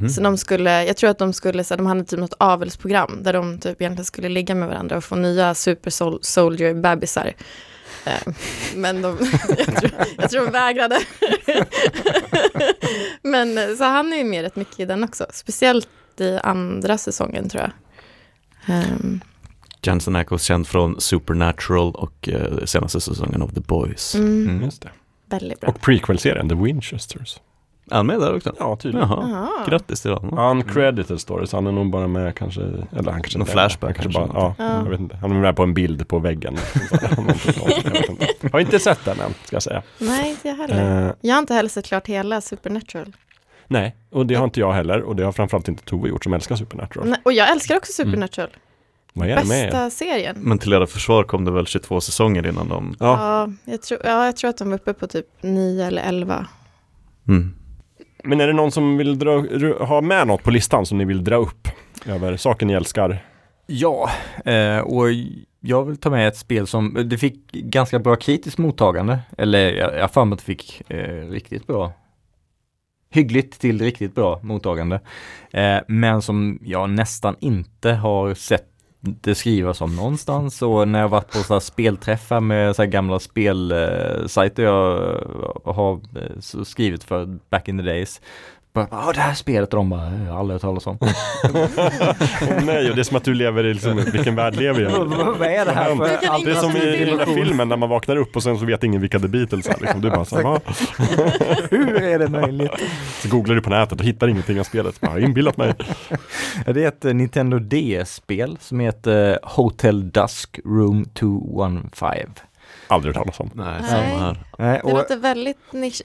Mhm. Så de skulle, jag tror att de skulle, så de hade typ något avelsprogram där de typ egentligen skulle ligga med varandra och få nya super sol- soldier bebisar. Eh, men de, jag, tror, jag tror de vägrade. men eh, så han är ju med rätt mycket i den också, speciellt i andra säsongen tror jag. Ehm, Jensen Ackles känd från Supernatural och eh, senaste säsongen av The Boys. mm, Mm. Just det. Väldigt bra. Och prequel-serien, The Winchesters. Är han med där också? Ja, tydligen. Jaha, Jaha. grattis till honom. Uncredited story, så han är nog bara med kanske, eller han kanske Någon flashback han kanske kanske. bara, ja, Ja. jag vet inte. Han är med på en bild på väggen. Jag. Har inte sett den än, ska jag säga. Nej, inte jag heller. Eh, Jag har inte heller sett klart hela Supernatural. nej, och det har inte jag heller. Och det har framförallt inte Tove gjort som älskar Supernatural. Nej, och jag älskar också Supernatural. Vad är det med? Bästa serien. Men till era försvar kom det väl 22 säsonger innan de... Ja, Ja, jag tror, ja, jag tror att de var uppe på typ 9 eller 11. Mm. Men är det någon som vill dra, ha med något på listan som ni vill dra upp? Över saker ni älskar? Ja, eh, och jag vill ta med ett spel som, det fick ganska bra kritiskt mottagande. Eller jag har för mig att det fick eh, riktigt bra. Hyggligt till riktigt bra mottagande. Eh, men som jag nästan inte har sett det skrivas om någonstans och när jag varit på så här spelträffar med så här gamla spelsajter jag eh, har eh, skrivit för back in the days. Bara, ah, det här spelet och de bara, jag har aldrig hört talas om. Nej, och det är som att du lever i, liksom, vilken värld lever vi i? Vad är det här för kan Det är som i, i den där filmen när man vaknar upp och sen så vet ingen vilka The Beatles är. Liksom. Du bara så? Hur är det möjligt? så googlar du på nätet och hittar ingenting av spelet. Bara, Jag har inbillat mig. Ja, Det är ett eh, Nintendo DS-spel som heter eh, Hotel Dusk Room 215. Aldrig hört talas om. Nej, Nej. samma här. Nej, Det låter väldigt nisch,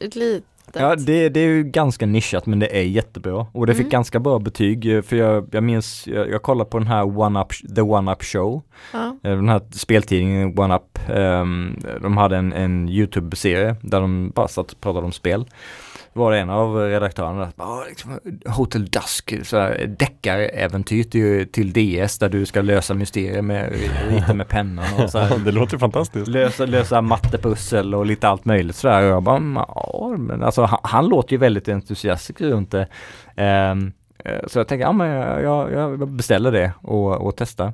litet. ja, det, det är ju ganska nischat men det är jättebra. Och det fick Mm. ganska bra betyg eh, för jag, jag minns, jag, jag kollade på den här One Up, The One Up Show. Ja. Eh, Den här speltidningen One Up, ehm, de hade en, en YouTube-serie där de bara satt och pratade om spel. Var det en av redaktörerna ah, liksom, Hotel Dusk, deckaräventyr till, till DS där du ska lösa mysterier med, rita med pennan och så här, Det låter fantastiskt. lösa, lösa mattepussel och lite allt möjligt sådär. Och jag bara, "Mm, ja, men alltså han, han låter ju väldigt entusiastisk runt det. Eh, så jag tänker, ja men jag, jag, jag beställer det och, och testar.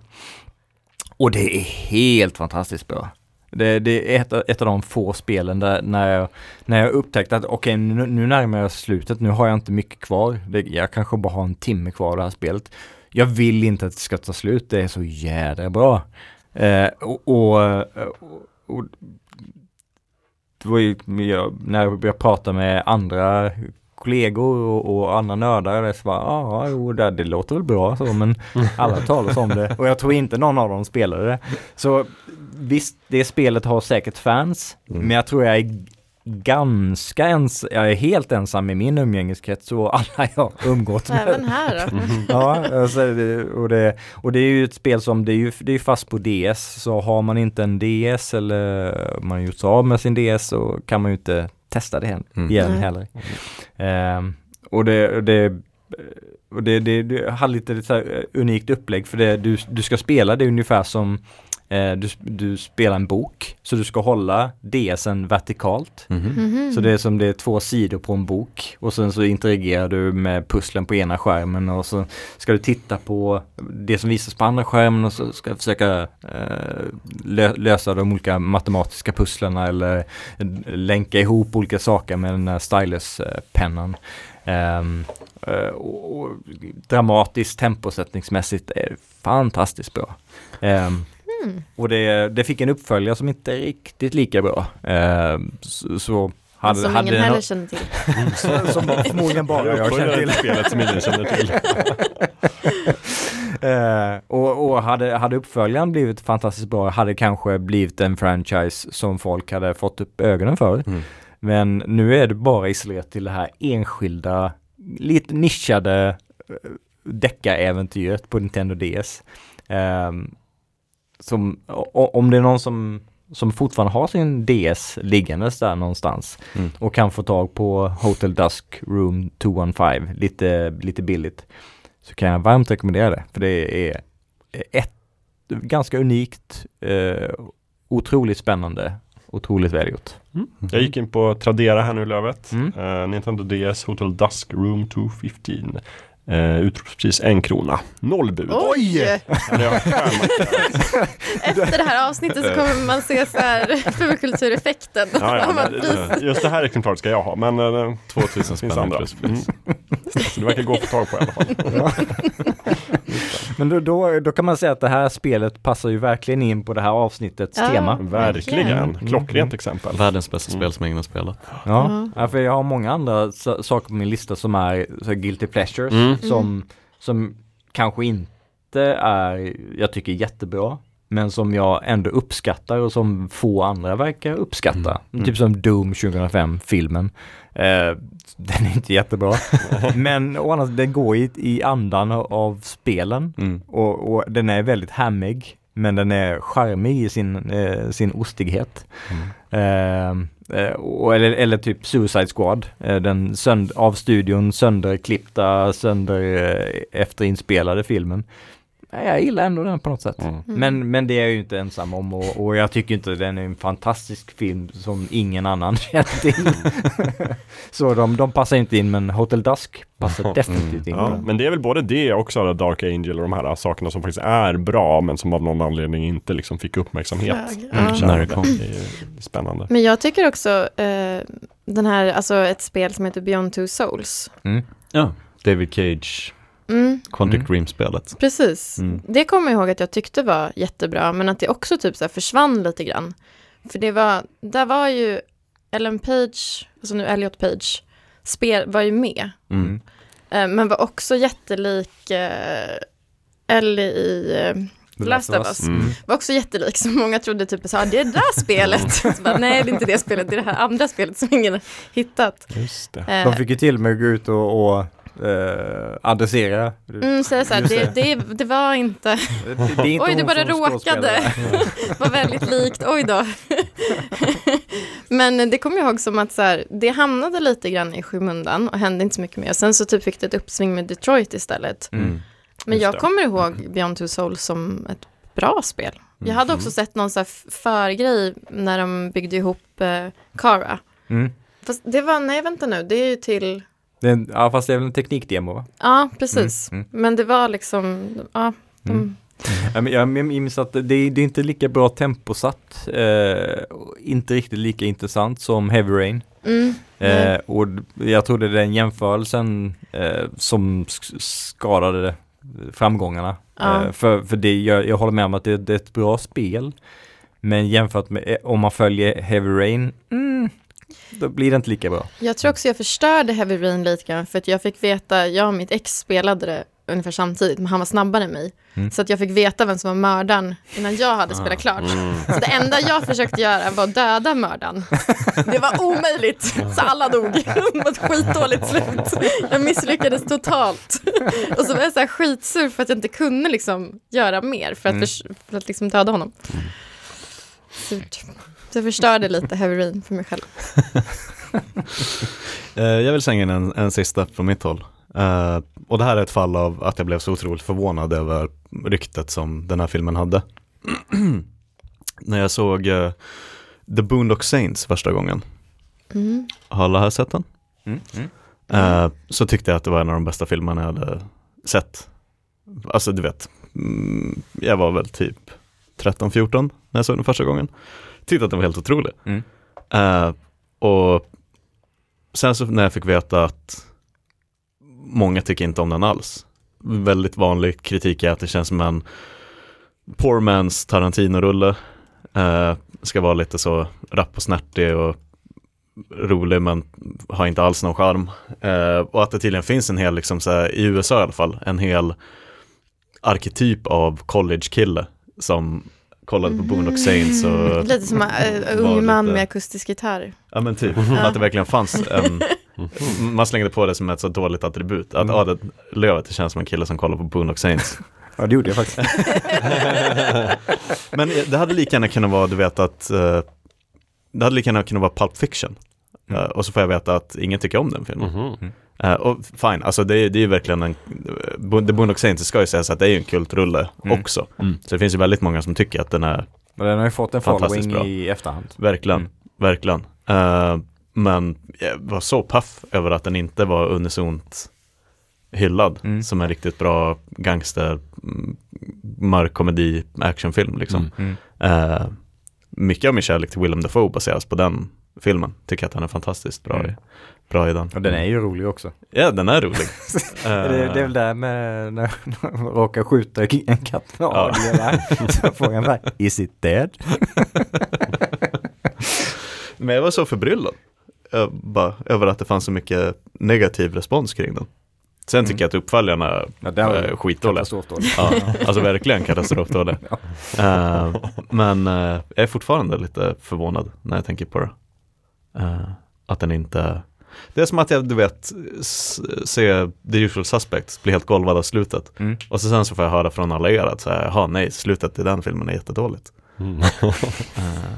Och det är helt fantastiskt bra. Det, det är ett, ett av de få spelen där när jag, när jag upptäckte att okej nu, nu närmar jag slutet, nu har jag inte mycket kvar. Det, jag kanske bara har en timme kvar av det här spelet. Jag vill inte att det ska ta slut, det är så jädra bra. Eh, och, och, och, och det var ju, jag, när jag pratade med andra kollegor och, och andra nördar, så bara, ja, jo, det, det låter väl bra så, men alla talar om det och jag tror inte någon av dem spelade det. Så visst, det spelet har säkert fans, men jag tror jag är ganska ens, jag är helt ensam i min umgängeskrets och alla jag umgått med. Även här då. Ja, alltså, och, det, och det är ju ett spel som, det är ju det är fast på DS, så har man inte en DS eller man har gjort sig av med sin DS så kan man ju inte testa det hen- Mm. igen Nej. heller. Ehm, och det, och det, och det, det, det hade lite så här unikt upplägg för det, du, du ska spela det ungefär som eh, du, du spelar en bok, så du ska hålla DSen vertikalt. Mhm. Mhm. Så det är som det är två sidor på en bok och sen så interagerar du med pusslen på ena skärmen och så ska du titta på det som visas på andra skärmen och så ska du försöka eh, lö- lösa de olika matematiska pusslerna eller eh, länka ihop olika saker med den här stylus-pennan. Eh, och, och dramatiskt temposättningsmässigt är fantastiskt bra. Ehm, Mm. och det, det fick en uppföljare som inte är riktigt lika bra. Ehm, så, så hade, som hade ingen heller känner till. som förmodligen bara jag känner till. spelet som ingen känner till. Eh, och och hade, hade uppföljaren blivit fantastiskt bra hade kanske blivit en franchise som folk hade fått upp ögonen för. Mm. Men nu är det bara isolerat till det här enskilda, lite nischade eh, deckaräventyret på Nintendo DS. Ehm, som, om det är någon som, som fortfarande har sin DS liggandes där någonstans Mm. och kan få tag på Hotel Dusk Room 215 lite, lite billigt så kan jag varmt rekommendera det. För det är ett ganska unikt, eh, otroligt spännande, otroligt välgjort. Jag gick in på Tradera här nu Lövet. Mm. Eh, Nintendo DS Hotel Dusk Room 215. Uh, utropspris en krona. Noll bud. Oj! Efter det här avsnittet så kommer man se så här fulkultureffekten. ja, ja, men, eh, just det här exemplaret ska jag ha, men uh, 2000 finns spänn andra. Mm. Så det verkar gå att få tag på i alla fall. Men då, då, då kan man säga att det här spelet passar ju verkligen in på det här avsnittets Ja. tema. Verkligen. Mm. Klockrent exempel. Världens bästa Mm. spel som ingen har spelat. Ja, ja, för jag har många andra sa- saker på min lista som är så guilty pleasures Mm. som, som kanske inte är, jag tycker jättebra. Men som jag ändå uppskattar och som få andra verkar uppskatta. Mm. Typ som Doom 2005, filmen. Eh, den är inte jättebra. men å andra sidan, den går i, i andan av spelen. Mm. Och, och den är väldigt hammig. Men den är charmig i sin, eh, sin ostighet. Eh, eh, och, eller, eller typ Suicide Squad. Eh, den sönd- av studion sönderklippta, sönder eh, efterinspelade filmen. Nej, Jag gillar ändå den på något sätt. Mm. Men, men det är jag ju inte ensam om och, och jag tycker inte den är en fantastisk film som ingen annan känner till. Så de, de passar inte in men Hotel Dusk passar definitivt in. Ja, men det är väl både det också Dark Angel och de här sakerna som faktiskt är bra men som av någon anledning inte liksom fick uppmärksamhet. Mm. ja. När det kom. Det är spännande. Men jag tycker också eh, den här, alltså ett spel som heter Beyond Two Souls. Mm. Ja, David Cage, Mm, Quantic Mm. Dream-spelet. precis. Mm. Det kommer jag ihåg att jag tyckte var jättebra, men att det också typ så här försvann lite grann. För det var, där var ju Ellen Page, alltså nu Elliot Page, spel, var ju med. Mm. Eh, men var också jättelik eh, Ellie i eh, The Last of Us. Mm. Var också jättelik, så många trodde typ så här, det är det där spelet. Så bara, Nej, det är inte det spelet, det är det här andra spelet som ingen har hittat. Just det. Eh, De fick ju till med gå ut och, och eh, adressera. Mm, så så här, det, det, det var inte, Det, det är inte oj det bara råkade, var väldigt likt, oj då. Men det kommer jag ihåg som att så här, det hamnade lite grann i skymundan och hände inte så mycket mer. Sen så typ fick det ett uppsving med Detroit istället. Mm. Men Just jag det. kommer ihåg Beyond Two Souls som ett bra spel. Jag hade också sett någon så här förgrej när de byggde ihop eh, Kara. Mm. Fast det var, nej vänta nu, det är ju till, en- ja fast det är väl en teknikdemo va? ja precis. Mm, Men det var liksom, ja, de, Mm. Ja, men Jag minns att det, det är inte lika bra temposatt, eh, inte riktigt lika intressant som Heavy Rain. mm, Eh, och jag tror det är den jämförelsen eh, som sk- skadade framgångarna. Ja. Eh, för för det, jag, jag håller med om att det, det är ett bra spel. Men jämfört med eh, om man följer Heavy Rain, mm, då blir det inte lika bra. Jag tror också jag förstörde Heavy Rain lite grann för att jag fick veta, jag och mitt ex spelade det ungefär samtidigt, men han var snabbare än mig. Mm. Så att jag fick veta vem som var mördaren innan jag hade spelat klart. Så det enda jag försökte göra var att döda mördaren. Det var omöjligt, så alla dog. Det var ett skitdåligt slut. Jag misslyckades totalt. Och så var jag så här skitsur för att jag inte kunde liksom göra mer för att, Mm. förs- för att liksom döda honom. Surt. Så jag förstörde lite Heavy Rain för mig själv. Eh, jag vill slänga in en, en sista från mitt håll. Eh, och det här är ett fall av att jag blev så otroligt förvånad över ryktet som den här filmen hade. När jag såg eh, The Boondock Saints första gången, Mm. har alla här sett den? Mm. Mm. Eh, så tyckte jag att det var en av de bästa filmerna jag hade sett. Alltså du vet, mm, jag var väl typ 13-14 när jag såg den första gången. Tyckte att den var helt otrolig. Mm. Eh, och sen så när jag fick veta att många tycker inte om den alls. Väldigt vanlig kritik är att det känns som en poor man's Tarantino-rulle. Eh, ska vara lite så rapp och snärtig och rolig men har inte alls någon charm. Eh, och att det tydligen finns en hel, liksom så här, i USA i alla fall, en hel arketyp av college-kille som kollade på Boondock Saints och Lite som en var ung man lite- med akustisk gitarr. Ja men typ, att det verkligen fanns en Man slängde på det som ett så dåligt attribut Att Mm. ja, det, Lövet det känns som en kille som kollar på Boondock Saints Ja det gjorde jag faktiskt. Men det hade lika gärna kunnat vara, du vet att eh, Det hade lika gärna kunnat vara Pulp Fiction Mm. Eh, Och så får jag veta att ingen tycker om den filmen Mhm. Eh, Och fine, alltså det, är- det är ju verkligen en Bo- The Boondock Saints, det ska ju sägas att det är ju en kultrulle Mm. också Mm. Så det finns ju väldigt många som tycker att den är Men den har ju fått en following bra. i efterhand. Verkligen, Mm. verkligen. Eh, men jag var så paff över att den inte var unisont hyllad Mm. som en riktigt bra gangster, mm, mörk komedi, actionfilm liksom. Mm. Mm. Eh, mycket av min kärlek till Willem Dafoe baseras på den filmen. Tycker att han är fantastiskt bra, Mm. i, bra i den. Och den är ju rolig också. Ja, den är rolig. Det, det är väl där med när man råkar skjuta en katt med Ja. Så jag bara, is it dead? Men jag var så förbryllad eh, bara, över att det fanns så mycket negativ respons kring den. Sen tycker Mm. jag att uppföljarna Ja, är skitdåliga. Ja, alltså verkligen katastrofdålig. Ja. Eh, men eh, jag är fortfarande lite förvånad när jag tänker på det. Eh, att den inte, Det är som att jag, du vet, ser The Usual Suspects bli helt golvad av slutet. Mm. Och så sen så får jag höra från alla er att så här, jaha nej, slutet i den filmen är jättedåligt. Mm. Eh,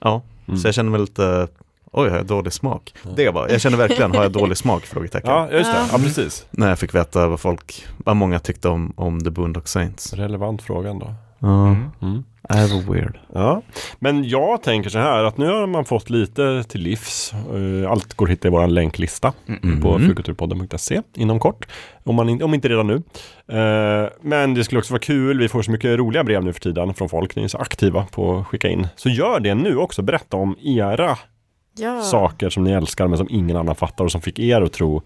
ja, Mm. så jag känner mig lite, oj har jag dålig smak? Det var, jag känner verkligen, har jag dålig smak? Frågetecken. Ja, just det. Ja. Ja, precis. När jag fick veta vad folk, vad många tyckte om, om The Boondock Saints. Relevant frågan då. Ja, Mm. Mm. är weird. Ja, men jag tänker så här att nu har man fått lite till livs. Eh, Allt går att hitta i vår länklista Mm. på fulkulturpodden.se inom kort. Om, man in, om inte redan nu. Eh, Men det skulle också vara kul. Vi får så mycket roliga brev nu för tiden från folk. Ni är så aktiva på att skicka in. Så gör det nu också. Berätta om era Ja, saker som ni älskar men som ingen annan fattar och som fick er att tro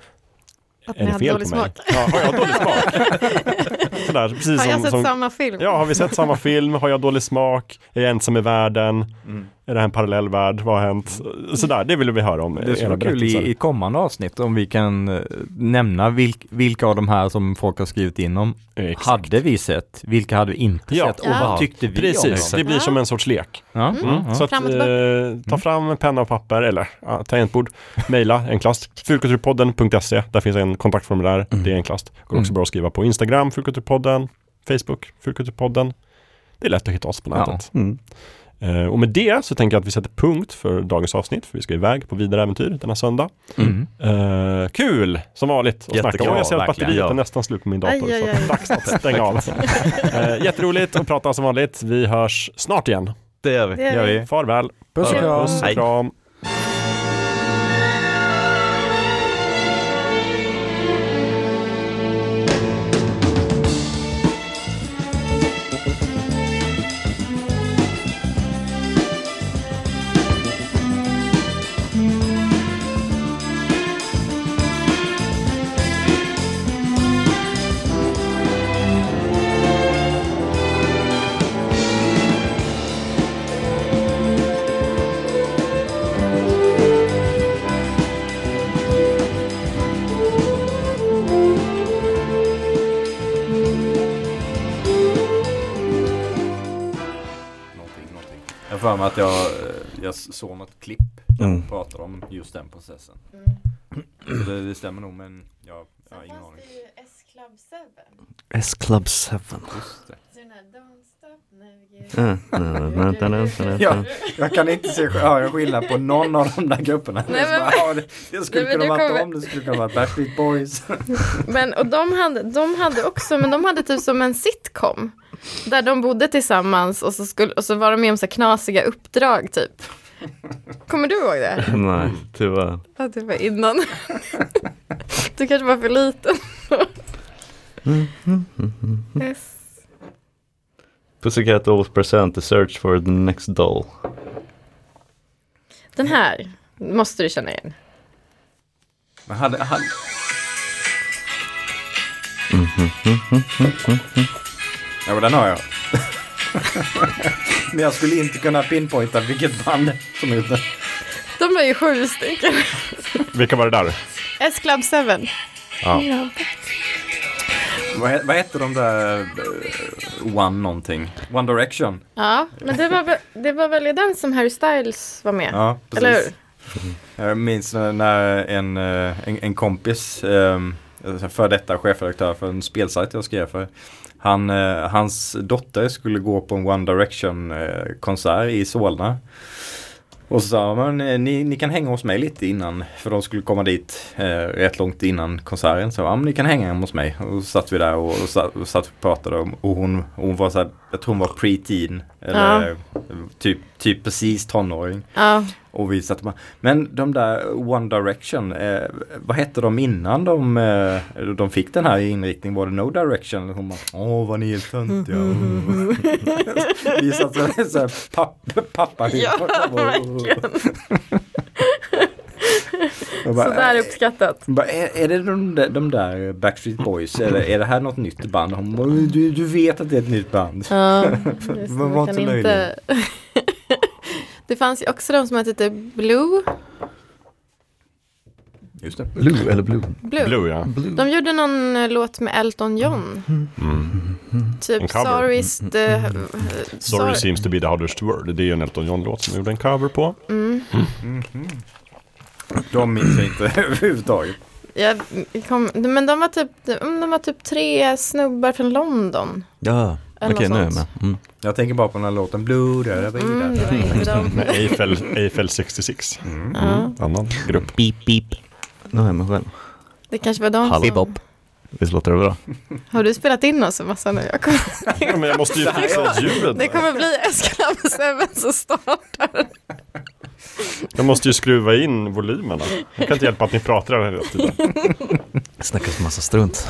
att är ni det hade fel dålig på mig? smak. Ja, har jag dålig smak? Sådär, precis Har jag som, sett som, samma film? Ja, har vi sett samma film? Har jag dålig smak? Är jag ensam i världen? Mm. Är det här en parallell värld? Vad har hänt? Sådär, det vill vi höra om. Det skulle vara kul i, i kommande avsnitt om vi kan eh, nämna vilk, vilka av de här som folk har skrivit in om Exakt. hade vi sett, vilka hade vi inte Ja. sett och Ja. vad tyckte vi om Precis, dem? det blir som en sorts lek. Ja, Mm. ja. Så att, eh, ta fram penna och papper eller ja, tangentbord, mejla enklast. Fulkulturpodden.se, där finns en kontaktformulär, det är enklast. Går också Mm. bra att skriva på Instagram, Fulkulturpodden, Facebook, Fulkulturpodden. Det är lätt att hitta oss på Ja. nätet. Mm. Eh, och med det så tänker jag att vi sätter punkt för dagens avsnitt, för vi ska iväg på vidare äventyr denna söndag. Mm. Eh, kul som vanligt att snacka om. Jag ser att batteriet Ja. är nästan slut på min dator. Aj, aj, Så aj. dags att stänga av. Eh, jätteroligt att prata som vanligt. Vi hörs snart igen. Det gör vi. Det gör vi. Farväl. Puss och kram. Puss och Hej. kram. Mig att jag, eh, jag såg något klipp Mm. och pratade om just den processen. Mm. Det, det stämmer nog men jag, jag har ingen aning. S-Club 7. S-Club 7. Just det. Mm. Ja, jag kan inte se höra skillnad på någon av de där grupperna. Nej, men- ja, det, det skulle Nej, kunna vara kommer- dem, det skulle kunna vara Backstreet Boys. Men och de hade, de hade också, men de hade typ som en sitcom. Där de bodde tillsammans och så, skulle, och så var de med om så knasiga uppdrag typ. Kommer du ihåg det? Nej, tyvärr. Ja, det var innan. Du kanske var för liten. Yes. Pussycat Dolls present the search for the next doll. Den här måste du känna igen. Men hade, hade, ja men den har jag. Men jag skulle inte kunna pinpointa vilket band som är ute. De var ju sju stycken. Vilka var det där? S-Club 7. Ja. Vad, he- vad hette de där eh, One någonting? One Direction? Ja, men det var, väl, det var väl i den som Harry Styles var med? Ja, Eller hur? precis. Jag minns när- när en, eh, en, en kompis, eh, för detta chefredaktör för en spelsajt jag skrev för. Han, eh, hans dotter skulle gå på en One Direction eh, konsert i Solna. Och så sa man, eh, ni, ni kan hänga hos mig lite innan, för de skulle komma dit eh, rätt långt innan konserten. Så ja, men ni kan hänga hemma hos mig. Och så satt vi där och, och, satt, och satt och pratade om, och hon, hon var så här, jag tror hon var pre-teen. Eller eh, typ, typ precis tonåring. Ja, Och vi satt bara, men de där One Direction, eh, vad hette de innan de, eh, de fick den här inriktningen? Var det No Direction? Och Hon bara, åh vad ni är töntiga. vi satt så här, pappa, pappa ja verkligen. Bara, Sådär uppskattat. jag bara, är, är det de, där- de där Backstreet Boys eller är det här något nytt band? Hon bara, du, du vet att det är ett nytt band. Ja, just var man kan inte inte... Det fanns ju också de som hette typ Blue. Just det. Blue eller Blue? Blue. Blue ja. De gjorde någon eh, låt med Elton John. Mm. Typ cover. Sorry's the... Sorry seems to be the hardest word. Det är ju en Elton John-låt som jag gjorde en cover på. Mm. De minns jag inte överhuvudtaget. Jag kom, men de var, typ, de var typ tre snubbar från London. Ja, okej något nu är jag med. Mm. Jag tänker bara på den här låten Blue, där var Mm, de. Med Eiffel, Eiffel 66. Ja, Annan grupp. Beep, beep. Nu är jag med själv. det kanske var de Halv. som... Visst låter det bra? Har du spelat in oss en massa nu? Jag kommer, Ja, men jag måste ju fixa ljudet. det kommer bli Eskalab Seven som startar. Jag måste ju skruva in volymerna. Jag kan inte hjälpa att ni pratar hela tiden. Snackas massa strunt.